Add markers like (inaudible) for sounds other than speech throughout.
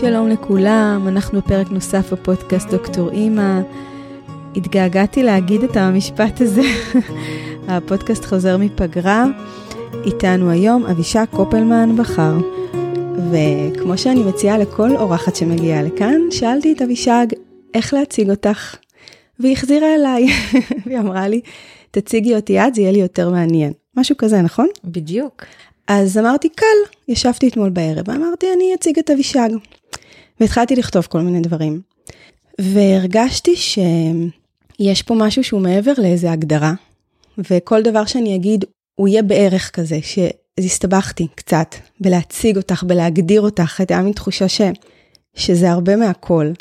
שלום לכולם, אנחנו בפרק נוסף בפודקאסט דוקטור אימא. התגעגעתי להגיד את המשפט הזה, (laughs) הפודקאסט חוזר מפגרה. איתנו היום אבישק קופלמן בחר. וכמו שאני מציעה לכל אורחת שמגיעה לכאן, שאלתי את אבישג איך להציג אותך, והיא החזירה אליי, (laughs) והיא אמרה לי, תציגי אותי את, זה יהיה לי יותר מעניין. משהו כזה, נכון? בדיוק. אז אמרתי, קל, ישבתי אתמול בערב, ואמרתי, אני אציג את אבישג. והתחלתי לכתוב כל מיני דברים. והרגשתי שיש פה משהו שהוא מעבר לאיזה הגדרה, וכל דבר שאני אגיד, הוא יהיה בערך כזה, אז הסתבכתי קצת בלהציג אותך, בלהגדיר אותך, הייתה מין תחושה ש, שזה הרבה מהכל.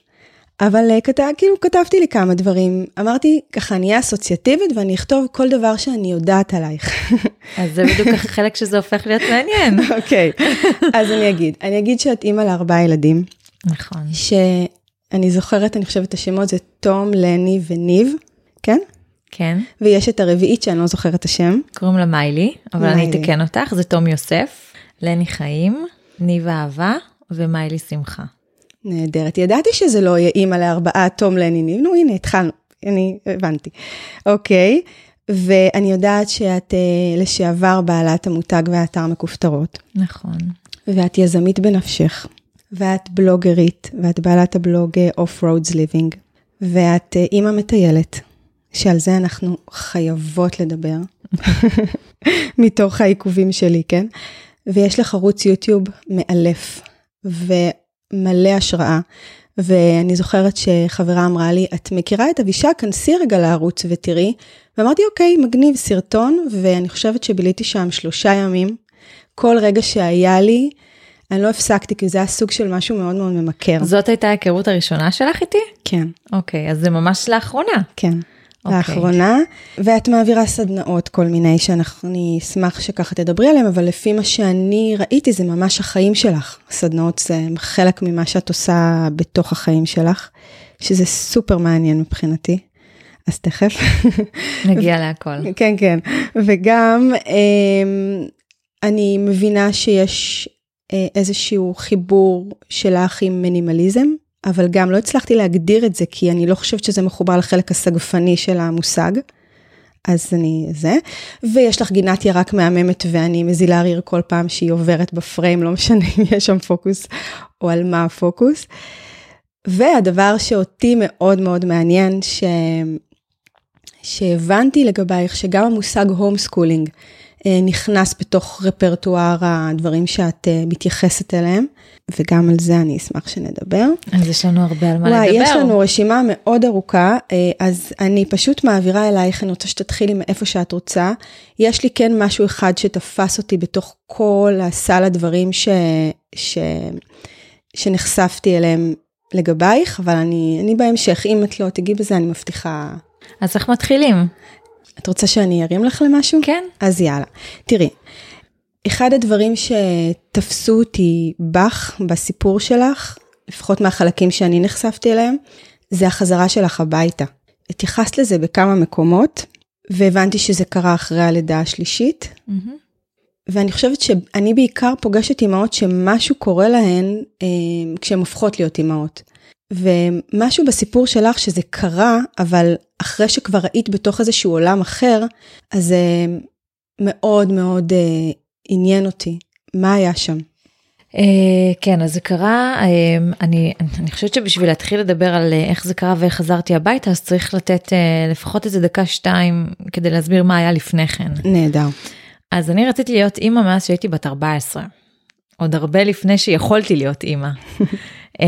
אבל אה, כת... כאילו כתבתי לי כמה דברים, אמרתי ככה אני אהיה אסוציאטיבית ואני אכתוב כל דבר שאני יודעת עלייך. אז זה בדיוק החלק שזה הופך להיות מעניין. (laughs) אוקיי, okay. אז אני אגיד, אני אגיד שאת אימא לארבעה ילדים. נכון. שאני זוכרת, אני חושבת את השמות זה תום, לני וניב, כן? כן. ויש את הרביעית שאני לא זוכרת את השם. קוראים לה מיילי, אבל מיילי. אני אתקן אותך, זה תום יוסף, לני חיים, ניב אהבה ומיילי שמחה. נהדרת. ידעתי שזה לא יהיה אימא לארבעה תום לני ניב, נו הנה התחלנו, אני הבנתי. אוקיי, ואני יודעת שאת uh, לשעבר בעלת המותג והאתר מכופתרות. נכון. ואת יזמית בנפשך, ואת בלוגרית, ואת בעלת הבלוג Off Roads Living, ואת אה, אימא מטיילת, שעל זה אנחנו חייבות לדבר, (laughs) מתוך העיכובים שלי, כן? ויש לך ערוץ יוטיוב מאלף, ומלא השראה. ואני זוכרת שחברה אמרה לי, את מכירה את אבישג? כנסי רגע לערוץ ותראי. ואמרתי, אוקיי, מגניב, סרטון, ואני חושבת שביליתי שם שלושה ימים. כל רגע שהיה לי, אני לא הפסקתי, כי זה היה סוג של משהו מאוד מאוד ממכר. זאת הייתה ההיכרות הראשונה שלך איתי? כן. אוקיי, אז זה ממש לאחרונה. כן. אוקיי. לאחרונה, ואת מעבירה סדנאות כל מיני שאני אשמח שככה תדברי עליהם, אבל לפי מה שאני ראיתי זה ממש החיים שלך. סדנאות זה חלק ממה שאת עושה בתוך החיים שלך, שזה סופר מעניין מבחינתי. אז תכף. נגיע להכל. (laughs) כן, כן. וגם אמ, אני מבינה שיש אה, איזשהו חיבור שלך עם מינימליזם. אבל גם לא הצלחתי להגדיר את זה, כי אני לא חושבת שזה מחובר לחלק הסגפני של המושג. אז אני זה, ויש לך גינת ירק מהממת ואני מזילה ריר כל פעם שהיא עוברת בפריים, לא משנה אם יש שם פוקוס או על מה הפוקוס. והדבר שאותי מאוד מאוד מעניין, ש... שהבנתי לגבייך, שגם המושג home schooling נכנס בתוך רפרטואר הדברים שאת אה, מתייחסת אליהם. וגם על זה אני אשמח שנדבר. אז יש לנו הרבה על מה וואי, לדבר. יש לנו רשימה מאוד ארוכה, אה, אז אני פשוט מעבירה אלייך, אני רוצה שתתחילי מאיפה שאת רוצה. יש לי כן משהו אחד שתפס אותי בתוך כל הסל הדברים ש... ש... שנחשפתי אליהם לגבייך, אבל אני, אני בהמשך, אם את לא תגיעי בזה, אני מבטיחה. אז איך מתחילים? את רוצה שאני ארים לך למשהו? כן. אז יאללה. תראי, אחד הדברים שתפסו אותי בך, בסיפור שלך, לפחות מהחלקים שאני נחשפתי אליהם, זה החזרה שלך הביתה. התייחסת לזה בכמה מקומות, והבנתי שזה קרה אחרי הלידה השלישית. Mm-hmm. ואני חושבת שאני בעיקר פוגשת אימהות שמשהו קורה להן אה, כשהן הופכות להיות אימהות. ומשהו בסיפור שלך שזה קרה, אבל אחרי שכבר היית בתוך איזשהו עולם אחר, אז זה אה, מאוד מאוד אה, עניין אותי. מה היה שם? Uh, כן, אז זה קרה, uh, אני, אני חושבת שבשביל להתחיל לדבר על uh, איך זה קרה ואיך חזרתי הביתה, אז צריך לתת uh, לפחות איזה דקה שתיים כדי להסביר מה היה לפני כן. נהדר. אז אני רציתי להיות אימא מאז שהייתי בת 14, עוד הרבה לפני שיכולתי להיות אימא. (laughs) uh,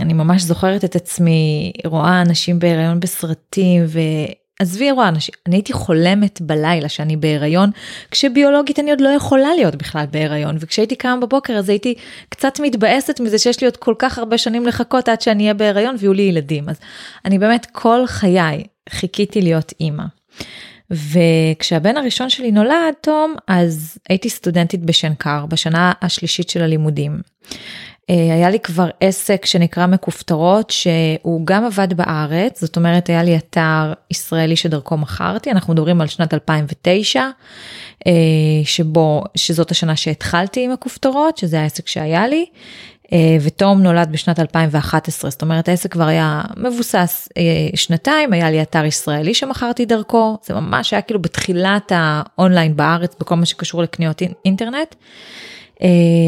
אני ממש זוכרת את עצמי רואה אנשים בהיריון בסרטים ו... עזבי אירוע אנשים, אני הייתי חולמת בלילה שאני בהיריון, כשביולוגית אני עוד לא יכולה להיות בכלל בהיריון, וכשהייתי קמה בבוקר אז הייתי קצת מתבאסת מזה שיש לי עוד כל כך הרבה שנים לחכות עד שאני אהיה בהיריון ויהיו לי ילדים. אז אני באמת כל חיי חיכיתי להיות אימא. וכשהבן הראשון שלי נולד, תום, אז הייתי סטודנטית בשנקר בשנה השלישית של הלימודים. אה, היה לי כבר עסק שנקרא מכופתרות שהוא גם עבד בארץ זאת אומרת היה לי אתר ישראלי שדרכו מכרתי אנחנו מדברים על שנת 2009 אה, שבו שזאת השנה שהתחלתי עם הכופתרות שזה העסק שהיה לי אה, ותום נולד בשנת 2011 זאת אומרת העסק כבר היה מבוסס שנתיים היה לי אתר ישראלי שמכרתי דרכו זה ממש היה כאילו בתחילת האונליין בארץ בכל מה שקשור לקניות אינטרנט. Uh,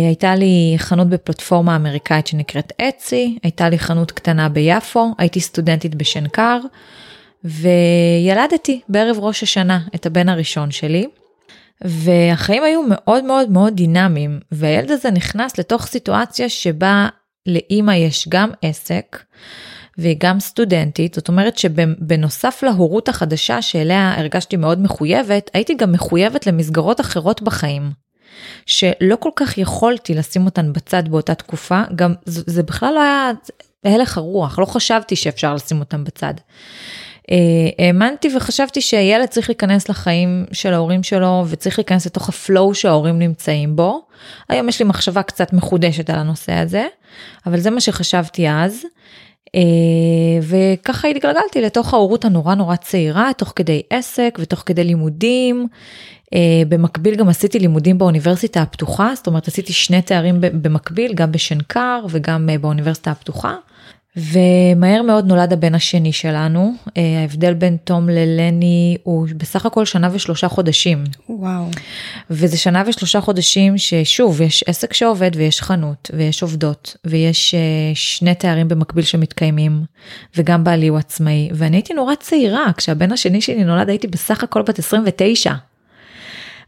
הייתה לי חנות בפלטפורמה אמריקאית שנקראת אצי, הייתה לי חנות קטנה ביפו, הייתי סטודנטית בשנקר, וילדתי בערב ראש השנה את הבן הראשון שלי. והחיים היו מאוד מאוד מאוד דינמיים, והילד הזה נכנס לתוך סיטואציה שבה לאימא יש גם עסק, והיא גם סטודנטית, זאת אומרת שבנוסף להורות החדשה שאליה הרגשתי מאוד מחויבת, הייתי גם מחויבת למסגרות אחרות בחיים. שלא כל כך יכולתי לשים אותן בצד באותה תקופה, גם זה, זה בכלל לא היה הלך הרוח, לא חשבתי שאפשר לשים אותן בצד. אה, האמנתי וחשבתי שילד צריך להיכנס לחיים של ההורים שלו וצריך להיכנס לתוך הפלואו שההורים נמצאים בו. היום יש לי מחשבה קצת מחודשת על הנושא הזה, אבל זה מה שחשבתי אז. אה, וככה התגלגלתי לתוך ההורות הנורא נורא צעירה, תוך כדי עסק ותוך כדי לימודים. אה, במקביל גם עשיתי לימודים באוניברסיטה הפתוחה, זאת אומרת עשיתי שני תארים במקביל, גם בשנקר וגם אה, באוניברסיטה הפתוחה. ומהר מאוד נולד הבן השני שלנו, אה, ההבדל בין תום ללני הוא בסך הכל שנה ושלושה חודשים. וואו. וזה שנה ושלושה חודשים ששוב, יש עסק שעובד ויש חנות ויש עובדות ויש שני תארים במקביל שמתקיימים וגם בעלי הוא עצמאי ואני הייתי נורא צעירה, כשהבן השני שלי נולד הייתי בסך הכל בת 29.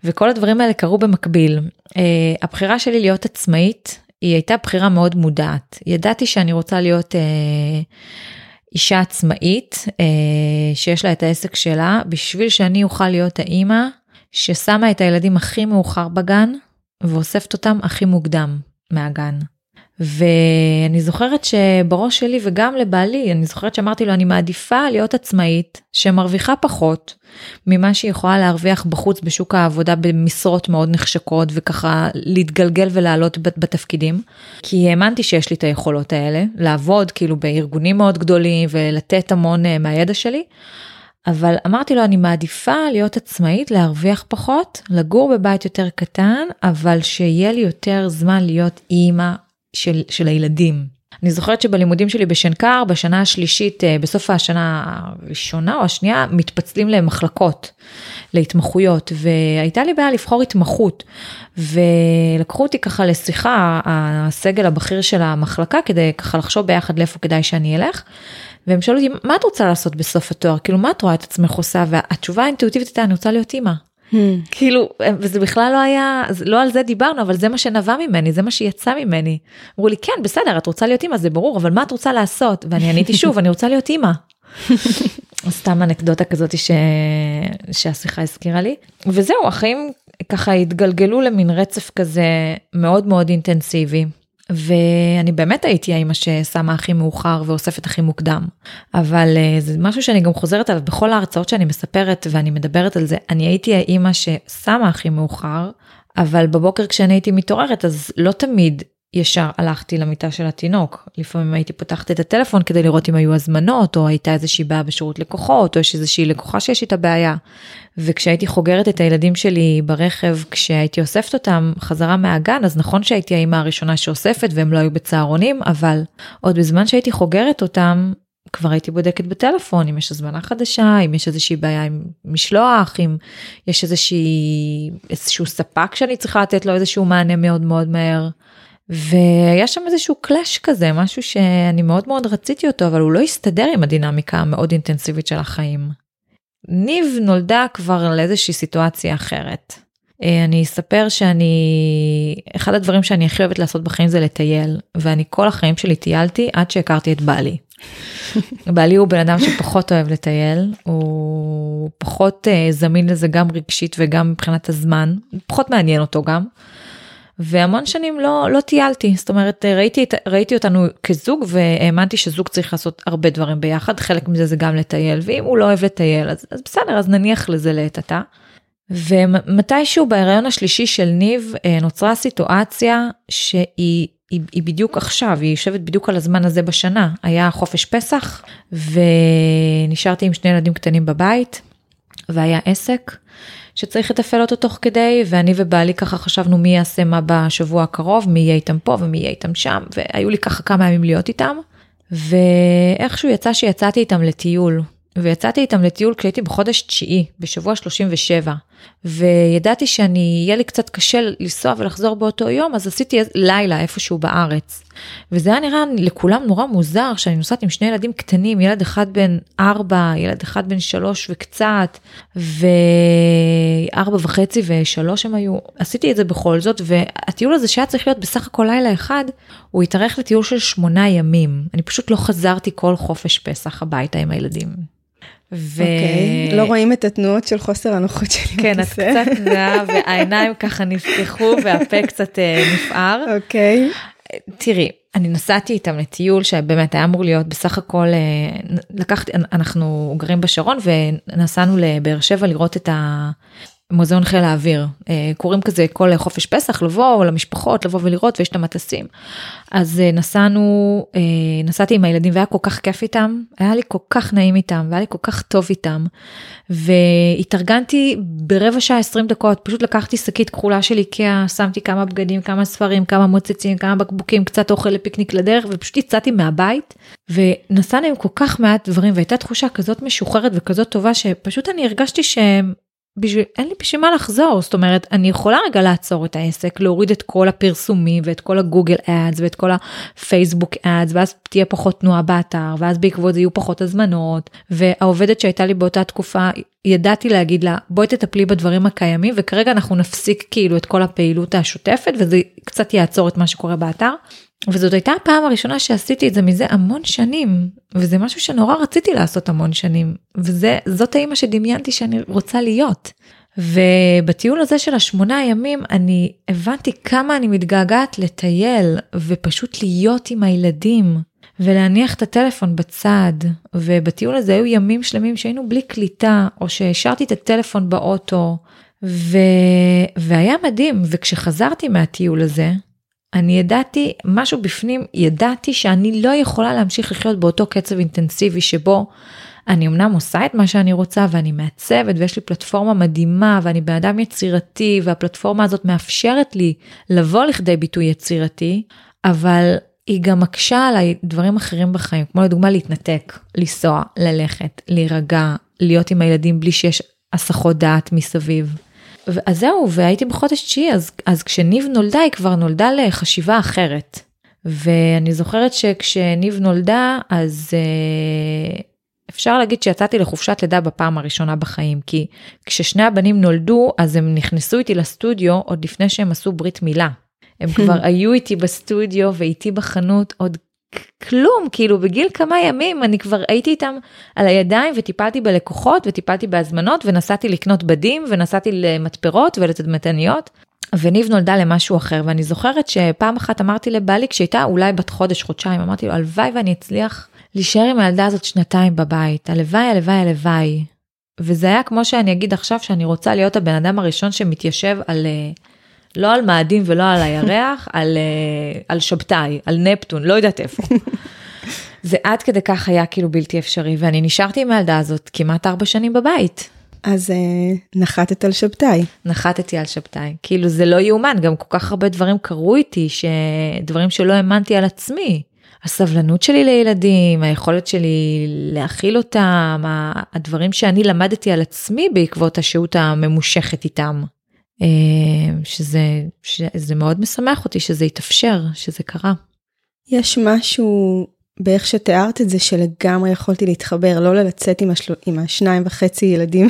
וכל הדברים האלה קרו במקביל. Uh, הבחירה שלי להיות עצמאית היא הייתה בחירה מאוד מודעת. ידעתי שאני רוצה להיות uh, אישה עצמאית uh, שיש לה את העסק שלה בשביל שאני אוכל להיות האימא ששמה את הילדים הכי מאוחר בגן ואוספת אותם הכי מוקדם מהגן. ואני זוכרת שבראש שלי וגם לבעלי, אני זוכרת שאמרתי לו, אני מעדיפה להיות עצמאית שמרוויחה פחות ממה שהיא יכולה להרוויח בחוץ בשוק העבודה במשרות מאוד נחשקות וככה להתגלגל ולעלות בתפקידים. כי האמנתי שיש לי את היכולות האלה, לעבוד כאילו בארגונים מאוד גדולים ולתת המון אה, מהידע שלי. אבל אמרתי לו אני מעדיפה להיות עצמאית להרוויח פחות לגור בבית יותר קטן אבל שיהיה לי יותר זמן להיות אימא של, של הילדים. אני זוכרת שבלימודים שלי בשנקר בשנה השלישית אה, בסוף השנה הראשונה או השנייה מתפצלים למחלקות להתמחויות והייתה לי בעיה לבחור התמחות ולקחו אותי ככה לשיחה הסגל הבכיר של המחלקה כדי ככה לחשוב ביחד לאיפה כדאי שאני אלך. והם שאלו אותי מה את רוצה לעשות בסוף התואר כאילו מה את רואה את עצמך עושה והתשובה האינטואיטיבית הייתה אני רוצה להיות אימא. Hmm. כאילו וזה בכלל לא היה לא על זה דיברנו אבל זה מה שנבע ממני זה מה שיצא ממני. אמרו לי כן בסדר את רוצה להיות אימא זה ברור אבל מה את רוצה לעשות ואני עניתי שוב אני רוצה להיות אימא. (laughs) סתם אנקדוטה כזאת ש... שהשיחה הזכירה לי וזהו החיים ככה התגלגלו למין רצף כזה מאוד מאוד אינטנסיבי. ואני באמת הייתי האמא ששמה הכי מאוחר ואוספת הכי מוקדם. אבל uh, זה משהו שאני גם חוזרת עליו בכל ההרצאות שאני מספרת ואני מדברת על זה. אני הייתי האמא ששמה הכי מאוחר, אבל בבוקר כשאני הייתי מתעוררת אז לא תמיד ישר הלכתי למיטה של התינוק. לפעמים הייתי פותחת את הטלפון כדי לראות אם היו הזמנות, או הייתה איזושהי בעיה בשירות לקוחות, או יש איזושהי לקוחה שיש איתה בעיה. וכשהייתי חוגרת את הילדים שלי ברכב, כשהייתי אוספת אותם חזרה מהגן, אז נכון שהייתי האימא הראשונה שאוספת והם לא היו בצהרונים, אבל עוד בזמן שהייתי חוגרת אותם, כבר הייתי בודקת בטלפון אם יש הזמנה חדשה, אם יש איזושהי בעיה עם משלוח, אם יש איזושהי, איזשהו ספק שאני צריכה לתת לו איזשהו מענה מאוד מאוד מהר. והיה שם איזשהו קלאש כזה, משהו שאני מאוד מאוד רציתי אותו, אבל הוא לא הסתדר עם הדינמיקה המאוד אינטנסיבית של החיים. ניב נולדה כבר לאיזושהי סיטואציה אחרת. אה, אני אספר שאני, אחד הדברים שאני הכי אוהבת לעשות בחיים זה לטייל, ואני כל החיים שלי טיילתי עד שהכרתי את בעלי. (laughs) בעלי הוא בן אדם שפחות אוהב לטייל, הוא פחות uh, זמין לזה גם רגשית וגם מבחינת הזמן, פחות מעניין אותו גם. והמון שנים לא, לא טיילתי, זאת אומרת ראיתי, ראיתי אותנו כזוג והאמנתי שזוג צריך לעשות הרבה דברים ביחד, חלק מזה זה גם לטייל, ואם הוא לא אוהב לטייל אז, אז בסדר, אז נניח לזה לעת עתה. ומתישהו בהיריון השלישי של ניב אה, נוצרה סיטואציה שהיא היא, היא בדיוק עכשיו, היא יושבת בדיוק על הזמן הזה בשנה. היה חופש פסח ונשארתי עם שני ילדים קטנים בבית והיה עסק שצריך לתפעל אותו תוך כדי ואני ובעלי ככה חשבנו מי יעשה מה בשבוע הקרוב, מי יהיה איתם פה ומי יהיה איתם שם והיו לי ככה כמה ימים להיות איתם. ואיכשהו יצא שיצאתי איתם לטיול ויצאתי איתם לטיול כשהייתי בחודש תשיעי, בשבוע 37, וידעתי שאני, יהיה לי קצת קשה לנסוע ולחזור באותו יום, אז עשיתי לילה איפשהו בארץ. וזה היה נראה לכולם נורא מוזר שאני נוסעת עם שני ילדים קטנים, ילד אחד בן ארבע, ילד אחד בן שלוש וקצת, וארבע וחצי ושלוש הם היו, עשיתי את זה בכל זאת, והטיול הזה שהיה צריך להיות בסך הכל לילה אחד, הוא התארך לטיול של שמונה ימים. אני פשוט לא חזרתי כל חופש פסח הביתה עם הילדים. ו... Okay. אוקיי, לא רואים את התנועות של חוסר הנוחות שלי. כן, את קצת נעה והעיניים ככה נפתחו והפה קצת uh, נפער. אוקיי. Okay. תראי, אני נסעתי איתם לטיול שבאמת היה אמור להיות בסך הכל, uh, לקחתי, אנחנו גרים בשרון ונסענו לבאר שבע לראות את ה... מוזיאון חיל האוויר אה, קוראים כזה כל חופש פסח לבוא למשפחות לבוא ולראות ויש את המטסים. אז אה, נסענו אה, נסעתי עם הילדים והיה כל כך כיף איתם היה לי כל כך נעים איתם והיה לי כל כך טוב איתם. והתארגנתי ברבע שעה 20 דקות פשוט לקחתי שקית כחולה של איקאה שמתי כמה בגדים כמה ספרים כמה מוצצים כמה בקבוקים קצת אוכל לפיקניק לדרך ופשוט יצאתי מהבית ונסענו עם כל כך מעט דברים והייתה תחושה כזאת משוחררת וכזאת טובה שפשוט אני הרגשתי שהם בשביל, אין לי בשביל מה לחזור, זאת אומרת, אני יכולה רגע לעצור את העסק, להוריד את כל הפרסומים ואת כל הגוגל אדס ואת כל הפייסבוק אדס, ואז תהיה פחות תנועה באתר, ואז בעקבות זה יהיו פחות הזמנות, והעובדת שהייתה לי באותה תקופה, ידעתי להגיד לה, בואי תטפלי בדברים הקיימים, וכרגע אנחנו נפסיק כאילו את כל הפעילות השוטפת, וזה קצת יעצור את מה שקורה באתר. וזאת הייתה הפעם הראשונה שעשיתי את זה מזה המון שנים וזה משהו שנורא רציתי לעשות המון שנים וזה זאת האימא שדמיינתי שאני רוצה להיות. ובטיול הזה של השמונה ימים אני הבנתי כמה אני מתגעגעת לטייל ופשוט להיות עם הילדים ולהניח את הטלפון בצד ובטיול הזה היו ימים שלמים שהיינו בלי קליטה או שהשארתי את הטלפון באוטו ו... והיה מדהים וכשחזרתי מהטיול הזה אני ידעתי, משהו בפנים, ידעתי שאני לא יכולה להמשיך לחיות באותו קצב אינטנסיבי שבו אני אמנם עושה את מה שאני רוצה ואני מעצבת ויש לי פלטפורמה מדהימה ואני בן אדם יצירתי והפלטפורמה הזאת מאפשרת לי לבוא לכדי ביטוי יצירתי, אבל היא גם מקשה עליי דברים אחרים בחיים, כמו לדוגמה להתנתק, לנסוע, ללכת, להירגע, להיות עם הילדים בלי שיש הסחות דעת מסביב. אז זהו, והייתי בחודש תשיעי, אז, אז כשניב נולדה, היא כבר נולדה לחשיבה אחרת. ואני זוכרת שכשניב נולדה, אז אה, אפשר להגיד שיצאתי לחופשת לידה בפעם הראשונה בחיים, כי כששני הבנים נולדו, אז הם נכנסו איתי לסטודיו עוד לפני שהם עשו ברית מילה. הם כבר (laughs) היו איתי בסטודיו ואיתי בחנות עוד כלום, כאילו בגיל כמה ימים אני כבר הייתי איתם על הידיים וטיפלתי בלקוחות וטיפלתי בהזמנות ונסעתי לקנות בדים ונסעתי למתפרות ולתדמתניות. וניב נולדה למשהו אחר ואני זוכרת שפעם אחת אמרתי לבעלי כשהייתה אולי בת חודש חודשיים אמרתי לו הלוואי ואני אצליח להישאר עם הילדה הזאת שנתיים בבית הלוואי הלוואי הלוואי. וזה היה כמו שאני אגיד עכשיו שאני רוצה להיות הבן אדם הראשון שמתיישב על uh, לא על מאדים ולא על הירח, (laughs) על, uh, על שבתאי, על נפטון, לא יודעת איפה. (laughs) זה עד כדי כך היה כאילו בלתי אפשרי, ואני נשארתי עם הילדה הזאת כמעט ארבע שנים בבית. אז uh, נחתת על שבתאי. נחתתי על שבתאי, כאילו זה לא יאומן, גם כל כך הרבה דברים קרו איתי, דברים שלא האמנתי על עצמי. הסבלנות שלי לילדים, היכולת שלי להכיל אותם, הדברים שאני למדתי על עצמי בעקבות השהות הממושכת איתם. אה, שזה, שזה מאוד משמח אותי שזה התאפשר, שזה קרה. יש משהו באיך שתיארת את זה שלגמרי יכולתי להתחבר, לא לצאת עם, השל... עם השניים וחצי ילדים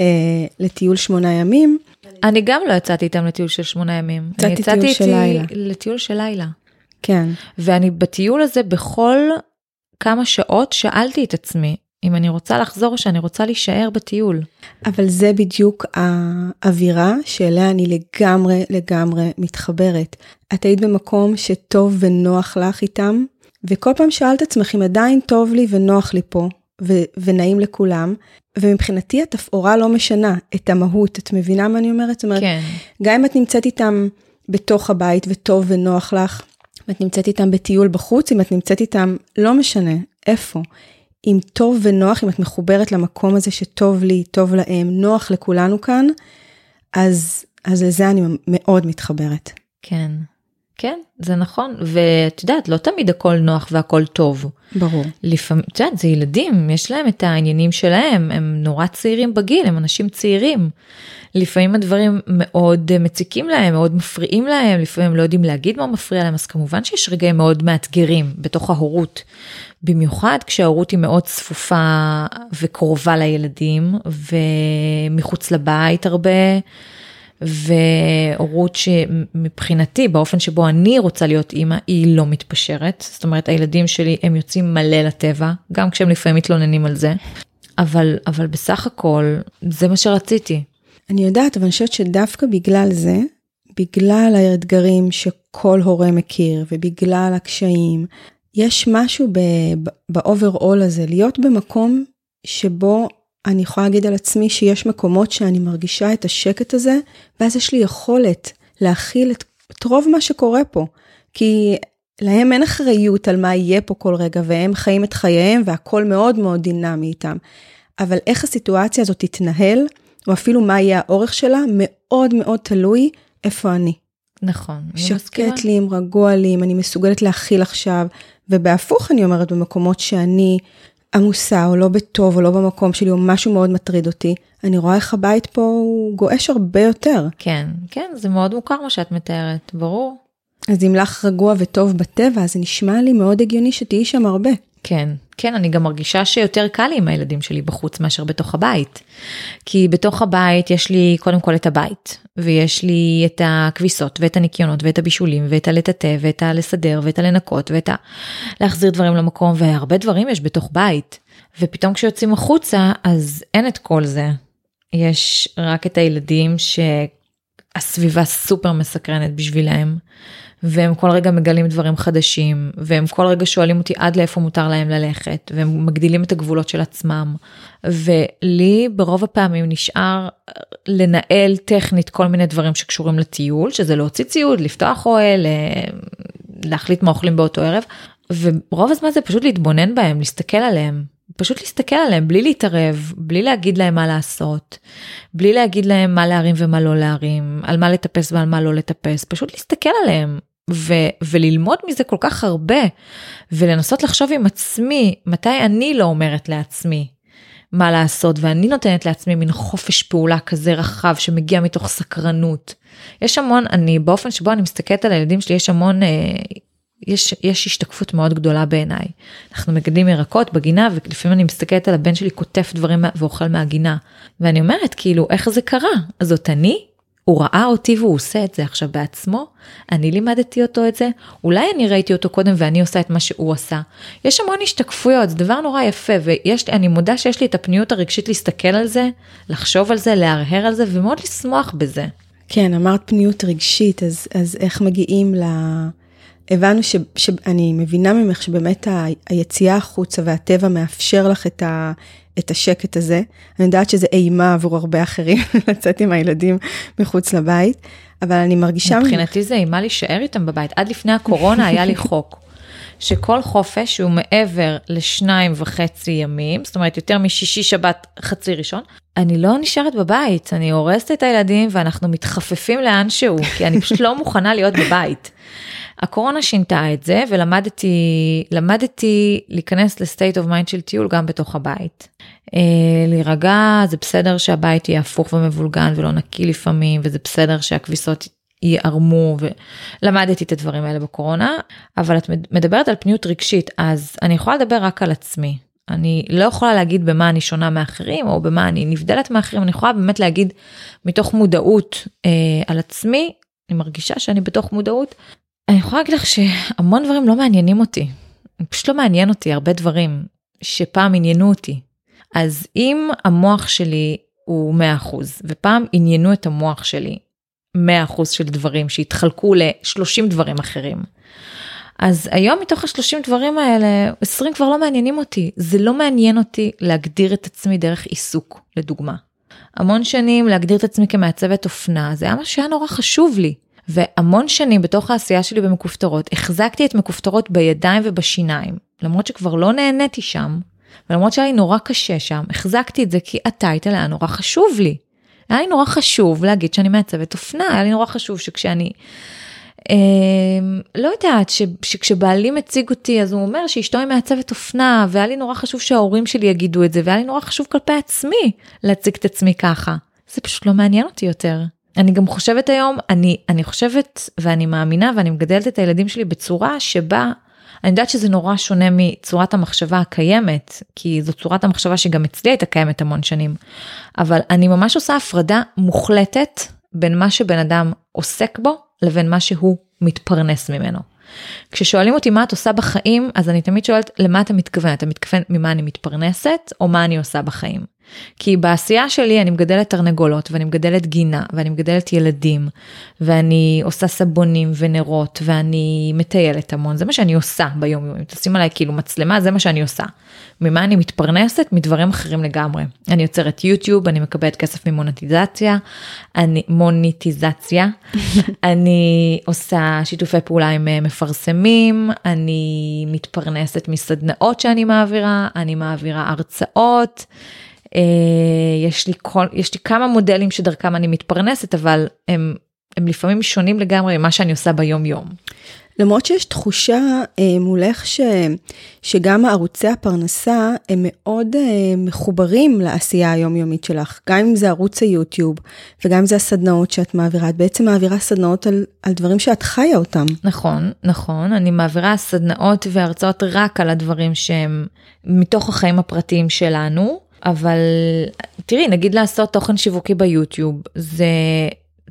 אה, לטיול שמונה ימים. אני גם לא יצאתי איתם לטיול של שמונה ימים. יצאתי טיול איתי של לילה. לטיול של לילה. כן. ואני בטיול הזה בכל כמה שעות שאלתי את עצמי, אם אני רוצה לחזור או שאני רוצה להישאר בטיול. אבל זה בדיוק האווירה שאליה אני לגמרי לגמרי מתחברת. את היית במקום שטוב ונוח לך איתם, וכל פעם שאלת עצמך אם עדיין טוב לי ונוח לי פה, ו- ונעים לכולם, ומבחינתי התפאורה לא משנה את המהות, את מבינה מה אני אומרת? זאת אומרת, כן. גם אם את נמצאת איתם בתוך הבית וטוב ונוח לך, ואת נמצאת איתם בטיול בחוץ, אם את נמצאת איתם, לא משנה איפה. אם טוב ונוח, אם את מחוברת למקום הזה שטוב לי, טוב להם, נוח לכולנו כאן, אז, אז לזה אני מאוד מתחברת. כן. כן, זה נכון, ואת יודעת, לא תמיד הכל נוח והכל טוב. ברור. לפעמים, את יודעת, זה ילדים, יש להם את העניינים שלהם, הם נורא צעירים בגיל, הם אנשים צעירים. לפעמים הדברים מאוד מציקים להם, מאוד מפריעים להם, לפעמים לא יודעים להגיד מה מפריע להם, אז כמובן שיש רגעים מאוד מאתגרים בתוך ההורות. במיוחד כשההורות היא מאוד צפופה וקרובה לילדים, ומחוץ לבית הרבה. והורות שמבחינתי באופן שבו אני רוצה להיות אימא היא לא מתפשרת זאת אומרת הילדים שלי הם יוצאים מלא לטבע גם כשהם לפעמים מתלוננים על זה אבל אבל בסך הכל זה מה שרציתי. אני יודעת אבל אני חושבת שדווקא בגלל זה בגלל האתגרים שכל הורה מכיר ובגלל הקשיים יש משהו ב overall הזה להיות במקום שבו אני יכולה להגיד על עצמי שיש מקומות שאני מרגישה את השקט הזה, ואז יש לי יכולת להכיל את, את רוב מה שקורה פה. כי להם אין אחריות על מה יהיה פה כל רגע, והם חיים את חייהם והכל מאוד מאוד דינמי איתם. אבל איך הסיטואציה הזאת תתנהל, או אפילו מה יהיה האורך שלה, מאוד מאוד תלוי איפה אני. נכון. שקט לי, אם רגוע לי, אם אני מסוגלת להכיל עכשיו, ובהפוך אני אומרת, במקומות שאני עמוסה או לא בטוב או לא במקום שלי או משהו מאוד מטריד אותי, אני רואה איך הבית פה הוא גועש הרבה יותר. כן, כן, זה מאוד מוכר מה שאת מתארת, ברור. אז אם לך רגוע וטוב בטבע, אז זה נשמע לי מאוד הגיוני שתהיי שם הרבה. כן, כן, אני גם מרגישה שיותר קל לי עם הילדים שלי בחוץ מאשר בתוך הבית. כי בתוך הבית יש לי קודם כל את הבית, ויש לי את הכביסות, ואת הניקיונות, ואת הבישולים, ואת הלטאטא, ואת הלסדר, ואת הלנקות, ואת ה... להחזיר דברים למקום, והרבה דברים יש בתוך בית. ופתאום כשיוצאים החוצה, אז אין את כל זה. יש רק את הילדים שהסביבה סופר מסקרנת בשבילם. והם כל רגע מגלים דברים חדשים, והם כל רגע שואלים אותי עד לאיפה מותר להם ללכת, והם מגדילים את הגבולות של עצמם. ולי ברוב הפעמים נשאר לנהל טכנית כל מיני דברים שקשורים לטיול, שזה להוציא ציוד, לפתוח אוהל, אה, להחליט מה אוכלים באותו ערב, ורוב הזמן זה פשוט להתבונן בהם, להסתכל עליהם. פשוט להסתכל עליהם בלי להתערב, בלי להגיד להם מה לעשות, בלי להגיד להם מה להרים ומה לא להרים, על מה לטפס ועל מה לא לטפס, פשוט להסתכל עליהם, ו- וללמוד מזה כל כך הרבה, ולנסות לחשוב עם עצמי מתי אני לא אומרת לעצמי מה לעשות, ואני נותנת לעצמי מין חופש פעולה כזה רחב שמגיע מתוך סקרנות. יש המון, אני באופן שבו אני מסתכלת על הילדים שלי, יש המון אה, יש, יש השתקפות מאוד גדולה בעיניי. אנחנו מגדלים ירקות בגינה ולפעמים אני מסתכלת על הבן שלי כותף דברים ואוכל מהגינה. ואני אומרת כאילו איך זה קרה? זאת אני? הוא ראה אותי והוא עושה את זה עכשיו בעצמו, אני לימדתי אותו את זה, אולי אני ראיתי אותו קודם ואני עושה את מה שהוא עשה. יש המון השתקפויות, זה דבר נורא יפה, ואני מודה שיש לי את הפניות הרגשית להסתכל על זה, לחשוב על זה, להרהר על זה ומאוד לשמוח בזה. כן, אמרת פניות רגשית, אז, אז איך מגיעים ל... הבנו ש, שאני מבינה ממך שבאמת ה, היציאה החוצה והטבע מאפשר לך את, ה, את השקט הזה. אני יודעת שזה אימה עבור הרבה אחרים (laughs) לצאת עם הילדים מחוץ לבית, אבל אני מרגישה... מבחינתי זה אימה להישאר איתם בבית. עד לפני הקורונה היה לי חוק. (laughs) שכל חופש הוא מעבר לשניים וחצי ימים, זאת אומרת יותר משישי שבת חצי ראשון, אני לא נשארת בבית, אני אורזת את הילדים ואנחנו מתחפפים לאן שהוא, כי אני פשוט לא מוכנה להיות בבית. הקורונה שינתה את זה ולמדתי למדתי להיכנס ל state of mind של טיול גם בתוך הבית. אה, להירגע זה בסדר שהבית יהיה הפוך ומבולגן ולא נקי לפעמים וזה בסדר שהכביסות ייערמו ולמדתי את הדברים האלה בקורונה אבל את מדברת על פניות רגשית אז אני יכולה לדבר רק על עצמי. אני לא יכולה להגיד במה אני שונה מאחרים או במה אני נבדלת מאחרים אני יכולה באמת להגיד מתוך מודעות אה, על עצמי אני מרגישה שאני בתוך מודעות אני יכולה להגיד לך שהמון דברים לא מעניינים אותי. פשוט לא מעניין אותי הרבה דברים שפעם עניינו אותי. אז אם המוח שלי הוא 100% ופעם עניינו את המוח שלי 100% של דברים שהתחלקו ל-30 דברים אחרים. אז היום מתוך ה-30 דברים האלה 20 כבר לא מעניינים אותי זה לא מעניין אותי להגדיר את עצמי דרך עיסוק לדוגמה. המון שנים להגדיר את עצמי כמעצבת אופנה זה היה משהו שהיה נורא חשוב לי. והמון שנים בתוך העשייה שלי במכופתרות החזקתי את מכופתרות בידיים ובשיניים למרות שכבר לא נהניתי שם ולמרות שהיה לי נורא קשה שם החזקתי את זה כי הטייטל היה נורא חשוב לי. היה לי נורא חשוב להגיד שאני מעצבת אופנה היה לי נורא חשוב שכשאני אה, לא יודעת ש, שכשבעלי מציג אותי אז הוא אומר שאשתו היא מעצבת אופנה והיה לי נורא חשוב שההורים שלי יגידו את זה והיה לי נורא חשוב כלפי עצמי להציג את עצמי ככה. זה פשוט לא מעניין אותי יותר. אני גם חושבת היום, אני, אני חושבת ואני מאמינה ואני מגדלת את הילדים שלי בצורה שבה, אני יודעת שזה נורא שונה מצורת המחשבה הקיימת, כי זו צורת המחשבה שגם אצלי הייתה קיימת המון שנים, אבל אני ממש עושה הפרדה מוחלטת בין מה שבן אדם עוסק בו לבין מה שהוא מתפרנס ממנו. כששואלים אותי מה את עושה בחיים, אז אני תמיד שואלת למה אתה מתכוון, אתה מתכוון ממה אני מתפרנסת או מה אני עושה בחיים. כי בעשייה שלי אני מגדלת תרנגולות ואני מגדלת גינה ואני מגדלת ילדים ואני עושה סבונים ונרות ואני מטיילת המון, זה מה שאני עושה ביום יום, אם תשים עליי כאילו מצלמה זה מה שאני עושה. ממה אני מתפרנסת? מדברים אחרים לגמרי. אני יוצרת יוטיוב, אני מקבלת כסף ממונטיזציה, אני מוניטיזציה, (laughs) אני עושה שיתופי פעולה עם אה, מפרסמים, אני מתפרנסת מסדנאות שאני מעבירה, אני מעבירה הרצאות. אה, יש לי כל, יש לי כמה מודלים שדרכם אני מתפרנסת, אבל הם, הם לפעמים שונים לגמרי ממה שאני עושה ביום יום. למרות שיש תחושה אה, מולך ש, שגם ערוצי הפרנסה הם מאוד אה, מחוברים לעשייה היומיומית שלך, גם אם זה ערוץ היוטיוב וגם אם זה הסדנאות שאת מעבירה, את בעצם מעבירה סדנאות על, על דברים שאת חיה אותם. נכון, נכון, אני מעבירה סדנאות והרצאות רק על הדברים שהם מתוך החיים הפרטיים שלנו. אבל תראי, נגיד לעשות תוכן שיווקי ביוטיוב, זה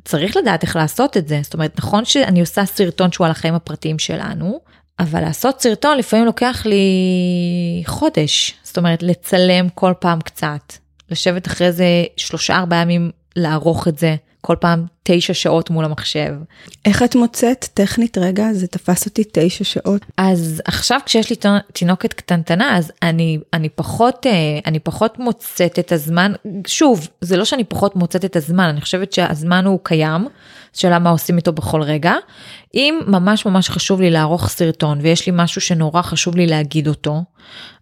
צריך לדעת איך לעשות את זה. זאת אומרת, נכון שאני עושה סרטון שהוא על החיים הפרטיים שלנו, אבל לעשות סרטון לפעמים לוקח לי חודש. זאת אומרת, לצלם כל פעם קצת, לשבת אחרי זה שלושה ארבעה ימים לערוך את זה. כל פעם תשע שעות מול המחשב. איך את מוצאת טכנית רגע זה תפס אותי תשע שעות. אז עכשיו כשיש לי תינוקת קטנטנה אז אני אני פחות אה, אני פחות מוצאת את הזמן שוב זה לא שאני פחות מוצאת את הזמן אני חושבת שהזמן הוא קיים שאלה מה עושים איתו בכל רגע. אם ממש ממש חשוב לי לערוך סרטון ויש לי משהו שנורא חשוב לי להגיד אותו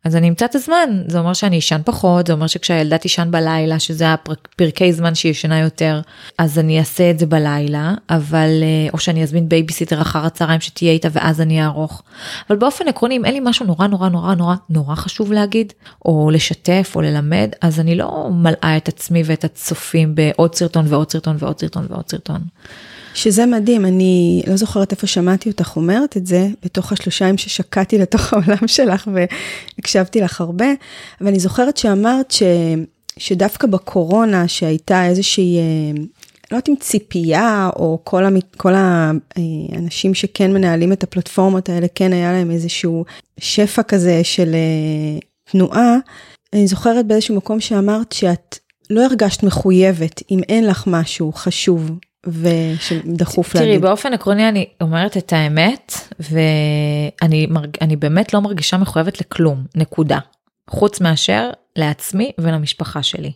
אז אני אמצא את הזמן זה אומר שאני אשן פחות זה אומר שכשהילדה תישן בלילה שזה הפרקי זמן שהיא ישנה יותר אז אני אעשה את זה בלילה אבל אה, או שאני אזמין בייביסיטר אחר הצהריים שתהיה איתה ואז אני אערוך. אבל באופן עקרוני אם אין לי משהו נורא נורא נורא נורא נורא חשוב להגיד או לשתף או ללמד אז אני לא מלאה את עצמי ואת הצופים בעוד סרטון ועוד סרטון ועוד סרטון ועוד סרטון. שזה מדהים, אני לא זוכרת איפה שמעתי אותך אומרת את זה, בתוך השלושה ימים ששקעתי לתוך (laughs) העולם שלך והקשבתי לך הרבה, אבל אני זוכרת שאמרת ש, שדווקא בקורונה, שהייתה איזושהי, אה, לא יודעת אם ציפייה, או כל, המ, כל האנשים שכן מנהלים את הפלטפורמות האלה, כן היה להם איזשהו שפע כזה של אה, תנועה, אני זוכרת באיזשהו מקום שאמרת שאת לא הרגשת מחויבת אם אין לך משהו חשוב ושדחוף להגיד. תראי, באופן עקרוני אני אומרת את האמת, ואני מרג... באמת לא מרגישה מחויבת לכלום, נקודה. חוץ מאשר לעצמי ולמשפחה שלי.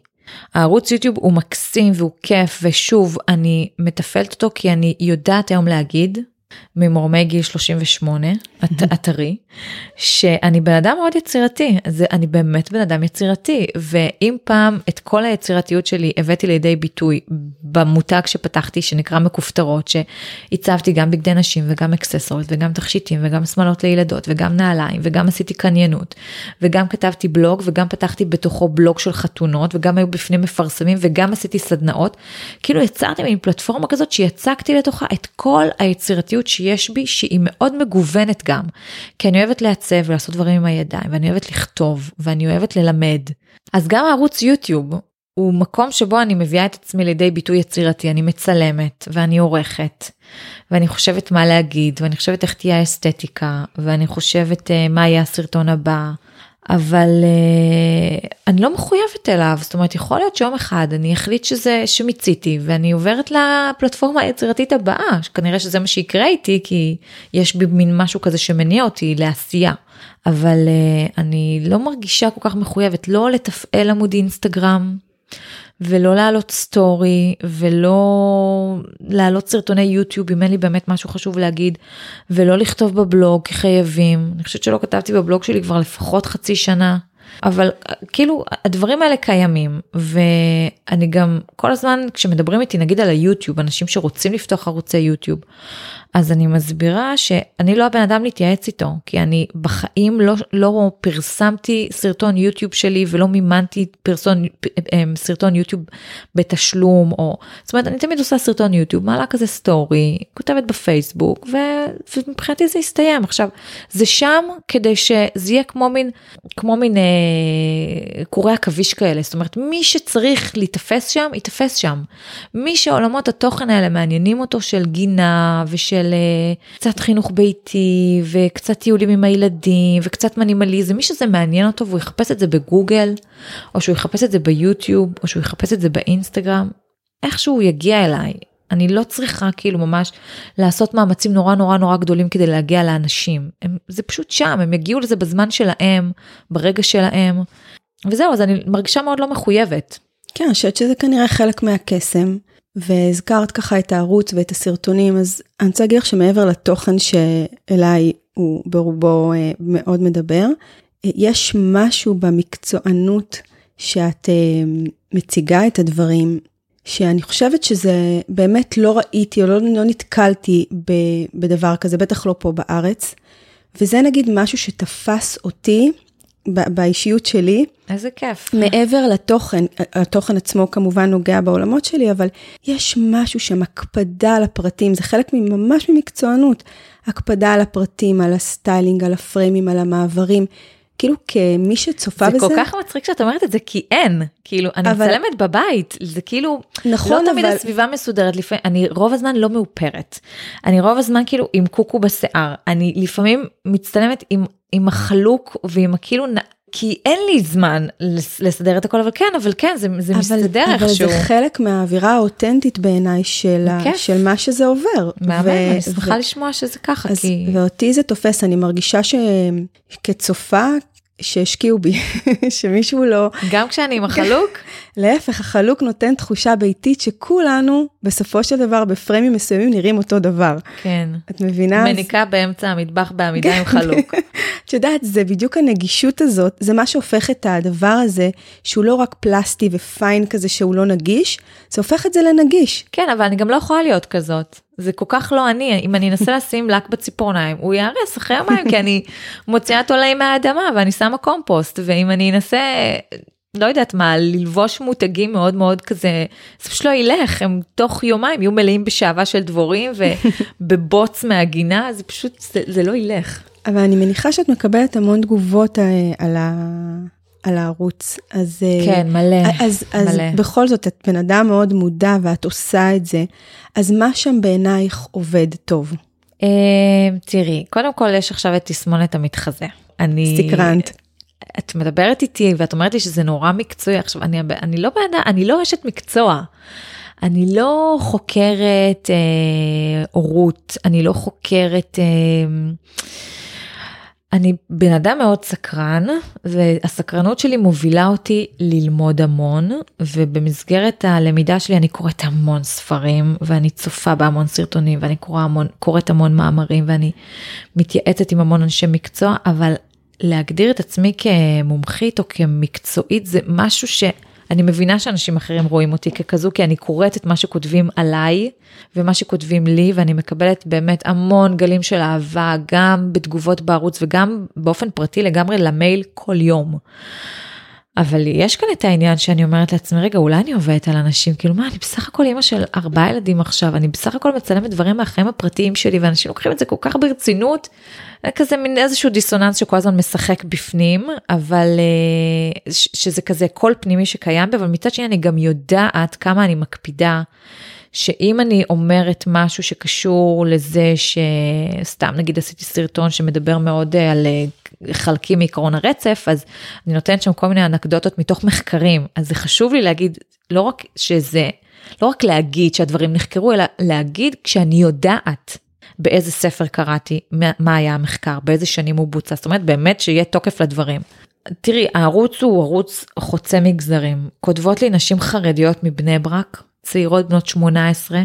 הערוץ יוטיוב הוא מקסים והוא כיף, ושוב, אני מתפעלת אותו כי אני יודעת היום להגיד ממורמי גיל 38, הטרי, שאני בן אדם מאוד יצירתי, זה, אני באמת בן אדם יצירתי, ואם פעם את כל היצירתיות שלי הבאתי לידי ביטוי במותג שפתחתי שנקרא מכופתרות, שהצבתי גם בגדי נשים וגם אקססוריות וגם תכשיטים וגם שמאלות לילדות וגם נעליים וגם עשיתי קניינות וגם כתבתי בלוג וגם פתחתי בתוכו בלוג של חתונות וגם היו בפנים מפרסמים וגם עשיתי סדנאות, כאילו יצרתי מין פלטפורמה כזאת שיצקתי לתוכה את כל היצירתיות שיש בי שהיא מאוד מגוונת גם, כי אני אוהבת לעצב ולעשות דברים עם הידיים ואני אוהבת לכתוב ואני אוהבת ללמד. אז גם הערוץ יוטיוב הוא מקום שבו אני מביאה את עצמי לידי ביטוי יצירתי, אני מצלמת ואני עורכת ואני חושבת מה להגיד ואני חושבת איך תהיה האסתטיקה ואני חושבת uh, מה יהיה הסרטון הבא. אבל uh, אני לא מחויבת אליו, זאת אומרת יכול להיות שיום אחד אני אחליט שזה, שמיציתי ואני עוברת לפלטפורמה היצירתית הבאה, כנראה שזה מה שיקרה איתי כי יש בי מין משהו כזה שמניע אותי לעשייה, אבל uh, אני לא מרגישה כל כך מחויבת לא לתפעל עמוד אינסטגרם. ולא להעלות סטורי ולא להעלות סרטוני יוטיוב אם אין לי באמת משהו חשוב להגיד ולא לכתוב בבלוג כי חייבים אני חושבת שלא כתבתי בבלוג שלי כבר לפחות חצי שנה אבל כאילו הדברים האלה קיימים ואני גם כל הזמן כשמדברים איתי נגיד על היוטיוב אנשים שרוצים לפתוח ערוצי יוטיוב אז אני מסבירה שאני לא הבן אדם להתייעץ איתו, כי אני בחיים לא, לא פרסמתי סרטון יוטיוב שלי ולא מימנתי פרסון, אמ, סרטון יוטיוב בתשלום, או זאת אומרת אני תמיד עושה סרטון יוטיוב, מעלה כזה סטורי, כותבת בפייסבוק, ו, ומבחינתי זה יסתיים. עכשיו, זה שם כדי שזה יהיה כמו מין, כמו מין אה, קורי עכביש כאלה, זאת אומרת מי שצריך להיתפס שם, ייתפס שם. מי שעולמות התוכן האלה מעניינים אותו של גינה ושל... של אה, קצת חינוך ביתי וקצת טיולים עם הילדים וקצת מנימליזם, מי שזה מעניין אותו והוא יחפש את זה בגוגל, או שהוא יחפש את זה ביוטיוב, או שהוא יחפש את זה באינסטגרם, איכשהו הוא יגיע אליי. אני לא צריכה כאילו ממש לעשות מאמצים נורא נורא נורא גדולים כדי להגיע לאנשים. הם, זה פשוט שם, הם יגיעו לזה בזמן שלהם, ברגע שלהם. וזהו, אז אני מרגישה מאוד לא מחויבת. כן, אני חושבת שזה כנראה חלק מהקסם. והזכרת ככה את הערוץ ואת הסרטונים, אז אני רוצה להגיד לך שמעבר לתוכן שאליי הוא ברובו אה, מאוד מדבר, אה, יש משהו במקצוענות שאת אה, מציגה את הדברים, שאני חושבת שזה באמת לא ראיתי או לא, לא נתקלתי בדבר כזה, בטח לא פה בארץ. וזה נגיד משהו שתפס אותי באישיות שלי. איזה כיף. מעבר לתוכן, התוכן עצמו כמובן נוגע בעולמות שלי, אבל יש משהו שם, הקפדה על הפרטים, זה חלק ממש ממקצוענות. הקפדה על הפרטים, על ה styling, על הפריימים, על המעברים. כאילו כמי שצופה זה בזה. זה כל כך מצחיק שאת אומרת את זה, כי אין. כאילו, אני אבל... מצלמת בבית, זה כאילו, נכון, לא תמיד אבל... הסביבה מסודרת, לפעמים, אני רוב הזמן לא מאופרת. אני רוב הזמן כאילו עם קוקו בשיער. אני לפעמים מצטלמת עם, עם החלוק ועם הכאילו כי אין לי זמן לסדר את הכל, אבל כן, אבל כן, זה, זה אבל, מסתדר איכשהו. אבל זה חלק מהאווירה האותנטית בעיניי של, ה, של מה שזה עובר. מהמם, ו- אני שמחה ו- לשמוע שזה ככה, אז, כי... ואותי זה תופס, אני מרגישה שכצופה, שהשקיעו בי, (laughs) שמישהו לא... גם כשאני עם החלוק? (laughs) להפך, החלוק נותן תחושה ביתית שכולנו, בסופו של דבר, בפריימים מסוימים נראים אותו דבר. כן. את מבינה? מניקה אז... באמצע המטבח בעמידה עם חלוק. (laughs) את יודעת, זה בדיוק הנגישות הזאת, זה מה שהופך את הדבר הזה, שהוא לא רק פלסטי ופיין כזה שהוא לא נגיש, זה הופך את זה לנגיש. כן, אבל אני גם לא יכולה להיות כזאת. זה כל כך לא אני, אם אני אנסה לשים לק בציפורניים, הוא ייהרס אחרי יומיים, כי אני מוציאה תולעים מהאדמה ואני שמה קומפוסט, ואם אני אנסה, לא יודעת מה, ללבוש מותגים מאוד מאוד כזה, זה פשוט לא ילך, הם תוך יומיים יהיו מלאים בשעווה של דבורים ובבוץ מהגינה, זה פשוט, זה, זה לא ילך. אבל אני מניחה שאת מקבלת המון תגובות אה, על ה... על הערוץ, אז... אה, כן, מלא, אז, אז מלא. בכל זאת, את בן אדם מאוד מודע ואת עושה את זה, אז מה שם בעינייך עובד טוב? Uh, תראי, קודם כל יש עכשיו את תסמונת המתחזה. אני... סקרנט. את מדברת איתי ואת אומרת לי שזה נורא מקצועי, עכשיו אני, אני לא בעדה, אני לא אשת מקצוע. אני לא חוקרת אה, הורות, אני לא חוקרת... אה, אני בן אדם מאוד סקרן והסקרנות שלי מובילה אותי ללמוד המון ובמסגרת הלמידה שלי אני קוראת המון ספרים ואני צופה בהמון סרטונים ואני קורא המון, קוראת המון מאמרים ואני מתייעצת עם המון אנשי מקצוע אבל להגדיר את עצמי כמומחית או כמקצועית זה משהו ש... אני מבינה שאנשים אחרים רואים אותי ככזו, כי אני קוראת את מה שכותבים עליי ומה שכותבים לי, ואני מקבלת באמת המון גלים של אהבה, גם בתגובות בערוץ וגם באופן פרטי לגמרי למייל כל יום. אבל יש כאן את העניין שאני אומרת לעצמי, רגע, אולי אני עובדת על אנשים, כאילו מה, אני בסך הכל אימא של ארבעה ילדים עכשיו, אני בסך הכל מצלמת דברים מהחיים הפרטיים שלי, ואנשים לוקחים את זה כל כך ברצינות, כזה מין איזשהו דיסוננס שכל הזמן משחק בפנים, אבל אה, שזה כזה קול פנימי שקיים בי, אבל מצד שני אני גם יודעת כמה אני מקפידה. שאם אני אומרת משהו שקשור לזה שסתם נגיד עשיתי סרטון שמדבר מאוד אה, על אה, חלקים מעקרון הרצף, אז אני נותנת שם כל מיני אנקדוטות מתוך מחקרים, אז זה חשוב לי להגיד, לא רק שזה, לא רק להגיד שהדברים נחקרו, אלא להגיד כשאני יודעת באיזה ספר קראתי, מה היה המחקר, באיזה שנים הוא בוצע, זאת אומרת באמת שיהיה תוקף לדברים. תראי, הערוץ הוא ערוץ חוצה מגזרים. כותבות לי נשים חרדיות מבני ברק, צעירות בנות 18,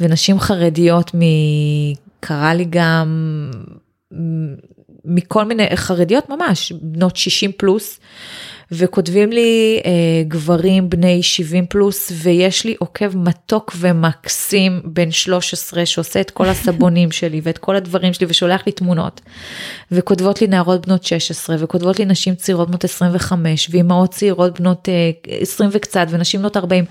ונשים חרדיות מ... קרה לי גם מכל מיני חרדיות ממש, בנות 60 פלוס, וכותבים לי אה, גברים בני 70 פלוס, ויש לי עוקב מתוק ומקסים בן 13 שעושה את כל הסבונים (laughs) שלי ואת כל הדברים שלי ושולח לי תמונות. וכותבות לי נערות בנות 16, וכותבות לי נשים צעירות בנות 25, ואימהות צעירות בנות אה, 20 וקצת, ונשים בנות 40.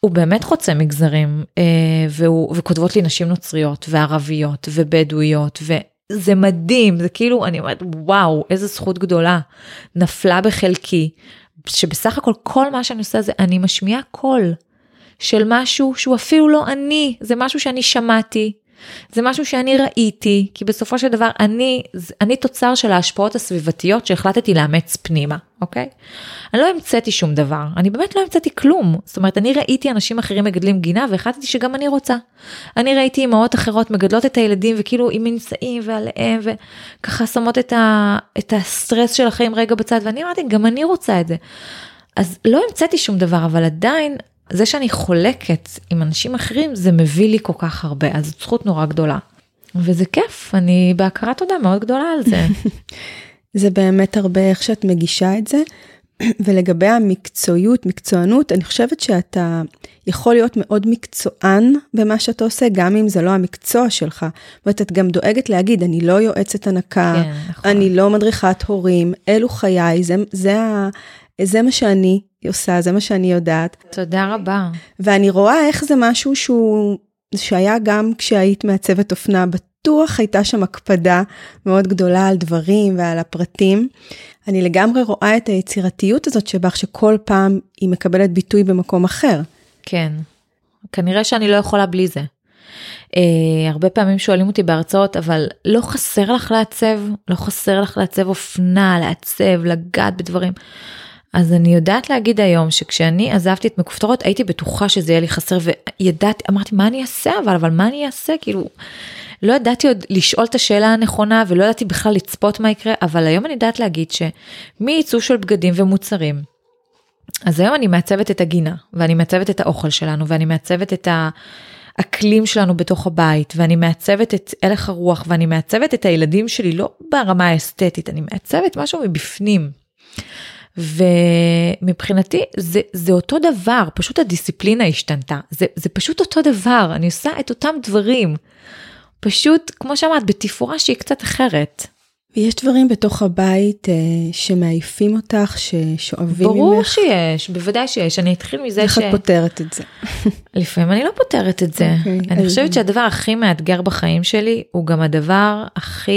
הוא באמת חוצה מגזרים, אה, והוא, וכותבות לי נשים נוצריות, וערביות, ובדואיות, ו... זה מדהים, זה כאילו, אני אומרת, וואו, איזה זכות גדולה. נפלה בחלקי, שבסך הכל כל מה שאני עושה זה אני משמיעה קול של משהו שהוא אפילו לא אני, זה משהו שאני שמעתי, זה משהו שאני ראיתי, כי בסופו של דבר אני, אני תוצר של ההשפעות הסביבתיות שהחלטתי לאמץ פנימה, אוקיי? אני לא המצאתי שום דבר, אני באמת לא המצאתי כלום. זאת אומרת, אני ראיתי אנשים אחרים מגדלים גינה והחלטתי שגם אני רוצה. אני ראיתי אמהות אחרות מגדלות את הילדים וכאילו עם מנשאים ועליהם וככה שמות את, ה, את הסטרס של החיים רגע בצד ואני אמרתי, גם אני רוצה את זה. אז לא המצאתי שום דבר, אבל עדיין זה שאני חולקת עם אנשים אחרים זה מביא לי כל כך הרבה, אז זאת זכות נורא גדולה. וזה כיף, אני בהכרת תודה מאוד גדולה על זה. (laughs) זה באמת הרבה איך שאת מגישה את זה. (clears throat) ולגבי המקצועיות, מקצוענות, אני חושבת שאתה יכול להיות מאוד מקצוען במה שאתה עושה, גם אם זה לא המקצוע שלך. ואת גם דואגת להגיד, אני לא יועצת הנקה, כן, נכון. אני לא מדריכת הורים, אלו חיי, זה, זה, זה מה שאני עושה, זה מה שאני יודעת. תודה רבה. ואני רואה איך זה משהו שהוא, שהיה גם כשהיית מעצבת אופנה, בטוח הייתה שם הקפדה מאוד גדולה על דברים ועל הפרטים. אני לגמרי רואה את היצירתיות הזאת שבך, שכל פעם היא מקבלת ביטוי במקום אחר. כן, כנראה שאני לא יכולה בלי זה. Uh, הרבה פעמים שואלים אותי בהרצאות, אבל לא חסר לך לעצב? לא חסר לך לעצב אופנה, לעצב, לגעת בדברים? אז אני יודעת להגיד היום שכשאני עזבתי את מכופתרות הייתי בטוחה שזה יהיה לי חסר וידעתי, אמרתי מה אני אעשה אבל, אבל מה אני אעשה כאילו. לא ידעתי עוד לשאול את השאלה הנכונה ולא ידעתי בכלל לצפות מה יקרה, אבל היום אני יודעת להגיד שמעיצוב של בגדים ומוצרים, אז היום אני מעצבת את הגינה, ואני מעצבת את האוכל שלנו, ואני מעצבת את האקלים שלנו בתוך הבית, ואני מעצבת את הלך הרוח, ואני מעצבת את הילדים שלי לא ברמה האסתטית, אני מעצבת משהו מבפנים. ומבחינתי זה, זה אותו דבר, פשוט הדיסציפלינה השתנתה, זה, זה פשוט אותו דבר, אני עושה את אותם דברים. פשוט, כמו שאמרת, בתפאורה שהיא קצת אחרת. ויש דברים בתוך הבית אה, שמעייפים אותך, ששואבים ברור ממך? ברור שיש, בוודאי שיש. אני אתחיל מזה איך ש... איך את פותרת את זה? (laughs) לפעמים אני לא פותרת את זה. Okay, אוקיי, אני חושבת שהדבר הכי מאתגר בחיים שלי, הוא גם הדבר הכי...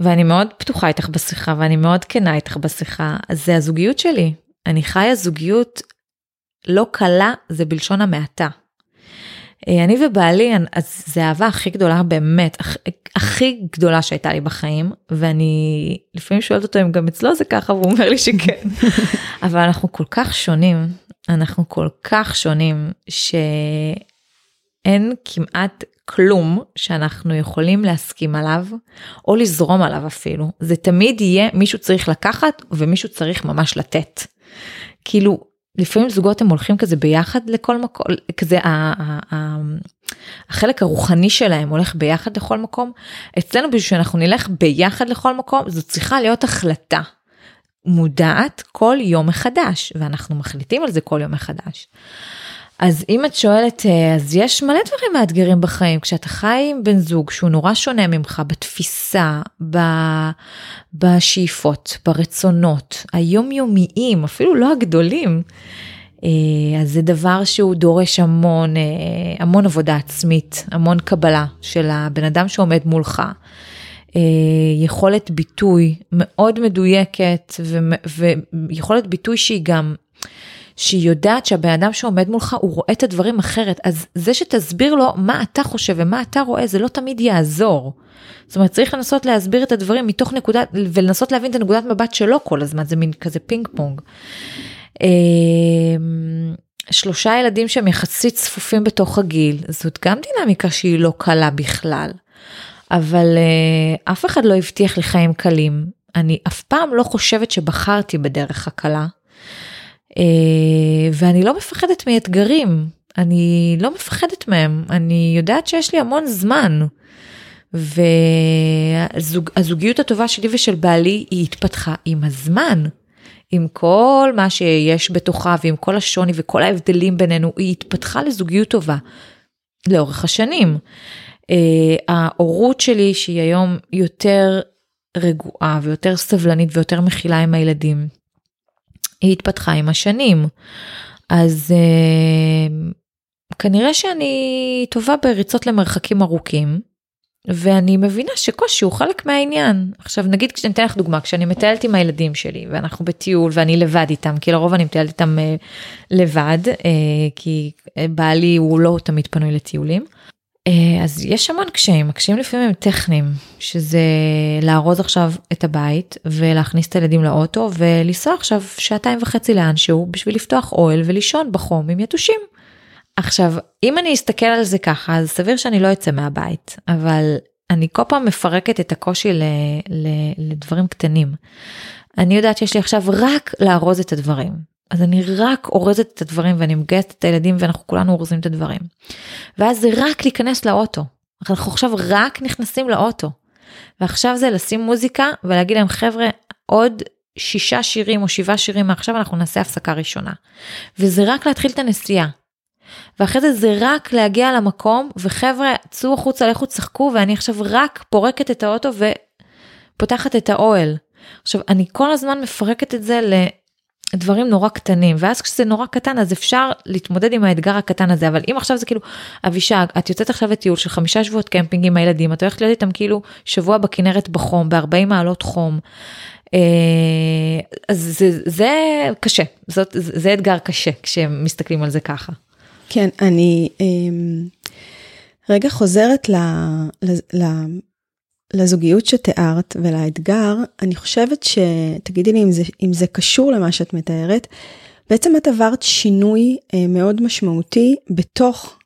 ואני מאוד פתוחה איתך בשיחה, ואני מאוד כנה איתך בשיחה, זה הזוגיות שלי. אני חיה זוגיות לא קלה, זה בלשון המעטה. אה, אני ובעלי, אז זה האהבה הכי גדולה באמת, הכ, הכי גדולה שהייתה לי בחיים, ואני לפעמים שואלת אותו אם גם אצלו זה ככה, והוא אומר לי שכן. (laughs) אבל אנחנו כל כך שונים, אנחנו כל כך שונים, שאין כמעט כלום שאנחנו יכולים להסכים עליו, או לזרום עליו אפילו. זה תמיד יהיה מישהו צריך לקחת ומישהו צריך ממש לתת. כאילו לפעמים זוגות הם הולכים כזה ביחד לכל מקום, כזה החלק הרוחני שלהם הולך ביחד לכל מקום. אצלנו בשביל שאנחנו נלך ביחד לכל מקום, זו צריכה להיות החלטה מודעת כל יום מחדש, ואנחנו מחליטים על זה כל יום מחדש. אז אם את שואלת, אה, אז יש מלא דברים מאתגרים בחיים, כשאתה חי עם בן זוג שהוא נורא שונה ממך בתפיסה, ב... בשאיפות, ברצונות, היומיומיים, אפילו לא הגדולים, אה, אז זה דבר שהוא דורש המון, אה, המון עבודה עצמית, המון קבלה של הבן אדם שעומד מולך. יכולת ביטוי מאוד מדויקת ויכולת ביטוי שהיא גם שהיא יודעת שהבן אדם שעומד מולך הוא רואה את הדברים אחרת אז זה שתסביר לו מה אתה חושב ומה אתה רואה זה לא תמיד יעזור. זאת אומרת צריך לנסות להסביר את הדברים מתוך נקודת ולנסות להבין את הנקודת מבט שלו כל הזמן זה מין כזה פינג פונג. אמ, שלושה ילדים שהם יחסית צפופים בתוך הגיל זאת גם דינמיקה שהיא לא קלה בכלל. אבל uh, אף אחד לא הבטיח לי חיים קלים אני אף פעם לא חושבת שבחרתי בדרך הקלה. Uh, ואני לא מפחדת מאתגרים אני לא מפחדת מהם אני יודעת שיש לי המון זמן. והזוגיות הטובה שלי ושל בעלי היא התפתחה עם הזמן. עם כל מה שיש בתוכה ועם כל השוני וכל ההבדלים בינינו, היא התפתחה לזוגיות טובה לאורך השנים. Uh, ההורות שלי שהיא היום יותר רגועה ויותר סבלנית ויותר מכילה עם הילדים, היא התפתחה עם השנים. אז uh, כנראה שאני טובה בריצות למרחקים ארוכים. ואני מבינה שקושי הוא חלק מהעניין. עכשיו נגיד כשאני אתן לך דוגמה, כשאני מטיילת עם הילדים שלי ואנחנו בטיול ואני לבד איתם, כי לרוב אני מטיילת איתם אה, לבד, אה, כי אה, בעלי הוא לא תמיד פנוי לטיולים. אה, אז יש המון קשיים, הקשיים לפעמים הם טכניים, שזה לארוז עכשיו את הבית ולהכניס את הילדים לאוטו ולנסוע עכשיו שעתיים וחצי לאנשהו בשביל לפתוח אוהל ולישון בחום עם יתושים. עכשיו אם אני אסתכל על זה ככה אז סביר שאני לא אצא מהבית אבל אני כל פעם מפרקת את הקושי ל, ל, לדברים קטנים. אני יודעת שיש לי עכשיו רק לארוז את הדברים אז אני רק אורזת את הדברים ואני מגייסת את הילדים ואנחנו כולנו אורזים את הדברים. ואז זה רק להיכנס לאוטו. אנחנו עכשיו רק נכנסים לאוטו. ועכשיו זה לשים מוזיקה ולהגיד להם חבר'ה עוד שישה שירים או שבעה שירים מעכשיו אנחנו נעשה הפסקה ראשונה. וזה רק להתחיל את הנסיעה. ואחרי זה זה רק להגיע למקום וחבר'ה צאו החוצה לכו תשחקו ואני עכשיו רק פורקת את האוטו ופותחת את האוהל. עכשיו אני כל הזמן מפרקת את זה לדברים נורא קטנים ואז כשזה נורא קטן אז אפשר להתמודד עם האתגר הקטן הזה אבל אם עכשיו זה כאילו אבישג את יוצאת עכשיו לטיול של חמישה שבועות קמפינג עם הילדים את הולכת להיות איתם כאילו שבוע בכנרת בחום ב-40 מעלות חום. אה, אז זה, זה קשה זאת זה אתגר קשה כשמסתכלים על זה ככה. כן, אני אמ, רגע חוזרת ל, ל, ל, לזוגיות שתיארת ולאתגר, אני חושבת שתגידי לי אם זה, אם זה קשור למה שאת מתארת, בעצם את עברת שינוי אה, מאוד משמעותי בתוך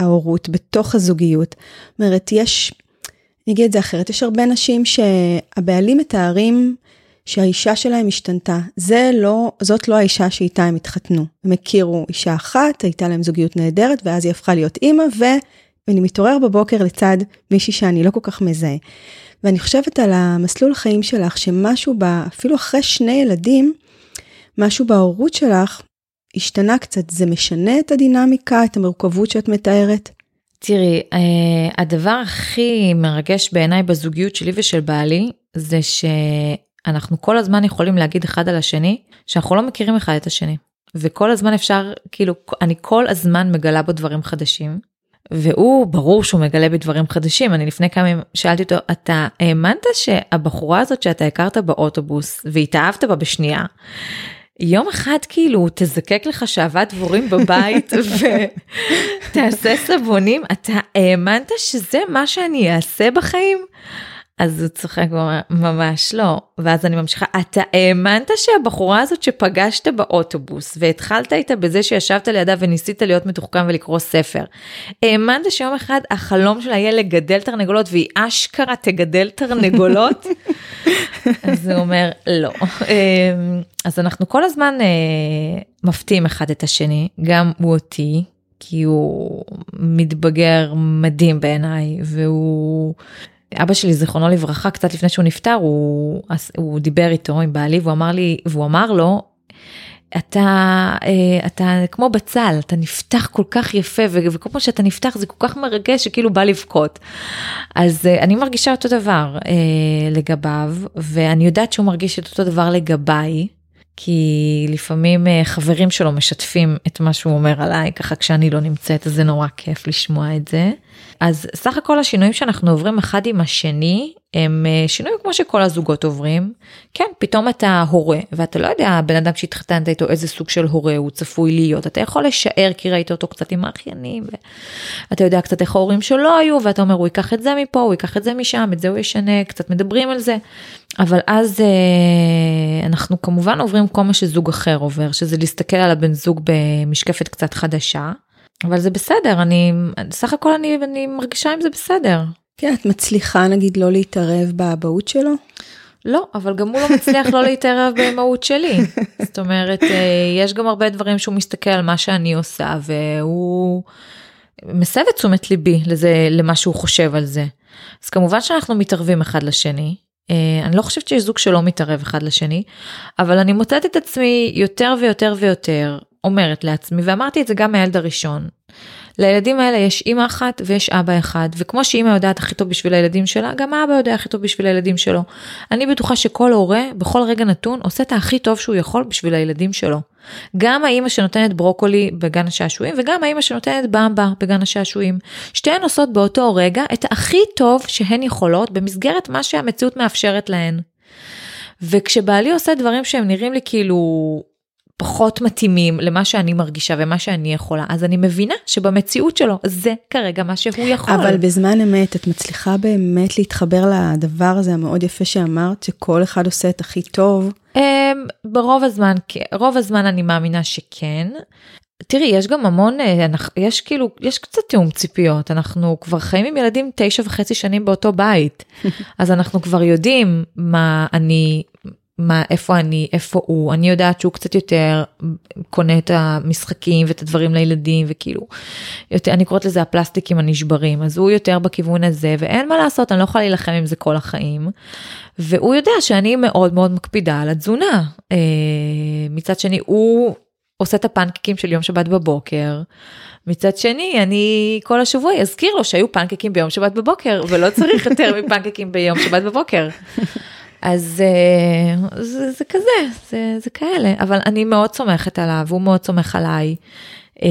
ההורות, בתוך הזוגיות. זאת אומרת, יש, אני אגיד את זה אחרת, יש הרבה נשים שהבעלים מתארים שהאישה שלהם השתנתה. זה לא, זאת לא האישה שאיתה הם התחתנו. הם הכירו אישה אחת, הייתה להם זוגיות נהדרת, ואז היא הפכה להיות אימא, ואני מתעורר בבוקר לצד מישהי שאני לא כל כך מזהה. ואני חושבת על המסלול חיים שלך, שמשהו, בה, אפילו אחרי שני ילדים, משהו בהורות שלך השתנה קצת. זה משנה את הדינמיקה, את המורכבות שאת מתארת? תראי, אה, הדבר הכי מרגש בעיניי בזוגיות שלי ושל בעלי, זה ש... אנחנו כל הזמן יכולים להגיד אחד על השני שאנחנו לא מכירים אחד את השני. וכל הזמן אפשר, כאילו, אני כל הזמן מגלה בו דברים חדשים. והוא, ברור שהוא מגלה בדברים חדשים. אני לפני כמה ימים שאלתי אותו, אתה האמנת שהבחורה הזאת שאתה הכרת באוטובוס והתאהבת בה בשנייה, יום אחד כאילו תזקק לך שעבד דבורים בבית (laughs) ותעשה סבונים, אתה האמנת שזה מה שאני אעשה בחיים? אז הוא צוחק ואומר, ממש לא. ואז אני ממשיכה, אתה האמנת שהבחורה הזאת שפגשת באוטובוס והתחלת איתה בזה שישבת לידה וניסית להיות מתוחכם ולקרוא ספר, האמנת שיום אחד החלום שלה יהיה לגדל תרנגולות והיא אשכרה תגדל תרנגולות? (laughs) אז הוא אומר, לא. אמ, אז אנחנו כל הזמן אה, מפתיעים אחד את השני, גם הוא אותי, כי הוא מתבגר מדהים בעיניי והוא אבא שלי זיכרונו לברכה קצת לפני שהוא נפטר הוא, הוא דיבר איתו עם בעלי והוא אמר לי והוא אמר לו אתה אה, אתה כמו בצל אתה נפתח כל כך יפה וכל פעם שאתה נפתח זה כל כך מרגש שכאילו בא לבכות. אז אה, אני מרגישה אותו דבר אה, לגביו ואני יודעת שהוא מרגיש את אותו דבר לגביי. כי לפעמים חברים שלו משתפים את מה שהוא אומר עליי ככה כשאני לא נמצאת אז זה נורא כיף לשמוע את זה. אז סך הכל השינויים שאנחנו עוברים אחד עם השני הם אה, שינויים כמו שכל הזוגות עוברים. כן, פתאום אתה הורה, ואתה לא יודע, הבן אדם שהתחתנת איתו איזה סוג של הורה הוא צפוי להיות. אתה יכול לשער כי ראית אותו קצת עם האחיינים, ואתה יודע קצת איך ההורים שלו היו, ואתה אומר, הוא ייקח את זה מפה, הוא ייקח את זה משם, את זה הוא ישנה, קצת מדברים על זה. אבל אז אה, אנחנו כמובן עוברים כל מה שזוג אחר עובר, שזה להסתכל על הבן זוג במשקפת קצת חדשה. אבל זה בסדר, אני, סך הכל אני, אני מרגישה עם זה בסדר. כן, את מצליחה נגיד לא להתערב באבהות שלו? לא, אבל גם הוא לא מצליח לא להתערב (laughs) באימהות שלי. זאת אומרת, אה, יש גם הרבה דברים שהוא מסתכל על מה שאני עושה, והוא מסב את תשומת ליבי לזה, למה שהוא חושב על זה. אז כמובן שאנחנו מתערבים אחד לשני. אה, אני לא חושבת שיש זוג שלא מתערב אחד לשני, אבל אני מוצאת את עצמי יותר ויותר ויותר אומרת לעצמי, ואמרתי את זה גם מהילד הראשון, לילדים האלה יש אימא אחת ויש אבא אחד, וכמו שאימא יודעת הכי טוב בשביל הילדים שלה, גם האבא יודע הכי טוב בשביל הילדים שלו. אני בטוחה שכל הורה, בכל רגע נתון, עושה את הכי טוב שהוא יכול בשביל הילדים שלו. גם האימא שנותנת ברוקולי בגן השעשועים, וגם האימא שנותנת במבה בגן השעשועים. שתיהן עושות באותו רגע את הכי טוב שהן יכולות במסגרת מה שהמציאות מאפשרת להן. וכשבעלי עושה דברים שהם נראים לי כאילו פחות מתאימים למה שאני מרגישה ומה שאני יכולה, אז אני מבינה שבמציאות שלו זה כרגע מה שהוא יכול. אבל בזמן אמת את מצליחה באמת להתחבר לדבר הזה המאוד יפה שאמרת, שכל אחד עושה את הכי טוב. אמ, ברוב הזמן, רוב הזמן אני מאמינה שכן. תראי, יש גם המון, אה, יש כאילו, יש קצת תיאום ציפיות, אנחנו כבר חיים עם ילדים תשע וחצי שנים באותו בית, (laughs) אז אנחנו כבר יודעים מה אני מה, איפה אני, איפה הוא, אני יודעת שהוא קצת יותר קונה את המשחקים ואת הדברים לילדים וכאילו, יותר, אני קוראת לזה הפלסטיקים הנשברים, אז הוא יותר בכיוון הזה ואין מה לעשות, אני לא יכולה להילחם עם זה כל החיים. והוא יודע שאני מאוד מאוד מקפידה על התזונה. אה, מצד שני, הוא עושה את הפנקקים של יום שבת בבוקר. מצד שני, אני כל השבוע אזכיר לו שהיו פנקקים ביום שבת בבוקר, ולא צריך יותר מפנקקים ביום שבת בבוקר. (laughs) אז אה, זה, זה כזה, זה, זה כאלה, אבל אני מאוד סומכת עליו, הוא מאוד סומך עליי. אה,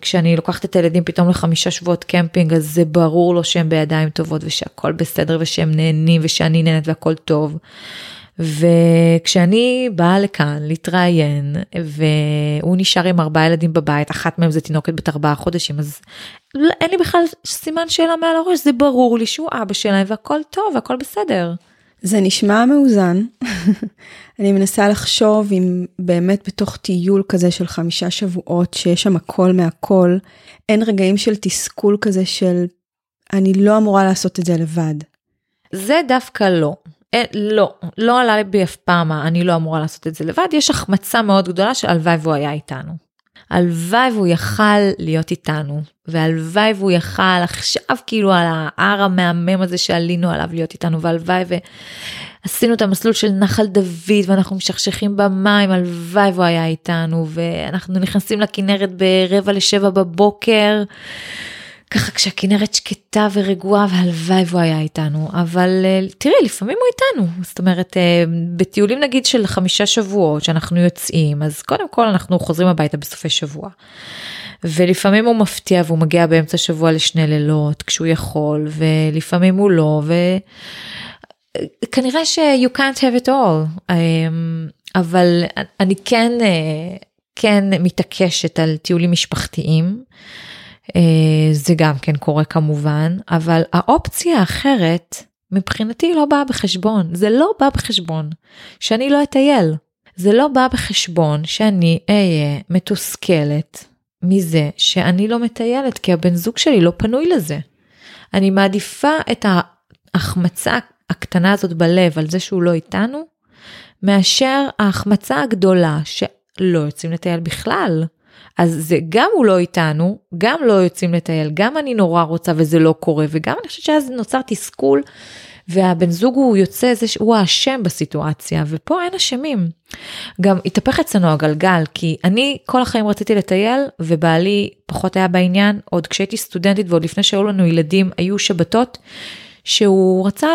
כשאני לוקחת את הילדים פתאום לחמישה שבועות קמפינג, אז זה ברור לו שהם בידיים טובות ושהכול בסדר ושהם נהנים ושאני נהנית והכל טוב. וכשאני באה לכאן להתראיין והוא נשאר עם ארבעה ילדים בבית, אחת מהם זה תינוקת בת ארבעה חודשים, אז אין לי בכלל סימן שאלה מעל הראש, זה ברור לי שהוא אבא שלהם והכל טוב והכל בסדר. זה נשמע מאוזן. (laughs) אני מנסה לחשוב אם באמת בתוך טיול כזה של חמישה שבועות, שיש שם הכל מהכל, אין רגעים של תסכול כזה של אני לא אמורה לעשות את זה לבד. זה דווקא לא. אין, לא, לא עלה בי אף פעם, אני לא אמורה לעשות את זה לבד, יש החמצה מאוד גדולה שהלוואי והוא היה איתנו. הלוואי והוא יכל להיות איתנו, והלוואי והוא יכל עכשיו כאילו על ההר המהמם הזה שעלינו עליו להיות איתנו, והלוואי ועשינו את המסלול של נחל דוד ואנחנו משכשכים במים, הלוואי והוא היה איתנו, ואנחנו נכנסים לכנרת ברבע לשבע בבוקר. ככה כשהכנרת שקטה ורגועה והלוואי והוא היה איתנו אבל אה, תראי לפעמים הוא איתנו זאת אומרת אה, בטיולים נגיד של חמישה שבועות שאנחנו יוצאים אז קודם כל אנחנו חוזרים הביתה בסופי שבוע. ולפעמים הוא מפתיע והוא מגיע באמצע שבוע לשני לילות כשהוא יכול ולפעמים הוא לא וכנראה ש you can't have it all אמ, אבל אני כן אה, כן מתעקשת על טיולים משפחתיים. אה, זה גם כן קורה כמובן, אבל האופציה האחרת מבחינתי לא באה בחשבון, זה לא בא בחשבון שאני לא אטייל, זה לא בא בחשבון שאני אהיה מתוסכלת מזה שאני לא מטיילת כי הבן זוג שלי לא פנוי לזה. אני מעדיפה את ההחמצה הקטנה הזאת בלב על זה שהוא לא איתנו, מאשר ההחמצה הגדולה שלא יוצאים לטייל בכלל. אז זה גם הוא לא איתנו, גם לא יוצאים לטייל, גם אני נורא רוצה וזה לא קורה, וגם אני חושבת שאז נוצר תסכול, והבן זוג הוא יוצא, זה שהוא האשם בסיטואציה, ופה אין אשמים. גם התהפך אצלנו הגלגל, כי אני כל החיים רציתי לטייל, ובעלי פחות היה בעניין, עוד כשהייתי סטודנטית ועוד לפני שהיו לנו ילדים, היו שבתות. שהוא רצה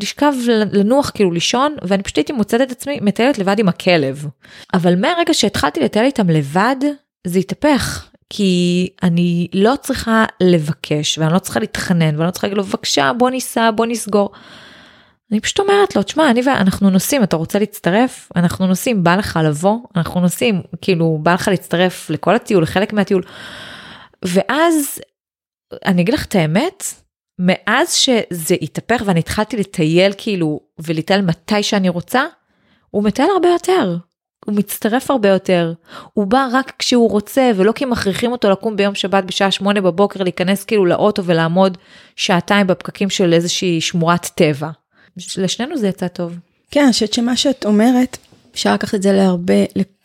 לשכב לנוח כאילו לישון ואני פשוט הייתי מוצאת את עצמי מטיילת לבד עם הכלב. אבל מהרגע שהתחלתי לטייל איתם לבד זה יתהפך, כי אני לא צריכה לבקש, ואני לא צריכה להתחנן, ואני לא צריכה להגיד לו, בבקשה, בוא ניסע, בוא נסגור. אני פשוט אומרת לו, תשמע, אני ואנחנו נוסעים, אתה רוצה להצטרף? אנחנו נוסעים, בא לך לבוא? אנחנו נוסעים, כאילו, בא לך להצטרף לכל הטיול, לחלק מהטיול. ואז, אני אגיד לך את האמת, מאז שזה התהפך ואני התחלתי לטייל כאילו, ולטייל מתי שאני רוצה, הוא מטייל הרבה יותר. הוא מצטרף הרבה יותר. הוא בא רק כשהוא רוצה, ולא כי מכריחים אותו לקום ביום שבת בשעה שמונה בבוקר, להיכנס כאילו לאוטו ולעמוד שעתיים בפקקים של איזושהי שמורת טבע. לשנינו זה יצא טוב. כן, אני חושבת שמה שאת אומרת, אפשר לקחת את זה להרבה,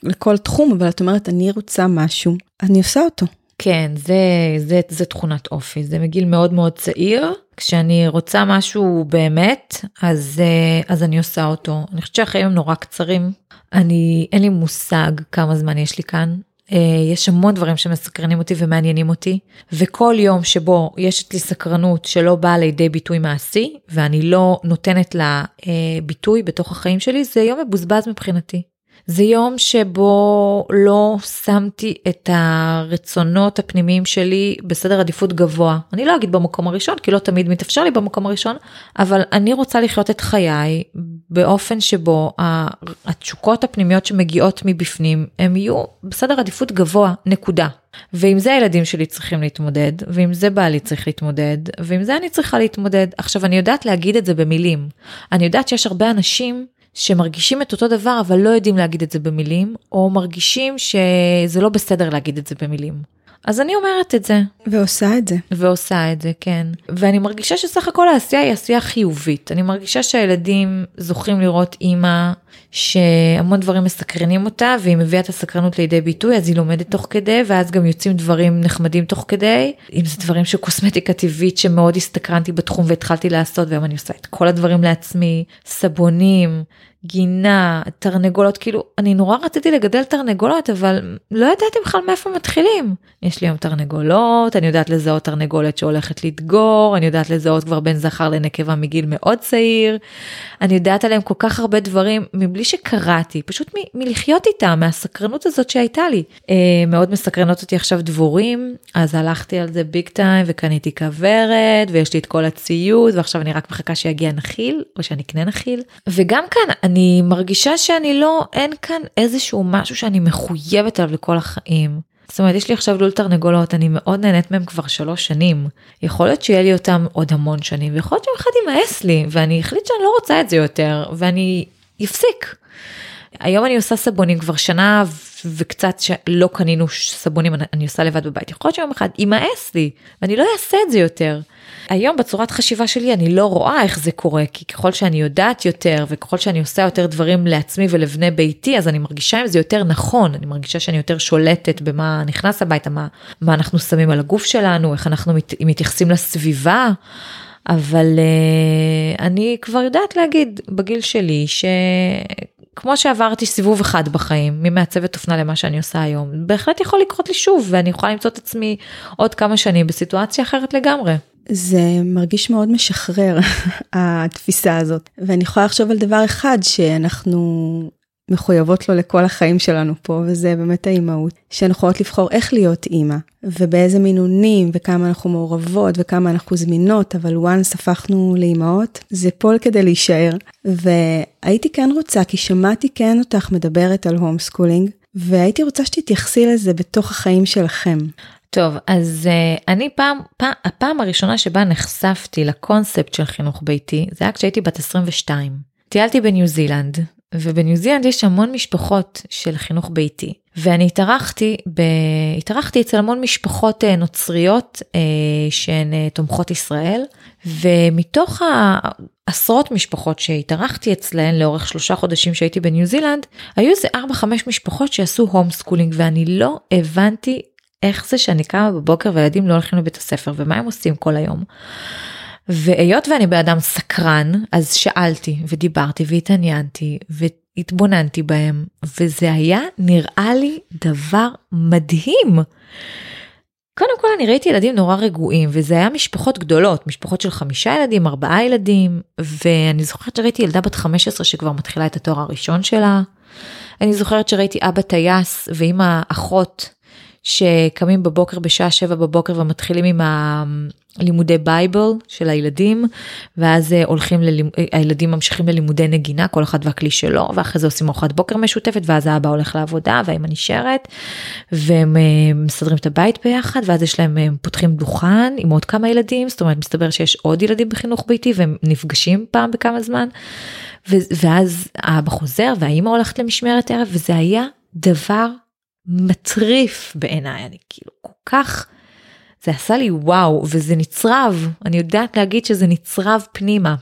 לכל תחום, אבל את אומרת, אני רוצה משהו, אני עושה אותו. כן, זה, זה, זה תכונת אופי, זה מגיל מאוד מאוד צעיר. כשאני רוצה משהו באמת, אז, אה, אז אני עושה אותו. אני חושבת שהחיים הם נורא קצרים. אני, אין לי מושג כמה זמן יש לי כאן. אה, יש המון דברים שמסקרנים אותי ומעניינים אותי, וכל יום שבו יש לי סקרנות שלא באה לידי ביטוי מעשי, ואני לא נותנת לה אה, ביטוי בתוך החיים שלי, זה יום מבוזבז מבחינתי. זה יום שבו לא שמתי את הרצונות הפנימיים שלי בסדר עדיפות גבוה. אני לא אגיד במקום הראשון, כי לא תמיד מתאפשר לי במקום הראשון, אבל אני רוצה לחיות את חיי באופן שבו התשוקות הפנימיות שמגיעות מבפנים, הם יהיו בסדר עדיפות גבוה, נקודה. ועם זה הילדים שלי צריכים להתמודד, ועם זה בעלי צריך להתמודד, ועם זה אני צריכה להתמודד. עכשיו, אני יודעת להגיד את זה במילים. אני יודעת שיש הרבה אנשים שמרגישים את אותו דבר אבל לא יודעים להגיד את זה במילים, או מרגישים שזה לא בסדר להגיד את זה במילים. אז אני אומרת את זה. ועושה את זה. ועושה את זה, כן. ואני מרגישה שסך הכל העשייה היא עשייה חיובית. אני מרגישה שהילדים זוכים לראות אימא שהמון דברים מסקרנים אותה, והיא מביאה את הסקרנות לידי ביטוי, אז היא לומדת תוך כדי, ואז גם יוצאים דברים נחמדים תוך כדי. אם זה דברים של קוסמטיקה טבעית שמאוד הסתקרנתי בתחום והתחלתי לעשות, והיום אני עושה את כל הדברים לעצמי, סבונים. גינה, תרנגולות, כאילו, אני נורא רציתי לגדל תרנגולות, אבל לא ידעתי בכלל מאיפה מתחילים. יש לי היום תרנגולות, אני יודעת לזהות תרנגולת שהולכת לדגור, אני יודעת לזהות כבר בין זכר לנקבה מגיל מאוד צעיר, אני יודעת עליהם כל כך הרבה דברים מבלי שקראתי, פשוט מ- מלחיות איתם, מהסקרנות הזאת שהייתה לי. אה, מאוד מסקרנות אותי עכשיו דבורים, אז הלכתי על זה ביג טיים וקניתי כוורת, ויש לי את כל הציוד, ועכשיו אני רק מחכה שיגיע נחיל, או שאני אקנה נחיל. וגם כאן, אני מרגישה שאני לא, אין כאן איזשהו משהו שאני מחויבת עליו לכל החיים. זאת אומרת, יש לי עכשיו לול תרנגולות, אני מאוד נהנית מהם כבר שלוש שנים. יכול להיות שיהיה לי אותם עוד המון שנים, ויכול להיות שיום אחד יימאס לי, ואני אחליט שאני לא רוצה את זה יותר, ואני אפסיק. היום אני עושה סבונים כבר שנה וקצת שלא קנינו סבונים, אני עושה לבד בבית. יכול להיות שיום אחד יימאס לי, ואני לא אעשה את זה יותר. היום בצורת חשיבה שלי אני לא רואה איך זה קורה, כי ככל שאני יודעת יותר וככל שאני עושה יותר דברים לעצמי ולבני ביתי, אז אני מרגישה עם זה יותר נכון, אני מרגישה שאני יותר שולטת במה נכנס הביתה, מה, מה אנחנו שמים על הגוף שלנו, איך אנחנו מת, מתייחסים לסביבה. אבל uh, אני כבר יודעת להגיד בגיל שלי שכמו שעברתי סיבוב אחד בחיים ממעצבת אופנה למה שאני עושה היום בהחלט יכול לקרות לי שוב ואני יכולה למצוא את עצמי עוד כמה שנים בסיטואציה אחרת לגמרי. זה מרגיש מאוד משחרר, (laughs) התפיסה הזאת. ואני יכולה לחשוב על דבר אחד שאנחנו מחויבות לו לכל החיים שלנו פה, וזה באמת האימהות. שאנחנו יכולות לבחור איך להיות אימא, ובאיזה מינונים, וכמה אנחנו מעורבות, וכמה אנחנו זמינות, אבל once הפכנו לאימהות, זה פה כדי להישאר. והייתי כן רוצה, כי שמעתי כן אותך מדברת על home schooling, והייתי רוצה שתתייחסי לזה בתוך החיים שלכם. טוב, אז uh, אני פעם, פעם, הפעם הראשונה שבה נחשפתי לקונספט של חינוך ביתי, זה היה כשהייתי בת 22. טיילתי בניו זילנד, ובניו זילנד יש המון משפחות של חינוך ביתי. ואני התארחתי, ב... התארחתי אצל המון משפחות uh, נוצריות uh, שהן uh, תומכות ישראל, ומתוך העשרות משפחות שהתארחתי אצלהן לאורך שלושה חודשים שהייתי בניו זילנד, היו איזה 4-5 משפחות שעשו home schooling, ואני לא הבנתי איך זה שאני קמה בבוקר וילדים לא הולכים לבית הספר ומה הם עושים כל היום. והיות ואני בן אדם סקרן אז שאלתי ודיברתי והתעניינתי והתבוננתי בהם וזה היה נראה לי דבר מדהים. קודם כל אני ראיתי ילדים נורא רגועים וזה היה משפחות גדולות משפחות של חמישה ילדים ארבעה ילדים ואני זוכרת שראיתי ילדה בת 15 שכבר מתחילה את התואר הראשון שלה. אני זוכרת שראיתי אבא טייס ואמא אחות שקמים בבוקר בשעה 7 בבוקר ומתחילים עם הלימודי Bible של הילדים, ואז אה, הולכים, ללימ... אה, הילדים ממשיכים ללימודי נגינה, כל אחד והכלי שלו, ואחרי זה עושים ארוחת בוקר משותפת, ואז האבא הולך לעבודה והאמא נשארת, והם אה, מסדרים את הבית ביחד, ואז יש להם, הם פותחים דוכן עם עוד כמה ילדים, זאת אומרת, מסתבר שיש עוד ילדים בחינוך ביתי, והם נפגשים פעם בכמה זמן, ואז האבא חוזר, והאמא הולכת למשמרת ערב, וזה היה דבר מטריף בעיניי, אני כאילו כל כך, זה עשה לי וואו, וזה נצרב, אני יודעת להגיד שזה נצרב פנימה.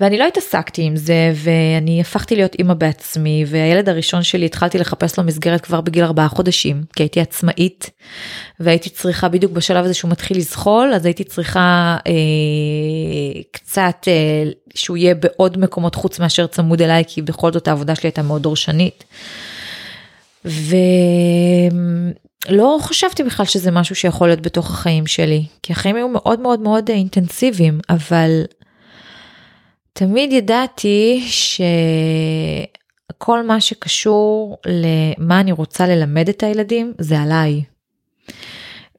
ואני לא התעסקתי עם זה ואני הפכתי להיות אימא בעצמי והילד הראשון שלי התחלתי לחפש לו מסגרת כבר בגיל ארבעה חודשים כי הייתי עצמאית והייתי צריכה בדיוק בשלב הזה שהוא מתחיל לזחול אז הייתי צריכה אה, קצת אה, שהוא יהיה בעוד מקומות חוץ מאשר צמוד אליי כי בכל זאת העבודה שלי הייתה מאוד דורשנית. ולא חשבתי בכלל שזה משהו שיכול להיות בתוך החיים שלי, כי החיים היו מאוד מאוד מאוד אינטנסיביים, אבל תמיד ידעתי שכל מה שקשור למה אני רוצה ללמד את הילדים זה עליי.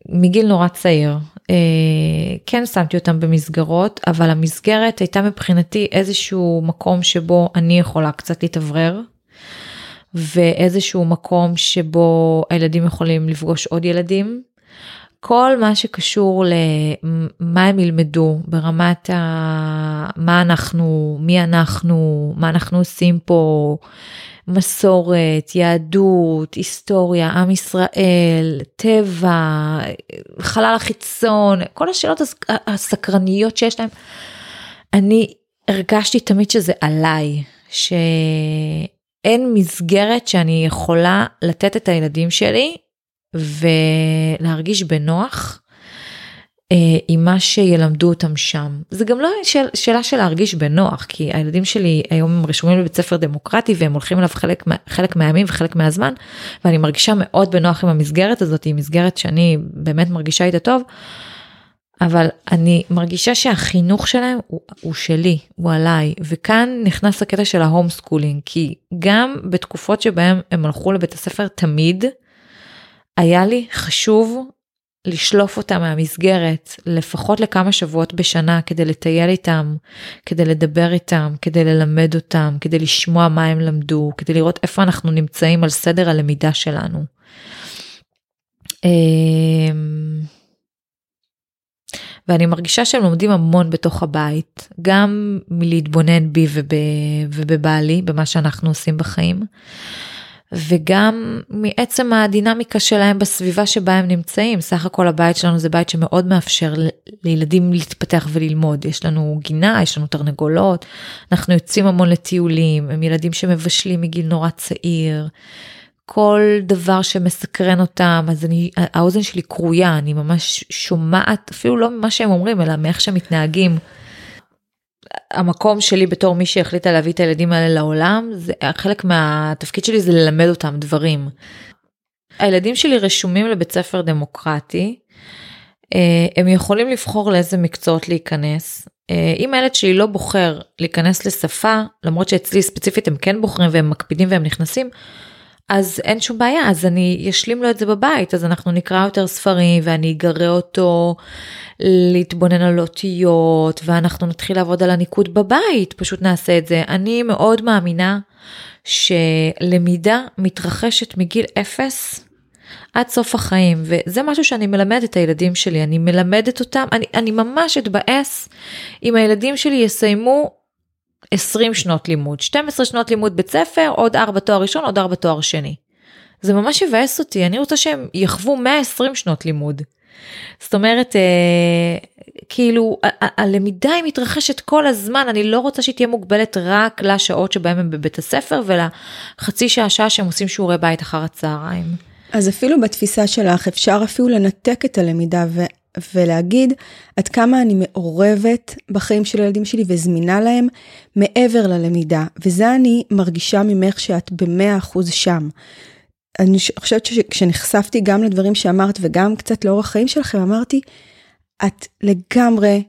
מגיל נורא צעיר. אה, כן שמתי אותם במסגרות, אבל המסגרת הייתה מבחינתי איזשהו מקום שבו אני יכולה קצת להתאוורר. ואיזשהו מקום שבו הילדים יכולים לפגוש עוד ילדים. כל מה שקשור למה הם ילמדו ברמת ה... מה אנחנו, מי אנחנו, מה אנחנו עושים פה, מסורת, יהדות, היסטוריה, עם ישראל, טבע, חלל החיצון, כל השאלות הסקרניות שיש להם. אני הרגשתי תמיד שזה עליי, ש... אין מסגרת שאני יכולה לתת את הילדים שלי ולהרגיש בנוח אה, עם מה שילמדו אותם שם. זה גם לא שאל, שאלה של להרגיש בנוח, כי הילדים שלי היום הם רשומים לבית ספר דמוקרטי והם הולכים אליו חלק, חלק מהימים וחלק מהזמן, ואני מרגישה מאוד בנוח עם המסגרת הזאת, היא מסגרת שאני באמת מרגישה איתה טוב. אבל אני מרגישה שהחינוך שלהם הוא, הוא שלי, הוא עליי, וכאן נכנס הקטע של ה homeschooling, כי גם בתקופות שבהם הם הלכו לבית הספר תמיד, היה לי חשוב לשלוף אותם מהמסגרת לפחות לכמה שבועות בשנה כדי לטייל איתם, כדי לדבר איתם, כדי ללמד אותם, כדי לשמוע מה הם למדו, כדי לראות איפה אנחנו נמצאים על סדר הלמידה שלנו. ואני מרגישה שהם לומדים המון בתוך הבית, גם מלהתבונן בי וב, ובבעלי, במה שאנחנו עושים בחיים, וגם מעצם הדינמיקה שלהם בסביבה שבה הם נמצאים. סך הכל הבית שלנו זה בית שמאוד מאפשר לילדים להתפתח וללמוד. יש לנו גינה, יש לנו תרנגולות, אנחנו יוצאים המון לטיולים, הם ילדים שמבשלים מגיל נורא צעיר. כל דבר שמסקרן אותם אז אני האוזן שלי כרויה אני ממש שומעת אפילו לא ממה שהם אומרים אלא מאיך שהם מתנהגים. המקום שלי בתור מי שהחליטה להביא את הילדים האלה לעולם זה חלק מהתפקיד שלי זה ללמד אותם דברים. הילדים שלי רשומים לבית ספר דמוקרטי. אה, הם יכולים לבחור לאיזה מקצועות להיכנס. אה, אם הילד שלי לא בוחר להיכנס לשפה למרות שאצלי ספציפית הם כן בוחרים והם מקפידים והם נכנסים. אז אין שום בעיה, אז אני אשלים לו את זה בבית, אז אנחנו נקרא יותר ספרים ואני אגרה אותו להתבונן על אותיות ואנחנו נתחיל לעבוד על הניקוד בבית, פשוט נעשה את זה. אני מאוד מאמינה שלמידה מתרחשת מגיל אפס עד סוף החיים וזה משהו שאני מלמדת את הילדים שלי, אני מלמדת אותם, אני, אני ממש אתבאס אם הילדים שלי יסיימו 20 שנות לימוד, 12 שנות לימוד בית ספר, עוד 4 תואר ראשון, עוד 4 תואר שני. זה ממש יבאס אותי, אני רוצה שהם יחוו 120 שנות לימוד. זאת אומרת, אה, כאילו, הלמידה היא מתרחשת כל הזמן, אני לא רוצה שהיא תהיה מוגבלת רק לשעות שבהם הם בבית הספר ולחצי שעה, שעה שהם עושים שיעורי בית אחר הצהריים. אז אפילו בתפיסה שלך אפשר אפילו לנתק את הלמידה ו... ולהגיד עד כמה אני מעורבת בחיים של הילדים שלי וזמינה להם מעבר ללמידה, וזה אני מרגישה ממך שאת במאה אחוז שם. אני חושבת שכשנחשפתי גם לדברים שאמרת וגם קצת לאורח החיים שלכם, אמרתי, את לגמרי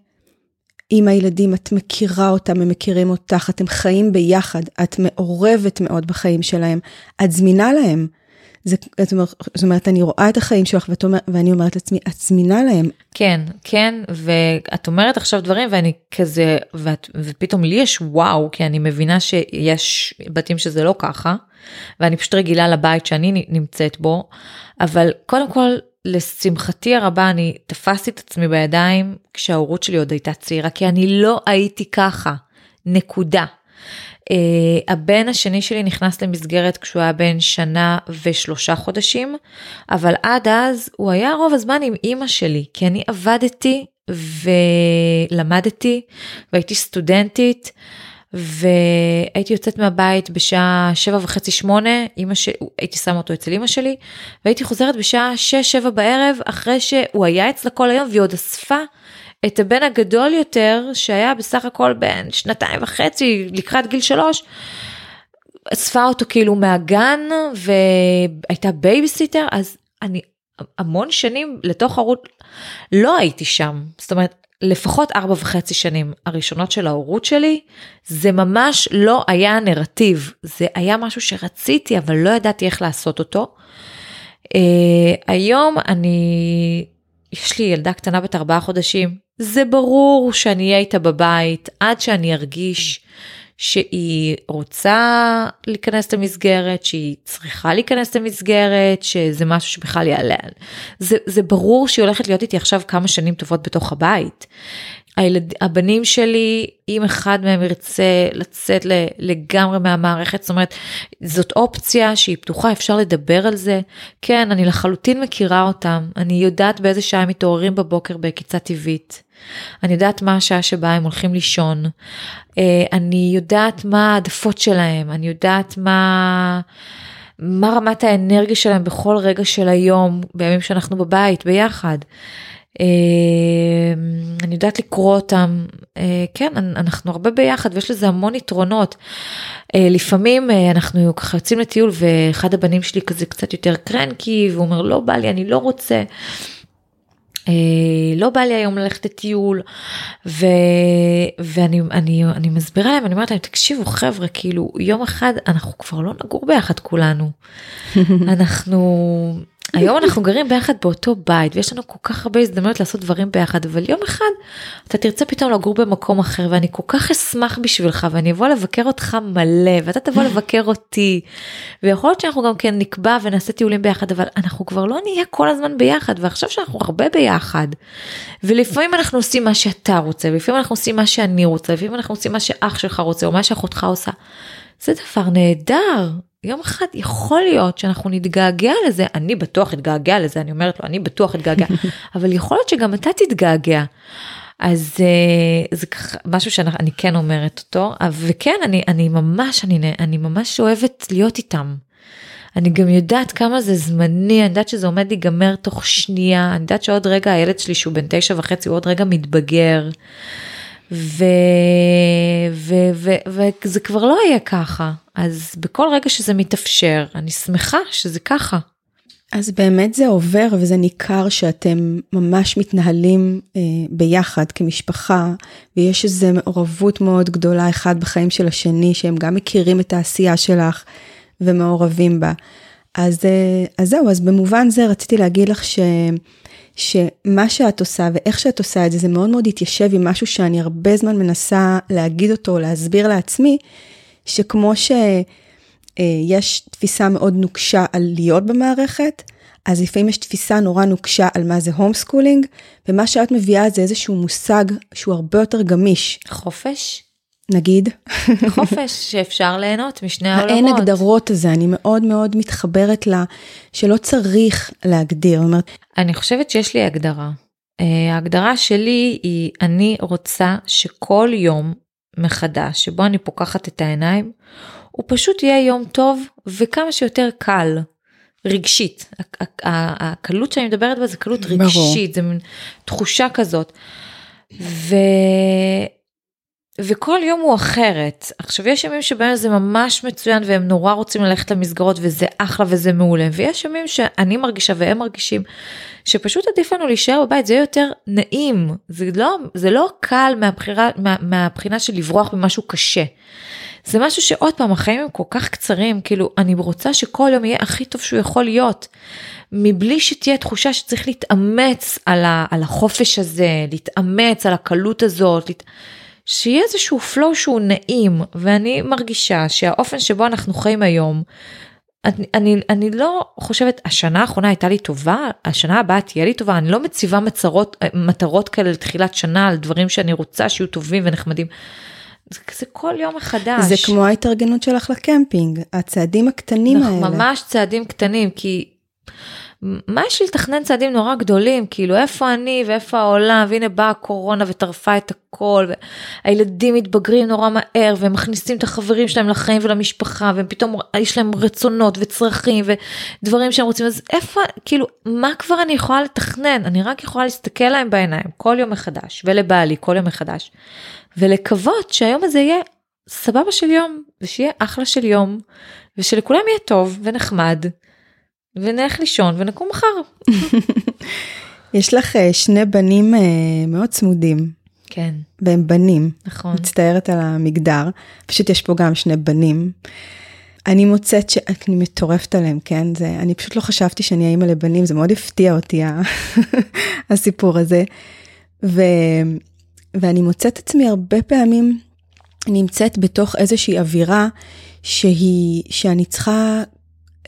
עם הילדים, את מכירה אותם, הם מכירים אותך, אתם חיים ביחד, את מעורבת מאוד בחיים שלהם, את זמינה להם. זה, זאת אומרת, זאת אומרת, אני רואה את החיים שלך ואת אומר, ואני אומרת לעצמי, את זמינה להם. כן, כן, ואת אומרת עכשיו דברים ואני כזה, ואת, ופתאום לי יש וואו, כי אני מבינה שיש בתים שזה לא ככה, ואני פשוט רגילה לבית שאני נמצאת בו, אבל קודם כל, לשמחתי הרבה אני תפסתי את עצמי בידיים כשההורות שלי עוד הייתה צעירה, כי אני לא הייתי ככה, נקודה. Uh, הבן השני שלי נכנס למסגרת כשהוא היה בן שנה ושלושה חודשים, אבל עד אז הוא היה רוב הזמן עם אימא שלי, כי אני עבדתי ולמדתי והייתי סטודנטית. והייתי יוצאת מהבית בשעה שבע וחצי שמונה, אמא ש... הייתי שמה אותו אצל אמא שלי, והייתי חוזרת בשעה שש שבע בערב אחרי שהוא היה אצלה כל היום והיא עוד אספה את הבן הגדול יותר שהיה בסך הכל בן שנתיים וחצי לקראת גיל שלוש. אספה אותו כאילו מהגן והייתה בייביסיטר אז אני המון שנים לתוך ההורות לא הייתי שם זאת אומרת לפחות ארבע וחצי שנים הראשונות של ההורות שלי, זה ממש לא היה נרטיב, זה היה משהו שרציתי אבל לא ידעתי איך לעשות אותו. Uh, היום אני, יש לי ילדה קטנה בת ארבעה חודשים, זה ברור שאני אהיה איתה בבית עד שאני ארגיש שהיא רוצה להיכנס למסגרת, שהיא צריכה להיכנס למסגרת, שזה משהו שבכלל יעלה. זה, זה ברור שהיא הולכת להיות איתי עכשיו כמה שנים טובות בתוך הבית. הילד, הבנים שלי, אם אחד מהם ירצה לצאת לגמרי מהמערכת, זאת אומרת, זאת אופציה שהיא פתוחה, אפשר לדבר על זה. כן, אני לחלוטין מכירה אותם, אני יודעת באיזה שעה הם מתעוררים בבוקר בעקיצה טבעית. אני יודעת מה השעה שבה הם הולכים לישון. אה, אני יודעת מה העדפות שלהם, אני יודעת מה... מה רמת האנרגיה שלהם בכל רגע של היום, בימים שאנחנו בבית ביחד. אמ, אני יודעת לקרוא אותם, אה, כן, אנחנו הרבה ביחד ויש לזה המון יתרונות. אה, לפעמים אה, אנחנו ככה יוצאים לטיול ואחד הבנים שלי כזה קצת יותר קרנקי והוא אומר לא בא לי, אני לא רוצה. לא בא לי היום ללכת לטיול ו, ואני אני, אני מסבירה להם אני אומרת להם תקשיבו חבר'ה כאילו יום אחד אנחנו כבר לא נגור ביחד כולנו (laughs) אנחנו היום אנחנו גרים ביחד באותו בית ויש לנו כל כך הרבה הזדמנויות לעשות דברים ביחד אבל יום אחד אתה תרצה פתאום לגור במקום אחר ואני כל כך אשמח בשבילך ואני אבוא לבקר אותך מלא ואתה תבוא לבקר אותי ויכול להיות שאנחנו גם כן נקבע ונעשה טיולים ביחד אבל אנחנו כבר לא נהיה כל הזמן ביחד ועכשיו שאנחנו הרבה ביחד ולפעמים אנחנו עושים מה שאתה רוצה ולפעמים אנחנו עושים מה שאני רוצה לפעמים אנחנו עושים מה שאח שלך רוצה או מה שאחותך עושה. זה דבר נהדר יום אחד יכול להיות שאנחנו נתגעגע לזה, אני בטוח אתגעגע לזה, אני אומרת לו, אני בטוח אתגעגע, (laughs) אבל יכול להיות שגם אתה תתגעגע. אז uh, זה ככה משהו שאני כן אומרת אותו, וכן, אני, אני ממש, אני, אני ממש אוהבת להיות איתם. אני גם יודעת כמה זה זמני, אני יודעת שזה עומד להיגמר תוך שנייה, אני יודעת שעוד רגע הילד שלי שהוא בן תשע וחצי, הוא עוד רגע מתבגר. וזה כבר לא יהיה ככה. אז בכל רגע שזה מתאפשר, אני שמחה שזה ככה. אז באמת זה עובר וזה ניכר שאתם ממש מתנהלים אה, ביחד כמשפחה ויש איזו מעורבות מאוד גדולה אחד בחיים של השני שהם גם מכירים את העשייה שלך ומעורבים בה. אז, אה, אז זהו, אז במובן זה רציתי להגיד לך ש... שמה שאת עושה ואיך שאת עושה את זה, זה מאוד מאוד התיישב עם משהו שאני הרבה זמן מנסה להגיד אותו, להסביר לעצמי, שכמו שיש תפיסה מאוד נוקשה על להיות במערכת, אז לפעמים יש תפיסה נורא נוקשה על מה זה homeschooling, ומה שאת מביאה זה איזשהו מושג שהוא הרבה יותר גמיש. חופש? נגיד. חופש (laughs) שאפשר ליהנות משני העולמות. האין הגדרות הזה, אני מאוד מאוד מתחברת לה, שלא צריך להגדיר. אומרת... אני חושבת שיש לי הגדרה. אה, ההגדרה שלי היא, אני רוצה שכל יום מחדש, שבו אני פוקחת את העיניים, הוא פשוט יהיה יום טוב וכמה שיותר קל. רגשית, הקלות שאני מדברת בה זה קלות רגשית, זה מין תחושה כזאת. ו... וכל יום הוא אחרת. עכשיו יש ימים שבהם זה ממש מצוין והם נורא רוצים ללכת למסגרות וזה אחלה וזה מעולה, ויש ימים שאני מרגישה והם מרגישים שפשוט עדיף לנו להישאר בבית, זה יותר נעים, זה לא, זה לא קל מהבחירה, מה, מהבחינה של לברוח ממשהו קשה. זה משהו שעוד פעם החיים הם כל כך קצרים, כאילו אני רוצה שכל יום יהיה הכי טוב שהוא יכול להיות, מבלי שתהיה תחושה שצריך להתאמץ על, ה, על החופש הזה, להתאמץ על הקלות הזאת. להת... שיהיה איזשהו flow שהוא נעים ואני מרגישה שהאופן שבו אנחנו חיים היום אני, אני, אני לא חושבת השנה האחרונה הייתה לי טובה השנה הבאה תהיה לי טובה אני לא מציבה מצרות מטרות כאלה לתחילת שנה על דברים שאני רוצה שיהיו טובים ונחמדים. זה, זה כל יום מחדש. זה כמו ההתארגנות שלך לקמפינג הצעדים הקטנים האלה. ממש צעדים קטנים כי מה יש לי לתכנן צעדים נורא גדולים? כאילו איפה אני ואיפה העולם? והנה באה הקורונה וטרפה את הכל והילדים מתבגרים נורא מהר והם מכניסים את החברים שלהם לחיים ולמשפחה והם פתאום יש להם רצונות וצרכים ודברים שהם רוצים. אז איפה כאילו מה כבר אני יכולה לתכנן? אני רק יכולה להסתכל להם בעיניים כל יום מחדש ולבעלי כל יום מחדש ולקוות שהיום הזה יהיה סבבה של יום ושיהיה אחלה של יום ושלכולם יהיה טוב ונחמד. ונלך לישון ונקום מחר. (laughs) יש לך אה, שני בנים אה, מאוד צמודים. כן. והם בנים. נכון. מצטערת על המגדר, פשוט יש פה גם שני בנים. אני מוצאת שאני מטורפת עליהם, כן? זה, אני פשוט לא חשבתי שאני האימא לבנים, זה מאוד הפתיע אותי (laughs) הסיפור הזה. ו, ואני מוצאת עצמי הרבה פעמים נמצאת בתוך איזושהי אווירה שהיא, שאני צריכה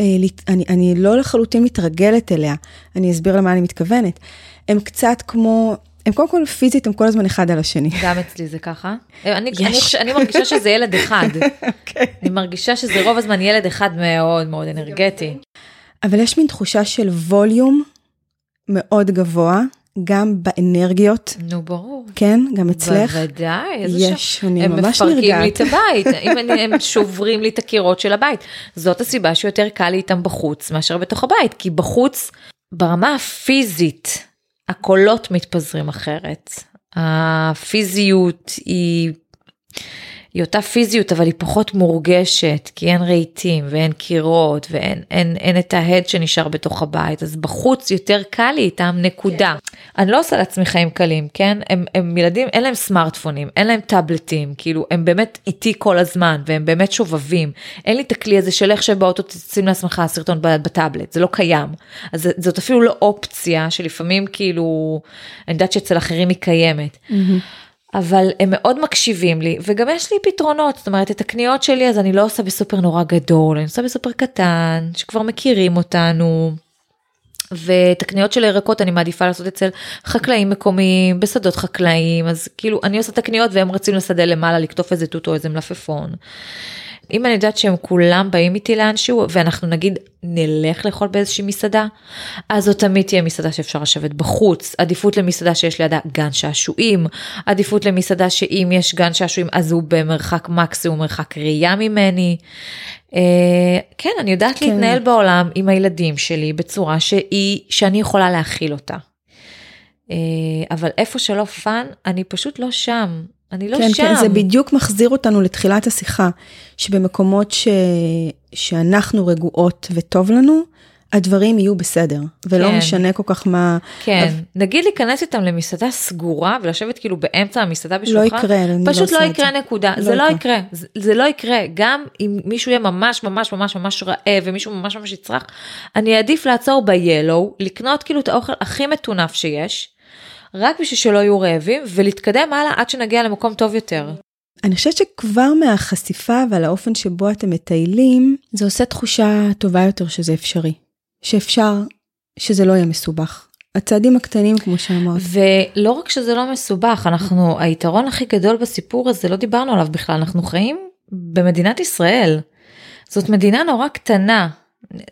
אני, אני לא לחלוטין מתרגלת אליה, אני אסביר למה אני מתכוונת. הם קצת כמו, הם קודם כל פיזית, הם כל הזמן אחד על השני. גם אצלי זה ככה. אה, אני, אני, אני מרגישה שזה ילד אחד. okay. (laughs) אוקיי. אני מרגישה שזה רוב הזמן ילד אחד מאוד מאוד אנרגטי. אבל יש מין תחושה של ווליום מאוד גבוה, גם באנרגיות. נו, ברור. כן, גם אצלך. בוודאי, איזה שם. יש, אני ממש נרגעת. הם מפרקים לי את הבית, (laughs) אם אני, הם שוברים לי את הקירות של הבית. זאת הסיבה שיותר קל לי איתם בחוץ מאשר בתוך הבית, כי בחוץ, ברמה הפיזית, הקולות מתפזרים אחרת. הפיזיות היא היא אותה פיזיות אבל היא פחות מורגשת כי אין רהיטים ואין קירות ואין אין, אין את ההד שנשאר בתוך הבית אז בחוץ יותר קל לי איתם נקודה. כן. אני לא עושה לעצמי חיים קלים כן הם, הם ילדים אין להם סמארטפונים אין להם טאבלטים כאילו הם באמת איתי כל הזמן והם באמת שובבים אין לי את הכלי הזה של איך שבאוטו תשים לעצמך סרטון בטאבלט זה לא קיים אז זאת אפילו לא אופציה שלפעמים כאילו אני יודעת שאצל אחרים היא קיימת. Mm-hmm. אבל הם מאוד מקשיבים לי וגם יש לי פתרונות זאת אומרת את הקניות שלי אז אני לא עושה בסופר נורא גדול אני עושה בסופר קטן שכבר מכירים אותנו. ואת הקניות של הירקות אני מעדיפה לעשות אצל חקלאים מקומיים בשדות חקלאים אז כאילו אני עושה את הקניות והם רצים לשדה למעלה לקטוף איזה תות או איזה מלפפון. אם אני יודעת שהם כולם באים איתי לאנשהו ואנחנו נגיד נלך לאכול באיזושהי מסעדה, אז זאת תמיד תהיה מסעדה שאפשר לשבת בחוץ, עדיפות למסעדה שיש לידה גן שעשועים, עדיפות למסעדה שאם יש גן שעשועים אז הוא במרחק מקסימום מרחק ראייה ממני. אה, כן, אני יודעת כן. להתנהל בעולם עם הילדים שלי בצורה שהיא, שאני יכולה להכיל אותה. אה, אבל איפה שלא fun, אני פשוט לא שם. אני לא כן, שם. כן, זה בדיוק מחזיר אותנו לתחילת השיחה, שבמקומות ש... שאנחנו רגועות וטוב לנו, הדברים יהיו בסדר, ולא כן. משנה כל כך מה... כן, אבל... נגיד להיכנס איתם למסעדה סגורה ולשבת כאילו באמצע המסעדה בשולחן, לא יקרה, אני לא פשוט לא, לא יקרה זה. נקודה, לא זה יקרה. לא יקרה, זה, זה לא יקרה, גם אם מישהו יהיה ממש ממש ממש ממש רעב ומישהו ממש ממש יצרח, אני אעדיף לעצור ב-Yellow, לקנות כאילו את האוכל הכי מטונף שיש, רק בשביל שלא יהיו רעבים ולהתקדם הלאה עד שנגיע למקום טוב יותר. אני חושבת שכבר מהחשיפה ועל האופן שבו אתם מטיילים, זה עושה תחושה טובה יותר שזה אפשרי. שאפשר, שזה לא יהיה מסובך. הצעדים הקטנים כמו שאמרת. ולא רק שזה לא מסובך, אנחנו, היתרון הכי גדול בסיפור הזה, לא דיברנו עליו בכלל, אנחנו חיים במדינת ישראל. זאת מדינה נורא קטנה,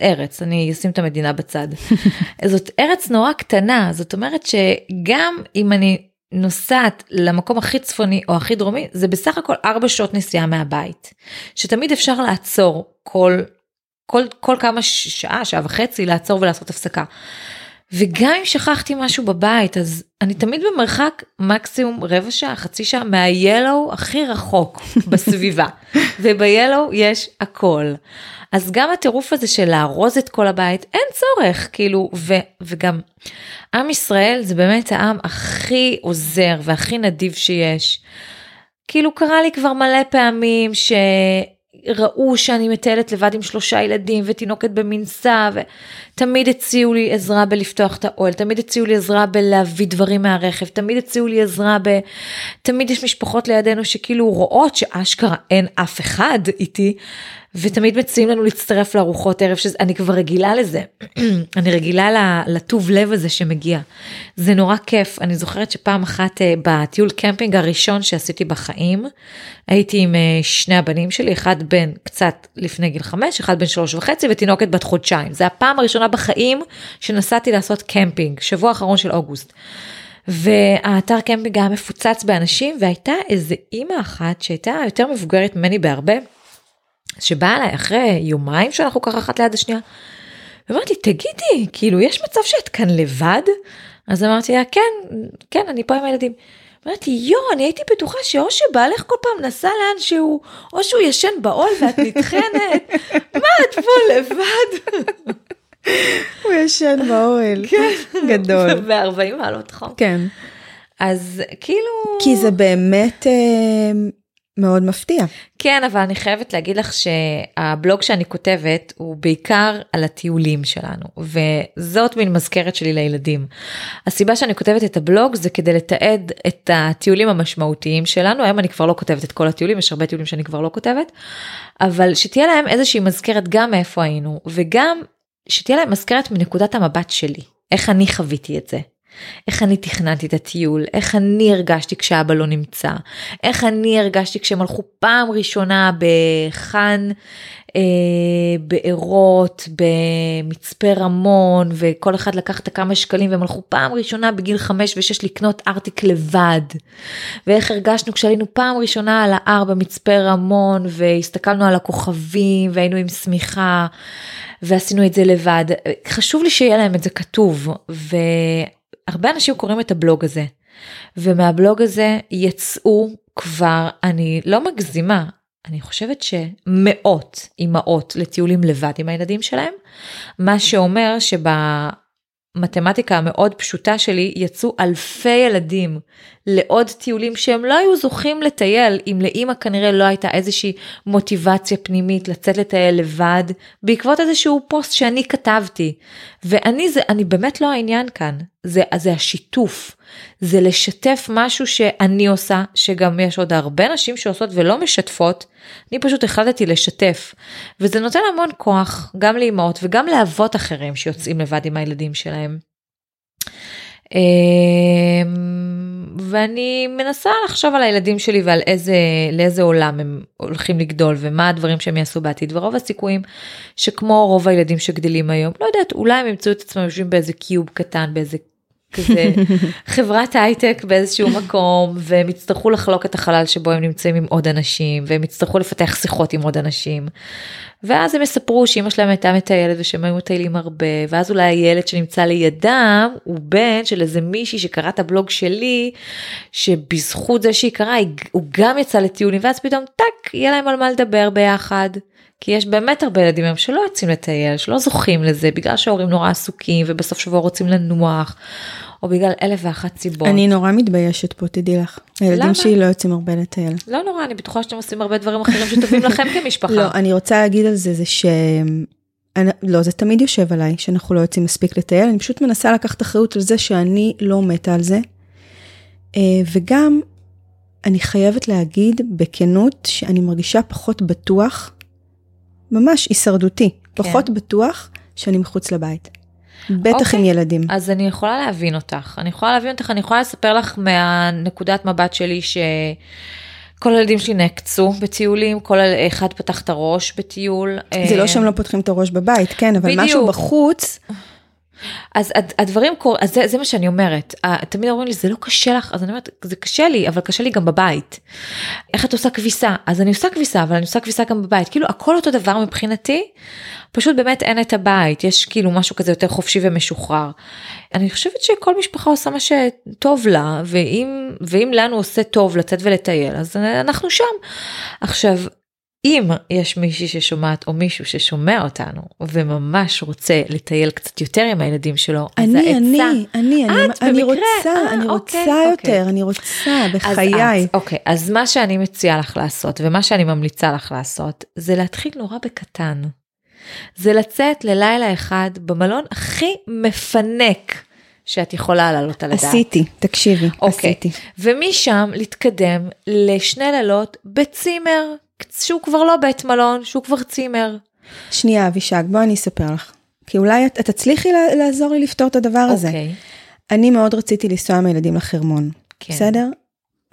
ארץ, אני אשים את המדינה בצד. (laughs) זאת ארץ נורא קטנה, זאת אומרת שגם אם אני נוסעת למקום הכי צפוני או הכי דרומי, זה בסך הכל ארבע שעות נסיעה מהבית. שתמיד אפשר לעצור כל, כל, כל כמה שעה, שעה וחצי, לעצור ולעשות הפסקה. וגם אם שכחתי משהו בבית, אז אני תמיד במרחק מקסימום רבע שעה, חצי שעה מהיאלו הכי רחוק (laughs) בסביבה. וביאלו יש הכל. אז גם הטירוף הזה של לארוז את כל הבית, אין צורך, כאילו, ו, וגם עם ישראל זה באמת העם הכי עוזר והכי נדיב שיש. כאילו קרה לי כבר מלא פעמים ש... ראו שאני מטיילת לבד עם שלושה ילדים ותינוקת במנסה ותמיד הציעו לי עזרה בלפתוח את האוהל, תמיד הציעו לי עזרה בלהביא דברים מהרכב, תמיד הציעו לי עזרה ב... תמיד יש משפחות לידינו שכאילו רואות שאשכרה אין אף אחד איתי ותמיד מציעים לנו להצטרף לארוחות ערב, שאני כבר רגילה לזה, (clears throat) אני רגילה לטוב לב הזה שמגיע. זה נורא כיף, אני זוכרת שפעם אחת אה, בטיול קמפינג הראשון שעשיתי בחיים, הייתי עם אה, שני הבנים שלי, אחד בן קצת לפני גיל חמש, אחד בן שלוש וחצי ותינוקת בת חודשיים. זה הפעם הראשונה בחיים שנסעתי לעשות קמפינג, שבוע אחרון של אוגוסט. והאתר קמפינג היה מפוצץ באנשים והייתה איזה אימא אחת שהייתה יותר מבוגרת ממני בהרבה. שבאה אליי אחרי יומיים שאנחנו ככה אחת ליד השנייה. ואמרתי תגידי כאילו יש מצב שאת כאן לבד? אז אמרתי לה כן כן אני פה עם הילדים. אמרתי יו אני הייתי בטוחה שאו שבעלך כל פעם נסע לאן שהוא או שהוא ישן בעול ואת נטחנת (laughs) מה את פה לבד. (laughs) הוא ישן באוהל כן גדול (laughs) ב-40 מעלות חום כן אז כאילו כי זה באמת אה, מאוד מפתיע. כן, אבל אני חייבת להגיד לך שהבלוג שאני כותבת הוא בעיקר על הטיולים שלנו, וזאת מין מזכרת שלי לילדים. הסיבה שאני כותבת את הבלוג זה כדי לתעד את הטיולים המשמעותיים שלנו, היום אני כבר לא כותבת את כל הטיולים, יש הרבה טיולים שאני כבר לא כותבת, אבל שתהיה להם איזושהי מזכרת גם מאיפה היינו, וגם שתהיה להם מזכרת מנקודת המבט שלי, איך אני חוויתי את זה. איך אני תכננתי את הטיול, איך אני הרגשתי כשאבא לא נמצא, איך אני הרגשתי כשהם הלכו פעם ראשונה בחאן, אה, בעירות, במצפה רמון, וכל אחד לקח את הכמה שקלים והם הלכו פעם ראשונה בגיל חמש ושש לקנות ארטיק לבד. ואיך הרגשנו כשעלינו פעם ראשונה על ההר במצפה רמון והסתכלנו על הכוכבים והיינו עם שמיכה. ועשינו את זה לבד. חשוב לי שיהיה להם את זה כתוב, ו... הרבה אנשים קוראים את הבלוג הזה, ומהבלוג הזה יצאו כבר, אני לא מגזימה, אני חושבת שמאות אימהות לטיולים לבד עם הילדים שלהם, מה שאומר שב... מתמטיקה המאוד פשוטה שלי יצאו אלפי ילדים לעוד טיולים שהם לא היו זוכים לטייל אם לאימא כנראה לא הייתה איזושהי מוטיבציה פנימית לצאת לטייל לבד בעקבות איזשהו פוסט שאני כתבתי. ואני זה אני באמת לא העניין כאן. זה זה השיתוף. זה לשתף משהו שאני עושה שגם יש עוד הרבה נשים שעושות ולא משתפות. אני פשוט החלטתי לשתף. וזה נותן המון כוח גם לאימהות וגם לאבות אחרים שיוצאים לבד עם הילדים שלהם. אמ, ואני מנסה לחשוב על הילדים שלי ועל איזה לאיזה עולם הם הולכים לגדול ומה הדברים שהם יעשו בעתיד ורוב הסיכויים שכמו רוב הילדים שגדלים היום לא יודעת אולי הם ימצאו את עצמם יושבים באיזה קיוב קטן באיזה כזה (laughs) חברת הייטק באיזשהו מקום והם יצטרכו לחלוק את החלל שבו הם נמצאים עם עוד אנשים והם יצטרכו לפתח שיחות עם עוד אנשים. ואז הם יספרו שאמא שלהם הייתה מטיילת ושהם היו מטיילים הרבה ואז אולי הילד שנמצא לידם הוא בן של איזה מישהי שקרא את הבלוג שלי שבזכות זה שהיא קראה הוא גם יצא לטיולים ואז פתאום טאק יהיה להם על מה לדבר ביחד. כי יש באמת הרבה ילדים היום שלא יוצאים לטייל, שלא זוכים לזה, בגלל שההורים נורא עסוקים ובסוף שבוע רוצים לנוח, או בגלל אלף ואחת סיבות. אני נורא מתביישת פה, תדעי לך. הילדים שלי לא יוצאים הרבה לטייל. לא נורא, אני בטוחה שאתם עושים הרבה דברים אחרים שטובים לכם כמשפחה. לא, אני רוצה להגיד על זה, זה ש... אני, לא, זה תמיד יושב עליי, שאנחנו לא יוצאים מספיק לטייל, אני פשוט מנסה לקחת אחריות על זה שאני לא מתה על זה. אה, וגם, אני חייבת להגיד בכנות שאני מרגישה פחות בטוח ממש הישרדותי, כן. פחות בטוח שאני מחוץ לבית. בטח אוקיי. עם ילדים. אז אני יכולה להבין אותך, אני יכולה להבין אותך, אני יכולה לספר לך מהנקודת מבט שלי שכל הילדים שלי נעקצו בטיולים, כל אחד פתח את הראש בטיול. זה לא אה, שהם לא פותחים את הראש בבית, כן, אבל בדיוק. משהו בחוץ. אז הד- הדברים קורים, אז זה, זה מה שאני אומרת, תמיד אומרים לי זה לא קשה לך, אז אני אומרת זה קשה לי, אבל קשה לי גם בבית. איך את עושה כביסה? אז אני עושה כביסה, אבל אני עושה כביסה גם בבית, כאילו הכל אותו דבר מבחינתי, פשוט באמת אין את הבית, יש כאילו משהו כזה יותר חופשי ומשוחרר. אני חושבת שכל משפחה עושה מה שטוב לה, ואם, ואם לנו עושה טוב לצאת ולטייל, אז אנחנו שם. עכשיו, אם יש מישהי ששומעת או מישהו ששומע אותנו וממש רוצה לטייל קצת יותר עם הילדים שלו, אז אני, העצה... אני, אני, אני, את אני במקרה? רוצה, אה, אני אוקיי, רוצה אוקיי. יותר, אני רוצה, אז בחיי. את, אוקיי, אז מה שאני מציעה לך לעשות ומה שאני ממליצה לך לעשות זה להתחיל נורא בקטן. זה לצאת ללילה אחד במלון הכי מפנק שאת יכולה לעלות על הדעת. עשיתי, תקשיבי, אוקיי. עשיתי. ומשם להתקדם לשני לילות בצימר, שהוא כבר לא בית מלון, שהוא כבר צימר. שנייה, אבישג, בואי אני אספר לך. כי אולי את, את תצליחי לעזור לי לפתור את הדבר הזה. אוקיי. אני מאוד רציתי לנסוע עם הילדים לחרמון, כן. בסדר?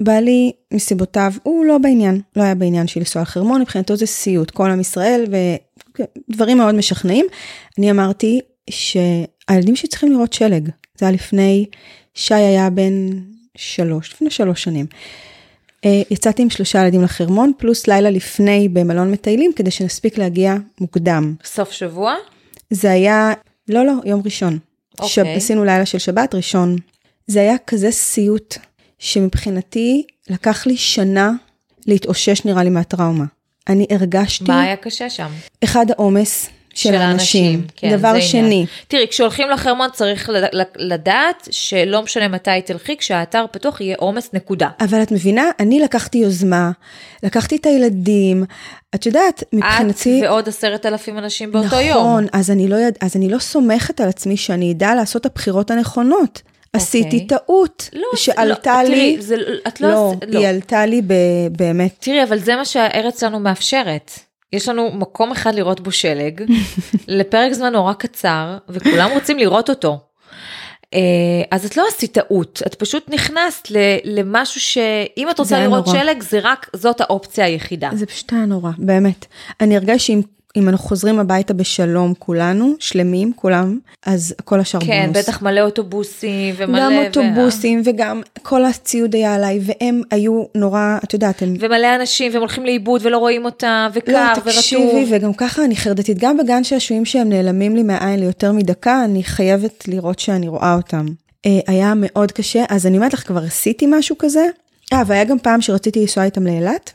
בעלי, מסיבותיו, הוא לא בעניין, לא היה בעניין של לנסוע לחרמון, מבחינתו זה סיוט, כל עם ישראל ודברים מאוד משכנעים. אני אמרתי שהילדים שצריכים לראות שלג, זה היה לפני, שי היה בן שלוש, לפני שלוש שנים. אה, יצאתי עם שלושה ילדים לחרמון, פלוס לילה לפני במלון מטיילים, כדי שנספיק להגיע מוקדם. סוף שבוע? זה היה, לא, לא, יום ראשון. אוקיי. שב, עשינו לילה של שבת, ראשון. זה היה כזה סיוט, שמבחינתי לקח לי שנה להתאושש נראה לי מהטראומה. אני הרגשתי, מה היה קשה שם? אחד העומס של האנשים. כן, דבר שני, עניין. תראי, כשהולכים לחרמון צריך לד- לדעת שלא משנה מתי תלכי, כשהאתר פתוח יהיה עומס נקודה. אבל את מבינה, אני לקחתי יוזמה, לקחתי את הילדים, את יודעת, מבחינתי... את ועוד עשרת אלפים אנשים באותו נכון, יום. נכון, אז לא יד... אז אני לא סומכת על עצמי שאני אדע לעשות את הבחירות הנכונות. עשיתי טעות, לא, שעלתה לא, לי, תראי, זה, את לא, לא, לא. היא עלתה לי ב... באמת, תראי, אבל זה מה שהארץ שלנו מאפשרת. יש לנו מקום אחד לראות בו שלג, (laughs) לפרק זמן נורא קצר, וכולם רוצים לראות אותו. אה, אז את לא עשית טעות, את פשוט נכנסת ל- למשהו שאם את רוצה לראות נורא. שלג, זה רק, זאת האופציה היחידה. זה פשוט היה נורא, באמת. אני הרגשתי שאם אם אנחנו חוזרים הביתה בשלום כולנו, שלמים כולם, אז כל השאר כן, בונוס. בטח מלא אוטובוסים ומלא... גם אוטובוסים וגם כל הציוד היה עליי, והם היו נורא, את יודעת, הם... ומלא אנשים, והם הולכים לאיבוד ולא רואים אותם, וקר לא, ורטוב. תקשיבי, וגם ככה אני חרדתית, גם בגן שעשועים שהם נעלמים לי מהעין ליותר מדקה, אני חייבת לראות שאני רואה אותם. אה, היה מאוד קשה, אז אני אומרת לך, כבר עשיתי משהו כזה. אה, והיה גם פעם שרציתי לנסוע איתם לאילת.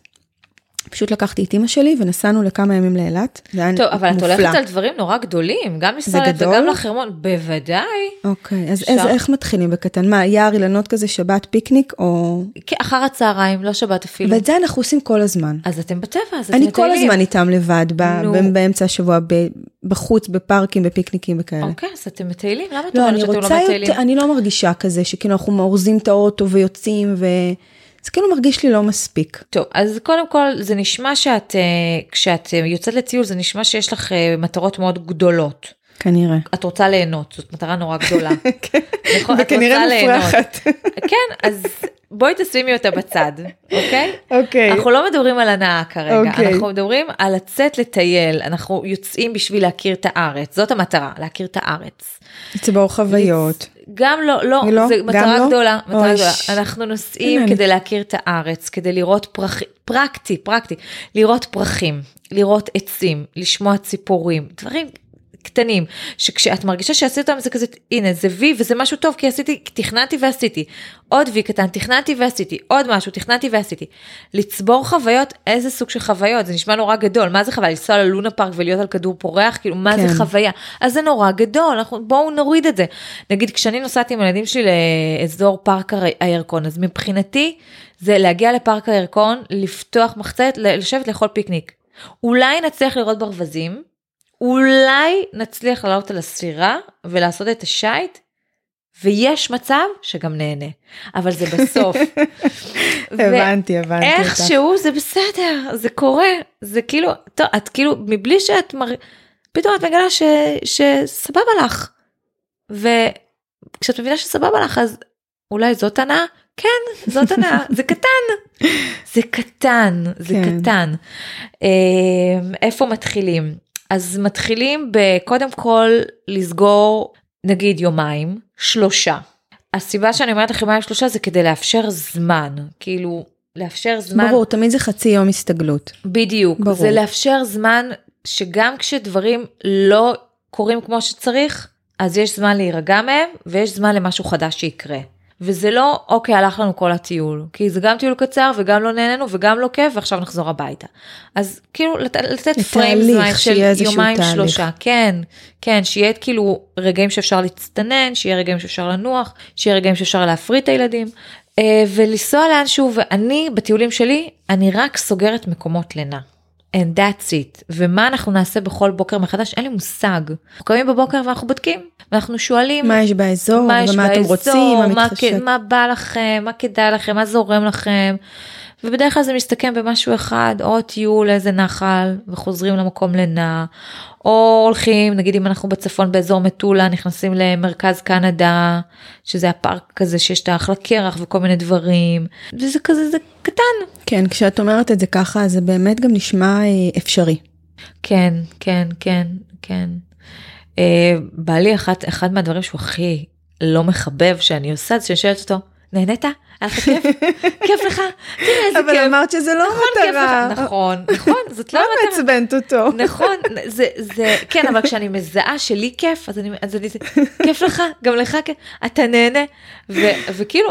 פשוט לקחתי את אימא שלי ונסענו לכמה ימים לאילת. זה היה טוב, אבל את מופלא. הולכת על דברים נורא גדולים, גם גדול? וגם לחרמון, בוודאי. אוקיי, אז. איזה, איך מתחילים בקטן? מה, יער אילנות כזה, שבת, פיקניק, או... כן, אחר הצהריים, לא שבת אפילו. ואת זה אנחנו עושים כל הזמן. אז אתם בטבע, אז אתם אני כל מטיילים. הזמן איתם לבד, ב-. ב- באמצע השבוע, ב- בחוץ, בפארקים, בפיקניקים וכאלה. אוקיי, אז אתם מטיילים? למה את לא, אומרת שאתם לא מטיילים? יותר, אני לא מרגישה כזה, שכאילו אנחנו אורזים את האוטו ויוצאים, ו... זה כאילו מרגיש לי לא מספיק. טוב, אז קודם כל זה נשמע שאת, אה, כשאת אה, יוצאת לטיול, זה נשמע שיש לך אה, מטרות מאוד גדולות. כנראה. את רוצה ליהנות, זאת מטרה נורא גדולה. (laughs) נכון, את וכנראה ליהנות. מופרכת. (laughs) כן, אז בואי תשימי אותה בצד, אוקיי? אוקיי. אנחנו לא מדברים על הנאה כרגע, אוקיי. אנחנו מדברים על לצאת לטייל, אנחנו יוצאים בשביל להכיר את הארץ, זאת המטרה, להכיר את הארץ. לצבור חוויות. גם לא, לא, לא? זה גם מטרה לא? גדולה, מטרה אוי, גדולה. אנחנו נוסעים כדי להכיר את הארץ, כדי לראות פרחים, פרקטי, פרקטי, לראות פרחים, לראות עצים, לשמוע ציפורים, דברים קטנים, שכשאת מרגישה שעשית אותם זה כזה, הנה זה וי וזה משהו טוב כי עשיתי, תכננתי ועשיתי, עוד וי קטן, תכננתי ועשיתי, עוד משהו, תכננתי ועשיתי. לצבור חוויות, איזה סוג של חוויות, זה נשמע נורא גדול, מה זה חוויה, לנסוע ללונה פארק ולהיות על כדור פורח, כאילו מה כן. זה חוויה, אז זה נורא גדול, אנחנו, בואו נוריד את זה. נגיד כשאני נוסעתי עם הילדים שלי לאזור פארק הירקון, אז מבחינתי זה להגיע לפארק הירקון, לפתוח מחצית, לשבת לאכול פיקניק. אולי נצליח לראות ברווזים, אולי נצליח לעלות על הסירה ולעשות את השייט, ויש מצב שגם נהנה, אבל זה בסוף. (laughs) הבנתי, הבנתי אותך. איכשהו זה בסדר, זה קורה, זה כאילו, טוב, את כאילו, מבלי שאת מר... פתאום את מגלה ש... שסבבה לך. וכשאת מבינה שסבבה לך, אז אולי זאת הנאה? כן, זאת הנאה, (laughs) זה קטן. זה קטן, זה כן. קטן. אה, איפה מתחילים? אז מתחילים בקודם כל לסגור נגיד יומיים, שלושה. הסיבה שאני אומרת לך יומיים שלושה זה כדי לאפשר זמן, כאילו לאפשר זמן. ברור, תמיד זה חצי יום הסתגלות. בדיוק, ברור. זה לאפשר זמן שגם כשדברים לא קורים כמו שצריך, אז יש זמן להירגע מהם ויש זמן למשהו חדש שיקרה. וזה לא, אוקיי, הלך לנו כל הטיול, כי זה גם טיול קצר וגם לא נהנינו וגם לא כיף ועכשיו נחזור הביתה. אז כאילו לת, לתת פריים זמן של יומיים תהליך. שלושה, כן, כן, שיהיה כאילו רגעים שאפשר להצטנן, שיהיה רגעים שאפשר לנוח, שיהיה רגעים שאפשר להפריד את הילדים. אה, ולנסוע לאנשהו ואני בטיולים שלי אני רק סוגרת מקומות לינה. And that's it. ומה אנחנו נעשה בכל בוקר מחדש אין לי מושג. אנחנו קמים בבוקר ואנחנו בודקים ואנחנו שואלים מה יש באזור, מה יש ומה אתם באזור, רוצים, מה מה, מתחשק. כ- מה בא לכם, מה כדאי לכם, מה זורם לכם. ובדרך כלל זה מסתכם במשהו אחד, או טיול לאיזה נחל וחוזרים למקום לינה, או הולכים, נגיד אם אנחנו בצפון באזור מטולה, נכנסים למרכז קנדה, שזה הפארק כזה שיש את האחלה קרח וכל מיני דברים, וזה כזה, זה קטן. כן, כשאת אומרת את זה ככה, זה באמת גם נשמע אה, אפשרי. כן, כן, כן, כן. אה, בעלי, אחת, אחד מהדברים שהוא הכי לא מחבב שאני עושה, זה שאני שואלת אותו, נהנית? היה לך כיף? (laughs) כיף לך? תראה איזה אבל כיף. אמרת שזה לא נכון, מטרה. נכון, נכון, זאת לא מה המטרה. מעצבנת אותו? נכון, זה, זה, כן, אבל כשאני מזהה שלי כיף, אז אני, אז אני, כיף לך, גם לך כיף, אתה נהנה, וכאילו,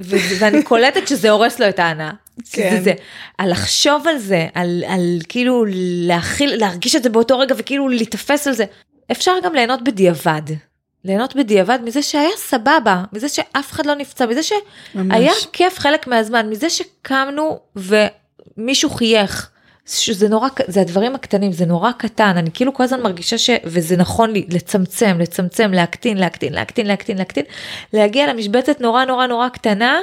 ואני קולטת שזה הורס לו את ההנאה. כן. זה, זה, על לחשוב על זה, על, על כאילו להכיל, להרגיש את זה באותו רגע וכאילו להיתפס על זה. אפשר גם ליהנות בדיעבד. ליהנות בדיעבד מזה שהיה סבבה, מזה שאף אחד לא נפצע, מזה שהיה ממש. כיף חלק מהזמן, מזה שקמנו ומישהו חייך. שזה נורא, זה הדברים הקטנים, זה נורא קטן, אני כאילו כל הזמן מרגישה ש... וזה נכון לי, לצמצם, לצמצם, להקטין, להקטין, להקטין, להקטין, להקטין, להגיע למשבצת נורא נורא נורא קטנה,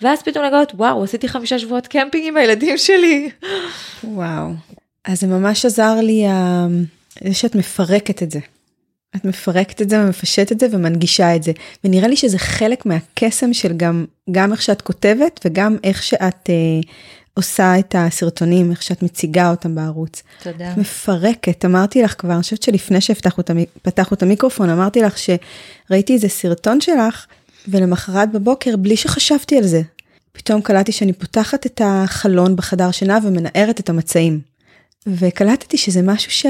ואז פתאום לגלות, וואו, עשיתי חמישה שבועות קמפינג עם הילדים שלי. וואו. אז זה ממש עזר לי ה- זה שאת מפרקת את זה. את מפרקת את זה ומפשטת את זה ומנגישה את זה. ונראה לי שזה חלק מהקסם של גם, גם איך שאת כותבת וגם איך שאת אה, עושה את הסרטונים, איך שאת מציגה אותם בערוץ. תודה. את מפרקת, אמרתי לך כבר, אני חושבת שלפני שפתחנו את, המיקרופון, אמרתי לך שראיתי איזה סרטון שלך, ולמחרת בבוקר, בלי שחשבתי על זה, פתאום קלטתי שאני פותחת את החלון בחדר שינה ומנערת את המצעים. וקלטתי שזה משהו ש...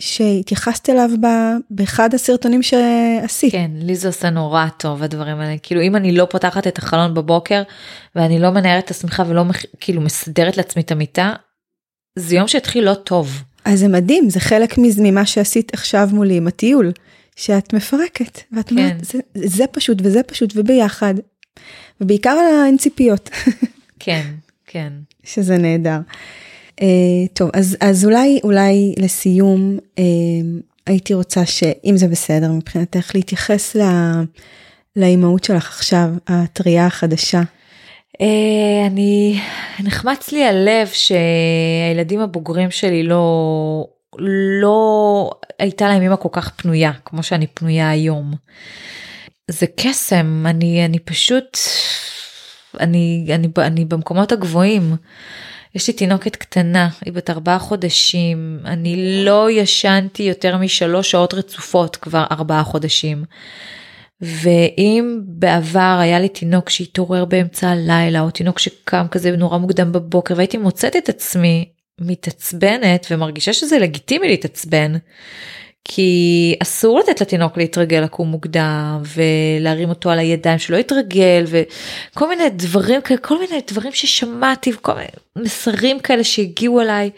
שהתייחסת אליו ב... באחד הסרטונים שעשית. כן, לי זה עושה נורא טוב הדברים האלה. כאילו אם אני לא פותחת את החלון בבוקר ואני לא מנערת את השמיכה ולא כאילו מסדרת לעצמי את המיטה, זה יום שהתחיל לא טוב. אז זה מדהים, זה חלק ממה שעשית עכשיו מולי עם הטיול, שאת מפרקת, ואת כן. אומרת, זה, זה פשוט וזה פשוט וביחד, ובעיקר על האין ציפיות, כן, כן. שזה נהדר. Uh, טוב, אז, אז אולי, אולי לסיום, uh, הייתי רוצה שאם זה בסדר מבחינתך, להתייחס ל- לאימהות שלך עכשיו, הטריה החדשה. אה, אני, נחמץ לי הלב שהילדים הבוגרים שלי לא, לא הייתה להם אימא כל כך פנויה כמו שאני פנויה היום. זה קסם, אני, אני פשוט, אני, אני, אני במקומות הגבוהים. יש לי תינוקת קטנה, היא בת ארבעה חודשים, אני לא ישנתי יותר משלוש שעות רצופות כבר ארבעה חודשים. ואם בעבר היה לי תינוק שהתעורר באמצע הלילה, או תינוק שקם כזה נורא מוקדם בבוקר, והייתי מוצאת את עצמי מתעצבנת ומרגישה שזה לגיטימי להתעצבן, כי אסור לתת לתינוק להתרגל לקום מוקדם ולהרים אותו על הידיים שלא יתרגל וכל מיני דברים כאלה כל מיני דברים ששמעתי וכל מיני מסרים כאלה שהגיעו אליי.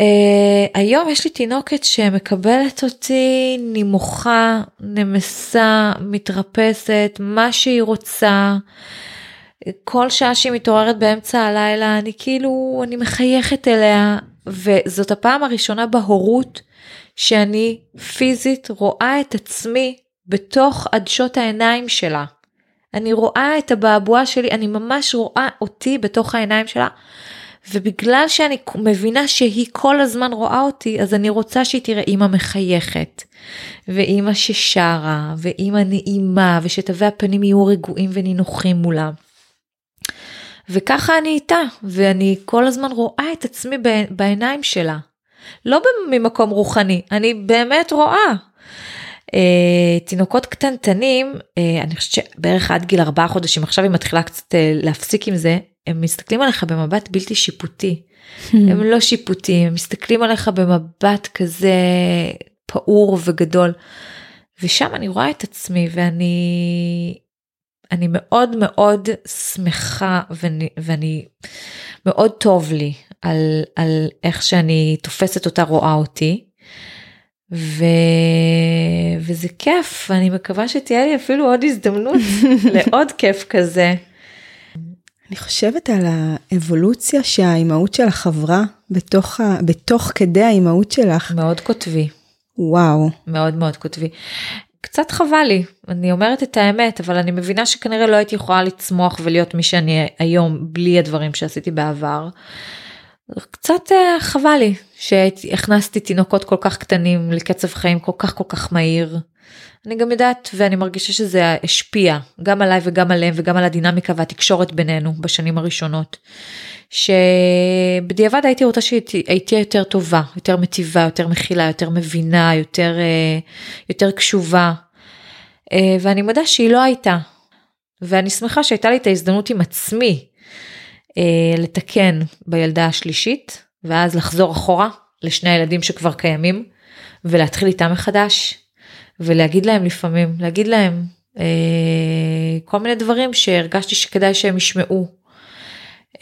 Uh, היום יש לי תינוקת שמקבלת אותי נמוכה, נמסה, מתרפסת, מה שהיא רוצה. כל שעה שהיא מתעוררת באמצע הלילה אני כאילו אני מחייכת אליה וזאת הפעם הראשונה בהורות שאני פיזית רואה את עצמי בתוך עדשות העיניים שלה. אני רואה את הבעבועה שלי, אני ממש רואה אותי בתוך העיניים שלה. ובגלל שאני מבינה שהיא כל הזמן רואה אותי, אז אני רוצה שהיא תראה אימא מחייכת, ואימא ששרה, ואימא נעימה, ושתווי הפנים יהיו רגועים ונינוחים מולה. וככה אני איתה, ואני כל הזמן רואה את עצמי בעיניים שלה. לא ממקום רוחני, אני באמת רואה. אה, תינוקות קטנטנים, אה, אני חושבת שבערך עד גיל ארבעה חודשים, עכשיו היא מתחילה קצת אה, להפסיק עם זה, הם מסתכלים עליך במבט בלתי שיפוטי. הם לא שיפוטיים, הם מסתכלים עליך במבט כזה פעור וגדול. ושם אני רואה את עצמי ואני אני מאוד מאוד שמחה ואני, ואני מאוד טוב לי על, על איך שאני תופסת אותה רואה אותי. ו... וזה כיף ואני מקווה שתהיה לי אפילו עוד הזדמנות (laughs) לעוד כיף כזה. אני חושבת על האבולוציה שהאימהות שלך עברה בתוך, ה... בתוך כדי האימהות שלך. מאוד כותבי. וואו. מאוד מאוד כותבי. קצת חבל לי, אני אומרת את האמת, אבל אני מבינה שכנראה לא הייתי יכולה לצמוח ולהיות מי שאני היום בלי הדברים שעשיתי בעבר. קצת אה, חבל לי שהכנסתי תינוקות כל כך קטנים לקצב חיים כל כך כל כך מהיר. אני גם יודעת ואני מרגישה שזה השפיע גם עליי וגם עליהם וגם על הדינמיקה והתקשורת בינינו בשנים הראשונות. שבדיעבד הייתי רוצה שהייתי יותר טובה, יותר מטיבה, יותר מכילה, יותר מבינה, יותר, אה, יותר קשובה. אה, ואני מודה שהיא לא הייתה. ואני שמחה שהייתה לי את ההזדמנות עם עצמי אה, לתקן בילדה השלישית, ואז לחזור אחורה לשני הילדים שכבר קיימים, ולהתחיל איתם מחדש, ולהגיד להם לפעמים, להגיד להם כל מיני דברים שהרגשתי שכדאי שהם ישמעו.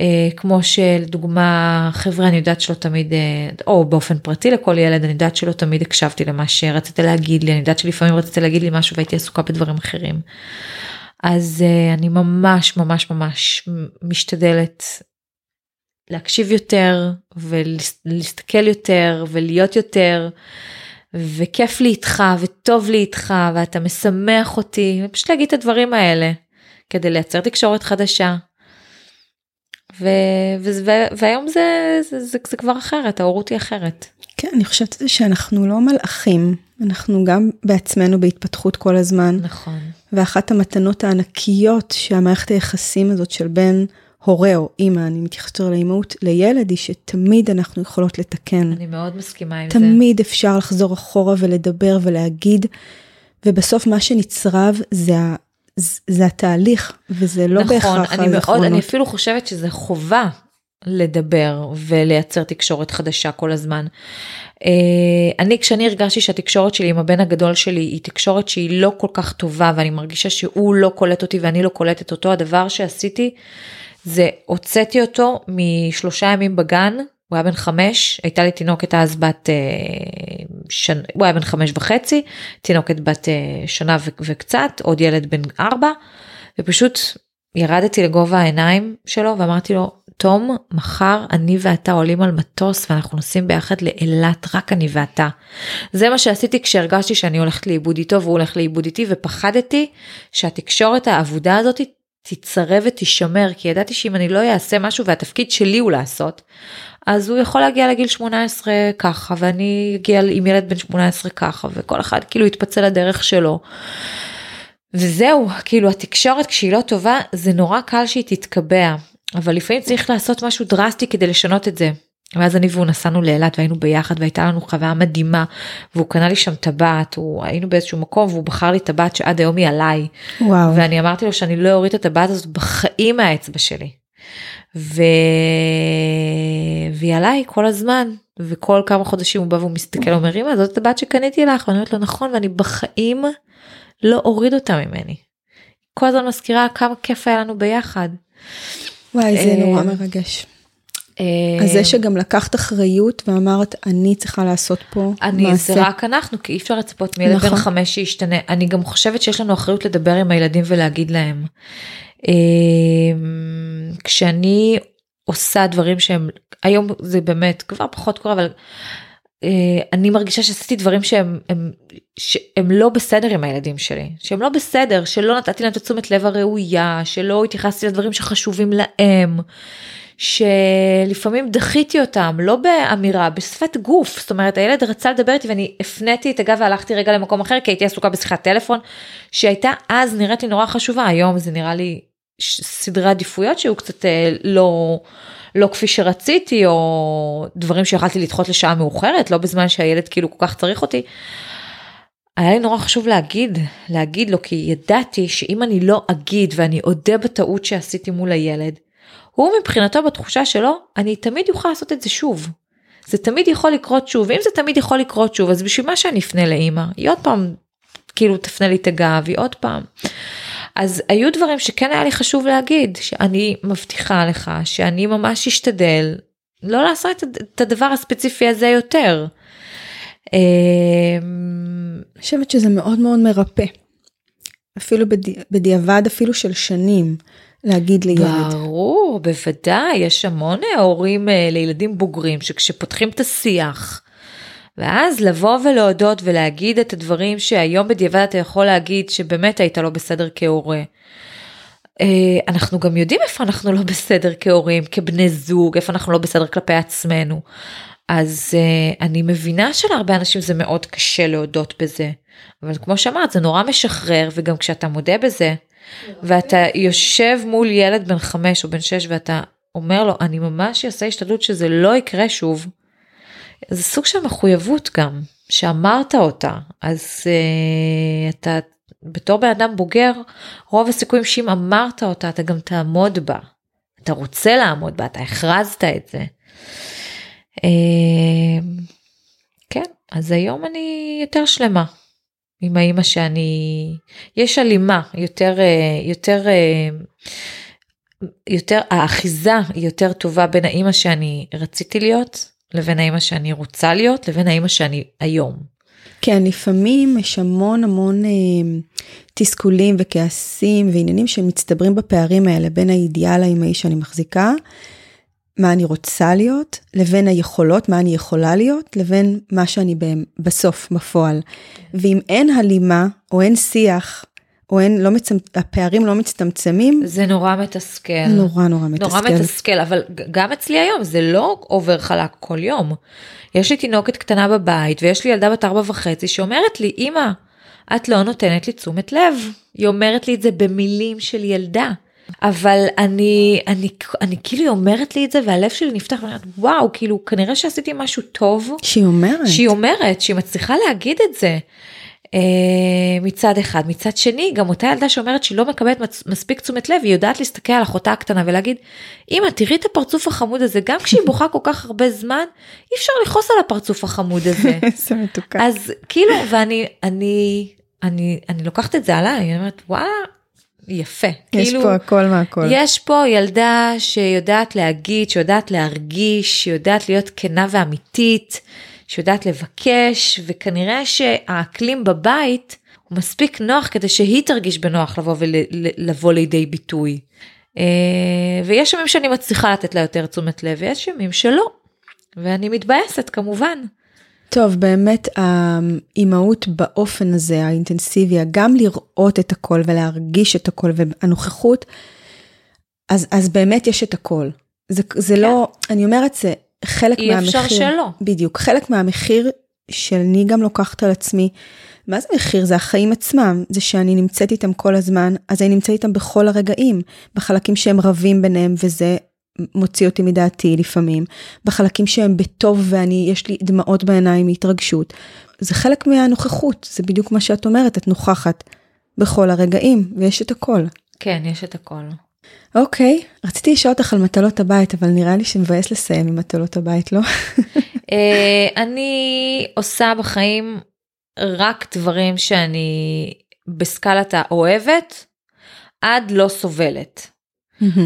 אה, כמו שלדוגמה חבר'ה אני יודעת שלא תמיד אה, או באופן פרטי לכל ילד אני יודעת שלא תמיד הקשבתי למה שרצית להגיד לי אני יודעת שלפעמים רצית להגיד לי משהו והייתי עסוקה בדברים אחרים. אז אה, אני ממש ממש ממש משתדלת להקשיב יותר ולהסתכל יותר ולהיות יותר וכיף לי איתך וטוב לי איתך ואתה משמח אותי ופשוט להגיד את הדברים האלה כדי לייצר תקשורת חדשה ו- ו- והיום זה, זה, זה, זה כבר אחרת, ההורות היא אחרת. כן, אני חושבת שאנחנו לא מלאכים, אנחנו גם בעצמנו בהתפתחות כל הזמן. נכון. ואחת המתנות הענקיות שהמערכת היחסים הזאת של בין הורה או אימא, אני מתייחסת לאימהות, לילד, היא שתמיד אנחנו יכולות לתקן. אני מאוד מסכימה עם תמיד זה. תמיד אפשר לחזור אחורה ולדבר ולהגיד, ובסוף מה שנצרב זה זה התהליך, וזה לא נכון, בהכרח אני מאוד, אני אפילו חושבת שזה חובה לדבר ולייצר תקשורת חדשה כל הזמן. אה, אני כשאני הרגשתי שהתקשורת שלי עם הבן הגדול שלי היא תקשורת שהיא לא כל כך טובה ואני מרגישה שהוא לא קולט אותי ואני לא קולטת אותו הדבר שעשיתי זה הוצאתי אותו משלושה ימים בגן הוא היה בן חמש, הייתה לי תינוקת אז בת אה, שנה, הוא היה בן חמש וחצי, תינוקת בת אה, שנה ו- וקצת, עוד ילד בן ארבע, ופשוט ירדתי לגובה העיניים שלו ואמרתי לו, תום, מחר אני ואתה עולים על מטוס ואנחנו נוסעים ביחד לאילת, רק אני ואתה. זה מה שעשיתי כשהרגשתי שאני הולכת לאיבוד איתו והוא הולך לאיבוד איתי ופחדתי שהתקשורת האבודה הזאת תצרב ותישמר כי ידעתי שאם אני לא אעשה משהו והתפקיד שלי הוא לעשות אז הוא יכול להגיע לגיל 18 ככה ואני אגיע עם ילד בן 18 ככה וכל אחד כאילו יתפצל לדרך שלו. וזהו כאילו התקשורת כשהיא לא טובה זה נורא קל שהיא תתקבע אבל לפעמים צריך לעשות משהו דרסטי כדי לשנות את זה. ואז אני והוא נסענו לאילת והיינו ביחד והייתה לנו חוויה מדהימה והוא קנה לי שם טבעת, היינו באיזשהו מקום והוא בחר לי טבעת שעד היום היא עליי. וואו. ואני אמרתי לו שאני לא אוריד את הטבעת הזאת בחיים מהאצבע שלי. ו... והיא עליי כל הזמן וכל כמה חודשים הוא בא והוא מסתכל אומר אמא זאת הבת שקניתי לך ואני אומרת לו נכון ואני בחיים לא אוריד אותה ממני. כל הזמן מזכירה כמה כיף היה לנו ביחד. וואי זה נורא אה, מרגש. אז זה שגם לקחת אחריות ואמרת אני צריכה לעשות פה אני, מעשה. זה רק אנחנו כי אי אפשר לצפות מילד נכון. בן חמש שישתנה אני גם חושבת שיש לנו אחריות לדבר עם הילדים ולהגיד להם. אמ, כשאני עושה דברים שהם היום זה באמת כבר פחות קורה אבל אה, אני מרגישה שעשיתי דברים שהם הם, שהם לא בסדר עם הילדים שלי שהם לא בסדר שלא נתתי להם את התשומת לב הראויה שלא התייחסתי לדברים שחשובים להם. שלפעמים דחיתי אותם לא באמירה בשפת גוף זאת אומרת הילד רצה לדבר איתי ואני הפניתי את הגב והלכתי רגע למקום אחר כי הייתי עסוקה בשיחת טלפון שהייתה אז נראית לי נורא חשובה היום זה נראה לי סדרי עדיפויות שהיו קצת אה, לא לא כפי שרציתי או דברים שיכולתי לדחות לשעה מאוחרת לא בזמן שהילד כאילו כל כך צריך אותי. היה לי נורא חשוב להגיד, להגיד לו, כי ידעתי שאם אני לא אגיד ואני אודה בטעות שעשיתי מול הילד, הוא מבחינתו בתחושה שלו, אני תמיד אוכל לעשות את זה שוב. זה תמיד יכול לקרות שוב, ואם זה תמיד יכול לקרות שוב, אז בשביל מה שאני אפנה לאימא? היא עוד פעם, כאילו תפנה לי את הגב, היא עוד פעם. אז היו דברים שכן היה לי חשוב להגיד, שאני מבטיחה לך שאני ממש אשתדל לא לעשות את הדבר הספציפי הזה יותר. אמ, אני חושבת שזה מאוד מאוד מרפא. אפילו בדיעבד אפילו של שנים. להגיד לילד. ברור, בוודאי, יש המון הורים אה, לילדים בוגרים שכשפותחים את השיח, ואז לבוא ולהודות ולהגיד את הדברים שהיום בדיעבד אתה יכול להגיד שבאמת היית לא בסדר כהורה. אה, אנחנו גם יודעים איפה אנחנו לא בסדר כהורים, כבני זוג, איפה אנחנו לא בסדר כלפי עצמנו. אז uh, אני מבינה שלהרבה אנשים זה מאוד קשה להודות בזה. אבל כמו שאמרת זה נורא משחרר וגם כשאתה מודה בזה ואתה יושב מול ילד בן חמש או בן שש ואתה אומר לו אני ממש אעשה השתדלות שזה לא יקרה שוב. זה סוג של מחויבות גם שאמרת אותה אז uh, אתה בתור בן אדם בוגר רוב הסיכויים שאם אמרת אותה אתה גם תעמוד בה. אתה רוצה לעמוד בה אתה הכרזת את זה. אמ, כן, אז היום אני יותר שלמה עם האימא שאני, יש הלימה יותר, אה, יותר, יותר, האחיזה היא יותר טובה בין האימא שאני רציתי להיות לבין האימא שאני רוצה להיות לבין האימא שאני היום. כן, לפעמים יש המון המון אה, תסכולים וכעסים ועניינים שמצטברים בפערים האלה בין האידיאל האימהי שאני מחזיקה מה אני רוצה להיות, לבין היכולות, מה אני יכולה להיות, לבין מה שאני בסוף, בפועל. ואם אין הלימה, או אין שיח, או אין, לא מצמצ... הפערים לא מצטמצמים. זה נורא מתסכל. נורא נורא מתסכל. נורא מתסכל, אבל גם אצלי היום זה לא עובר חלק כל יום. יש לי תינוקת קטנה בבית, ויש לי ילדה בת ארבע וחצי שאומרת לי, אמא, את לא נותנת לי תשומת לב. היא אומרת לי את זה במילים של ילדה. אבל אני, אני, אני כאילו אומרת לי את זה והלב שלי נפתח ואני אומרת וואו כאילו כנראה שעשיתי משהו טוב. שהיא אומרת. שהיא אומרת, שהיא מצליחה להגיד את זה. Uh, מצד אחד, מצד שני גם אותה ילדה שאומרת שהיא לא מקבלת מספיק תשומת לב, היא יודעת להסתכל על אחותה הקטנה ולהגיד, אמא תראי את הפרצוף החמוד הזה, גם כשהיא (laughs) בוכה כל כך הרבה זמן, אי אפשר לכעוס על הפרצוף החמוד הזה. (laughs) איזה מתוקה. אז כאילו, ואני, אני, אני, אני לוקחת את זה עליי, אני אומרת, וואלה, יפה. יש כאילו, פה הכל מהכל. יש פה ילדה שיודעת להגיד, שיודעת להרגיש, שיודעת להיות כנה ואמיתית, שיודעת לבקש, וכנראה שהאקלים בבית הוא מספיק נוח כדי שהיא תרגיש בנוח לבוא ולבוא לידי ביטוי. אה, ויש ימים שאני מצליחה לתת לה יותר תשומת לב, ויש ימים שלא. ואני מתבאסת כמובן. טוב, באמת האימהות באופן הזה, האינטנסיבי, גם לראות את הכל ולהרגיש את הכל והנוכחות, אז, אז באמת יש את הכל. זה, זה לא, כן. לא, אני אומרת, זה חלק אי מהמחיר. אי אפשר שלא. בדיוק, חלק מהמחיר שאני גם לוקחת על עצמי. מה זה מחיר? זה החיים עצמם, זה שאני נמצאת איתם כל הזמן, אז אני נמצאת איתם בכל הרגעים, בחלקים שהם רבים ביניהם, וזה מוציא אותי מדעתי לפעמים, בחלקים שהם בטוב ואני, יש לי דמעות בעיניים מהתרגשות. זה חלק מהנוכחות, זה בדיוק מה שאת אומרת, את נוכחת בכל הרגעים, ויש את הכל. כן, יש את הכל. אוקיי, רציתי לשאול אותך על מטלות הבית, אבל נראה לי שמבאס לסיים עם מטלות הבית, לא? (laughs) אה, אני עושה בחיים רק דברים שאני בסקלת האוהבת, עד לא סובלת.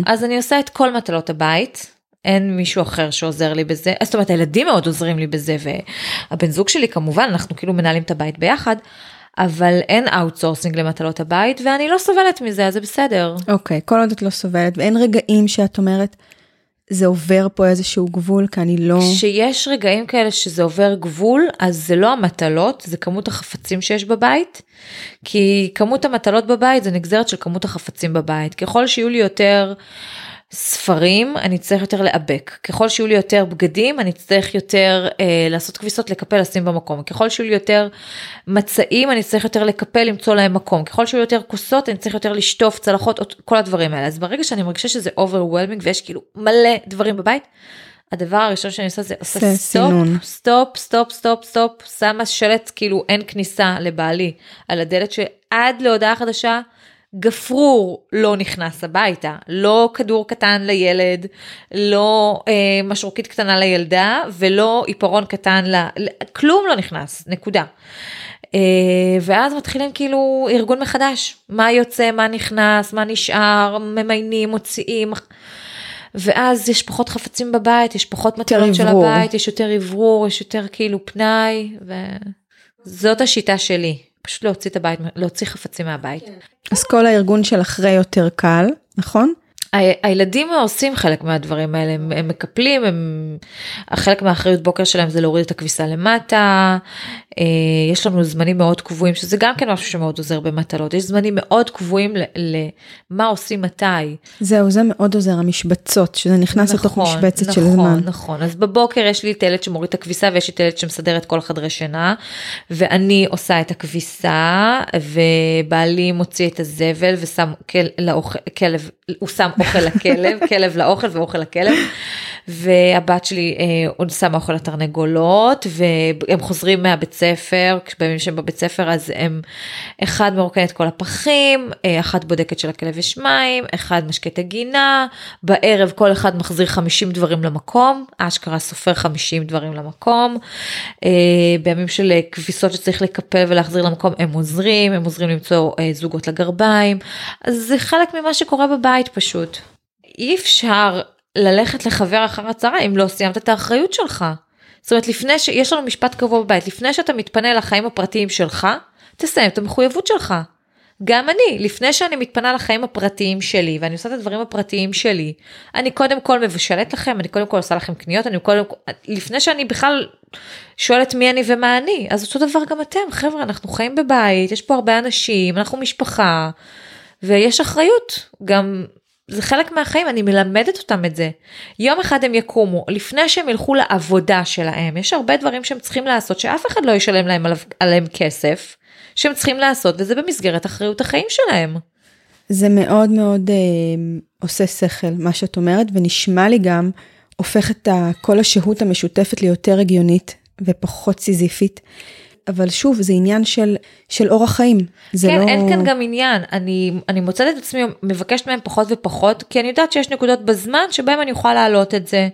אז אני עושה את כל מטלות הבית, אין מישהו אחר שעוזר לי בזה, זאת אומרת הילדים מאוד עוזרים לי בזה והבן זוג שלי כמובן אנחנו כאילו מנהלים את הבית ביחד. אבל אין outsourcing למטלות הבית ואני לא סובלת מזה אז זה בסדר. אוקיי okay, כל עוד את לא סובלת ואין רגעים שאת אומרת זה עובר פה איזשהו גבול כי אני לא... כשיש רגעים כאלה שזה עובר גבול אז זה לא המטלות זה כמות החפצים שיש בבית כי כמות המטלות בבית זה נגזרת של כמות החפצים בבית ככל שיהיו לי יותר ספרים אני אצטרך יותר לאבק. ככל שיהיו לי יותר בגדים אני אצטרך יותר אה, לעשות כביסות לקפל לשים במקום. ככל שיהיו לי יותר מצעים אני אצטרך יותר לקפל למצוא להם מקום. ככל שיהיו יותר כוסות אני צריך יותר לשטוף צלחות כל הדברים האלה. אז ברגע שאני מרגישה שזה overwhelming ויש כאילו מלא דברים בבית הדבר הראשון שאני עושה זה עושה סטופ, סינון. סטופ, סטופ, סטופ, סטופ, שמה שלט כאילו אין כניסה לבעלי על הדלת שעד להודעה חדשה גפרור לא נכנס הביתה, לא כדור קטן לילד, לא אה, משרוקית קטנה לילדה ולא עיפרון קטן, ל... כלום לא נכנס, נקודה. אה, ואז מתחילים כאילו ארגון מחדש, מה יוצא, מה נכנס, מה נשאר, ממיינים, מוציאים. ואז יש פחות חפצים בבית, יש פחות מטלות של. הבית, יש יותר אוורור, יש יותר כאילו פנאי, וזאת השיטה שלי, פשוט להוציא את הבית, להוציא חפצים מהבית. אז כל הארגון של אחרי יותר קל, נכון? הילדים עושים חלק מהדברים האלה, הם, הם מקפלים, הם, חלק מהאחריות בוקר שלהם זה להוריד את הכביסה למטה, אה, יש לנו זמנים מאוד קבועים, שזה גם כן משהו שמאוד עוזר במטלות, יש זמנים מאוד קבועים למה עושים מתי. זהו, זה מאוד עוזר, המשבצות, שזה נכנס לתוך משבצת נכון, של זמן. נכון, אז בבוקר יש לי את הילד שמוריד את הכביסה ויש לי את הילד שמסדר את כל החדרי שינה, ואני עושה את הכביסה, ובעלי מוציא את הזבל ושם כל, לאוכל, כלב, הוא שם אוכל לכלב, (laughs) כלב לאוכל ואוכל לכלב, והבת שלי אה, עוד שמה אוכל לתרנגולות, והם חוזרים מהבית ספר, בימים שהם בבית ספר אז הם, אחד מרוקן את כל הפחים, אה, אחת בודקת שלכלב יש מים, אחד משקה את הגינה, בערב כל אחד מחזיר 50 דברים למקום, אשכרה סופר 50 דברים למקום, אה, בימים של אה, כביסות שצריך לקפל ולהחזיר למקום הם עוזרים, הם עוזרים למצוא אה, זוגות לגרביים, אז זה חלק ממה שקורה בבית פשוט. אי אפשר ללכת לחבר אחר הצהריים אם לא סיימת את האחריות שלך. זאת אומרת לפני שיש לנו משפט קבוע בבית לפני שאתה מתפנה לחיים הפרטיים שלך תסיים את המחויבות שלך. גם אני לפני שאני מתפנה לחיים הפרטיים שלי ואני עושה את הדברים הפרטיים שלי אני קודם כל מבשלת לכם אני קודם כל עושה לכם קניות אני קודם כל לפני שאני בכלל שואלת מי אני ומה אני אז אותו דבר גם אתם חבר'ה אנחנו חיים בבית יש פה הרבה אנשים אנחנו משפחה ויש אחריות גם זה חלק מהחיים, אני מלמדת אותם את זה. יום אחד הם יקומו, לפני שהם ילכו לעבודה שלהם, יש הרבה דברים שהם צריכים לעשות, שאף אחד לא ישלם להם עליו, עליהם כסף, שהם צריכים לעשות, וזה במסגרת אחריות החיים שלהם. זה מאוד מאוד אה, עושה שכל, מה שאת אומרת, ונשמע לי גם הופך את כל השהות המשותפת ליותר הגיונית ופחות סיזיפית. אבל שוב, זה עניין של, של אורח חיים. זה כן, לא... אין כאן גם עניין, אני, אני מוצאת את עצמי מבקשת מהם פחות ופחות, כי אני יודעת שיש נקודות בזמן שבהם אני אוכל להעלות את זה.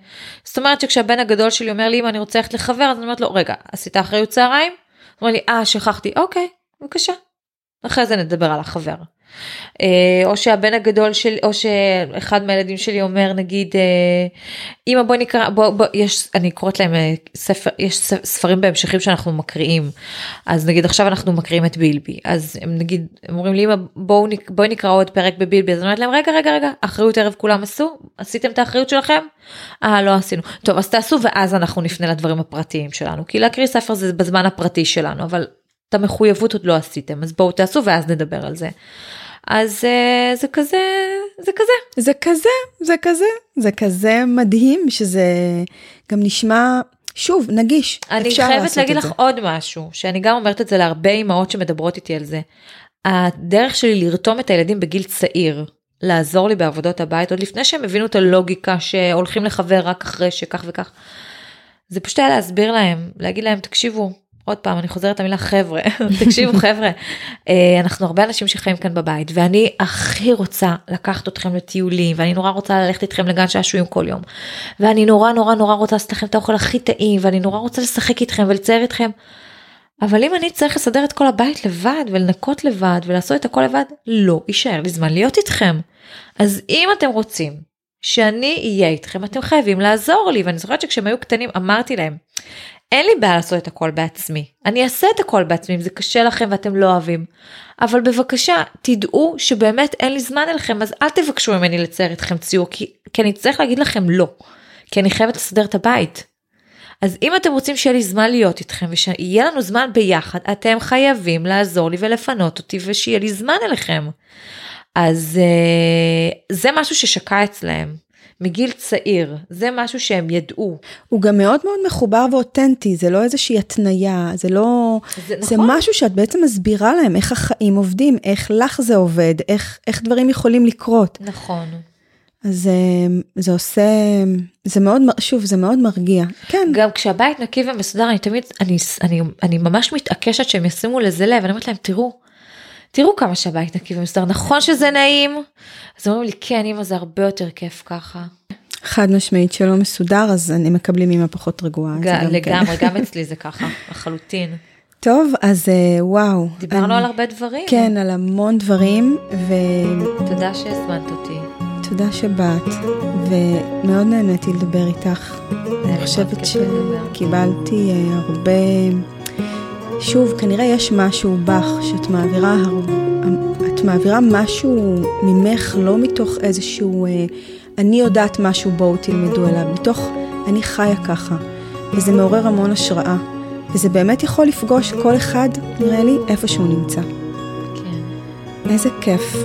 זאת אומרת שכשהבן הגדול שלי אומר לי אם אני רוצה ללכת לחבר, אז אני אומרת לו, רגע, עשית אחריות צהריים? הוא אומר לי, אה, שכחתי, אוקיי, בבקשה. אחרי זה נדבר על החבר. אה, או שהבן הגדול שלי, או שאחד מהילדים שלי אומר נגיד, אה, אמא בואי נקרא, בוא, בוא, יש, אני קוראת להם אה, ספר, יש ספרים בהמשכים שאנחנו מקריאים, אז נגיד עכשיו אנחנו מקריאים את בילבי, אז הם נגיד, הם אומרים לי אמא בואו בואי נקרא עוד פרק בבילבי, אז אני אומרת להם רגע רגע רגע, אחריות ערב כולם עשו? עשיתם את האחריות שלכם? אה לא עשינו, טוב אז תעשו ואז אנחנו נפנה לדברים הפרטיים שלנו, כי להקריא ספר זה בזמן הפרטי שלנו, אבל את המחויבות עוד לא עשיתם, אז בואו תעשו ואז נדבר על זה. אז אה, זה כזה, זה כזה. זה כזה, זה כזה, זה כזה מדהים שזה גם נשמע, שוב, נגיש. אני חייבת להגיד לך זה. עוד משהו, שאני גם אומרת את זה להרבה אמהות שמדברות איתי על זה. הדרך שלי לרתום את הילדים בגיל צעיר, לעזור לי בעבודות הבית, עוד לפני שהם הבינו את הלוגיקה שהולכים לחבר רק אחרי שכך וכך, זה פשוט היה להסביר להם, להגיד להם, תקשיבו, עוד פעם, אני חוזרת למילה חבר'ה, (laughs) תקשיבו חבר'ה, אה, אנחנו הרבה אנשים שחיים כאן בבית, ואני הכי רוצה לקחת אתכם לטיולים, ואני נורא רוצה ללכת איתכם לגן שעשועים כל יום, ואני נורא נורא נורא רוצה לעשות לכם את האוכל הכי טעים, ואני נורא רוצה לשחק איתכם ולצייר איתכם, אבל אם אני צריך לסדר את כל הבית לבד, ולנקות לבד, ולעשות את הכל לבד, לא יישאר לי זמן להיות איתכם. אז אם אתם רוצים שאני אהיה איתכם, אתם חייבים לעזור לי, ואני זוכרת שכשהם היו קטנים אמרתי להם, אין לי בעיה לעשות את הכל בעצמי. אני אעשה את הכל בעצמי אם זה קשה לכם ואתם לא אוהבים. אבל בבקשה, תדעו שבאמת אין לי זמן אליכם, אז אל תבקשו ממני לצייר איתכם ציור, כי, כי אני אצטרך להגיד לכם לא. כי אני חייבת לסדר את הבית. אז אם אתם רוצים שיהיה לי זמן להיות איתכם ושיהיה לנו זמן ביחד, אתם חייבים לעזור לי ולפנות אותי ושיהיה לי זמן אליכם. אז אה, זה משהו ששקע אצלהם. מגיל צעיר, זה משהו שהם ידעו. הוא גם מאוד מאוד מחובר ואותנטי, זה לא איזושהי התניה, זה לא... זה זה נכון. משהו שאת בעצם מסבירה להם איך החיים עובדים, איך לך זה עובד, איך, איך דברים יכולים לקרות. נכון. אז אה, זה עושה, זה מאוד, שוב, זה מאוד מרגיע. כן. גם כשהבית נקי ומסודר, אני תמיד, אני, אני, אני ממש מתעקשת שהם ישימו לזה לב, אני אומרת להם, תראו, תראו כמה שהבית נקי ומסודר, נכון שזה נעים? אז אומרים לי, כן, אמא, זה הרבה יותר כיף ככה. חד משמעית שלא מסודר, אז אני מקבלים אמא פחות רגועה. ג- גם לגמרי, כן. גם אצלי (laughs) זה ככה, לחלוטין. טוב, אז אה, וואו. דיברנו אני, על הרבה דברים. כן, על המון דברים, ו... תודה שהזמנת אותי. תודה שבאת, ומאוד נהניתי לדבר איתך. אני חושבת שקיבלתי אה, הרבה... שוב, כנראה יש משהו בך שאת מעבירה, הר... את מעבירה משהו ממך, לא מתוך איזשהו... אה, אני יודעת משהו, בואו תלמדו אליו, מתוך אני חיה ככה, וזה מעורר המון השראה, וזה באמת יכול לפגוש כל אחד, נראה לי, איפה שהוא נמצא. כן. איזה כיף.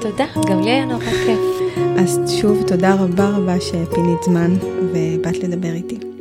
תודה, גם לי היה נורא כיף. אז שוב, תודה רבה רבה שפינית זמן ובאת לדבר איתי.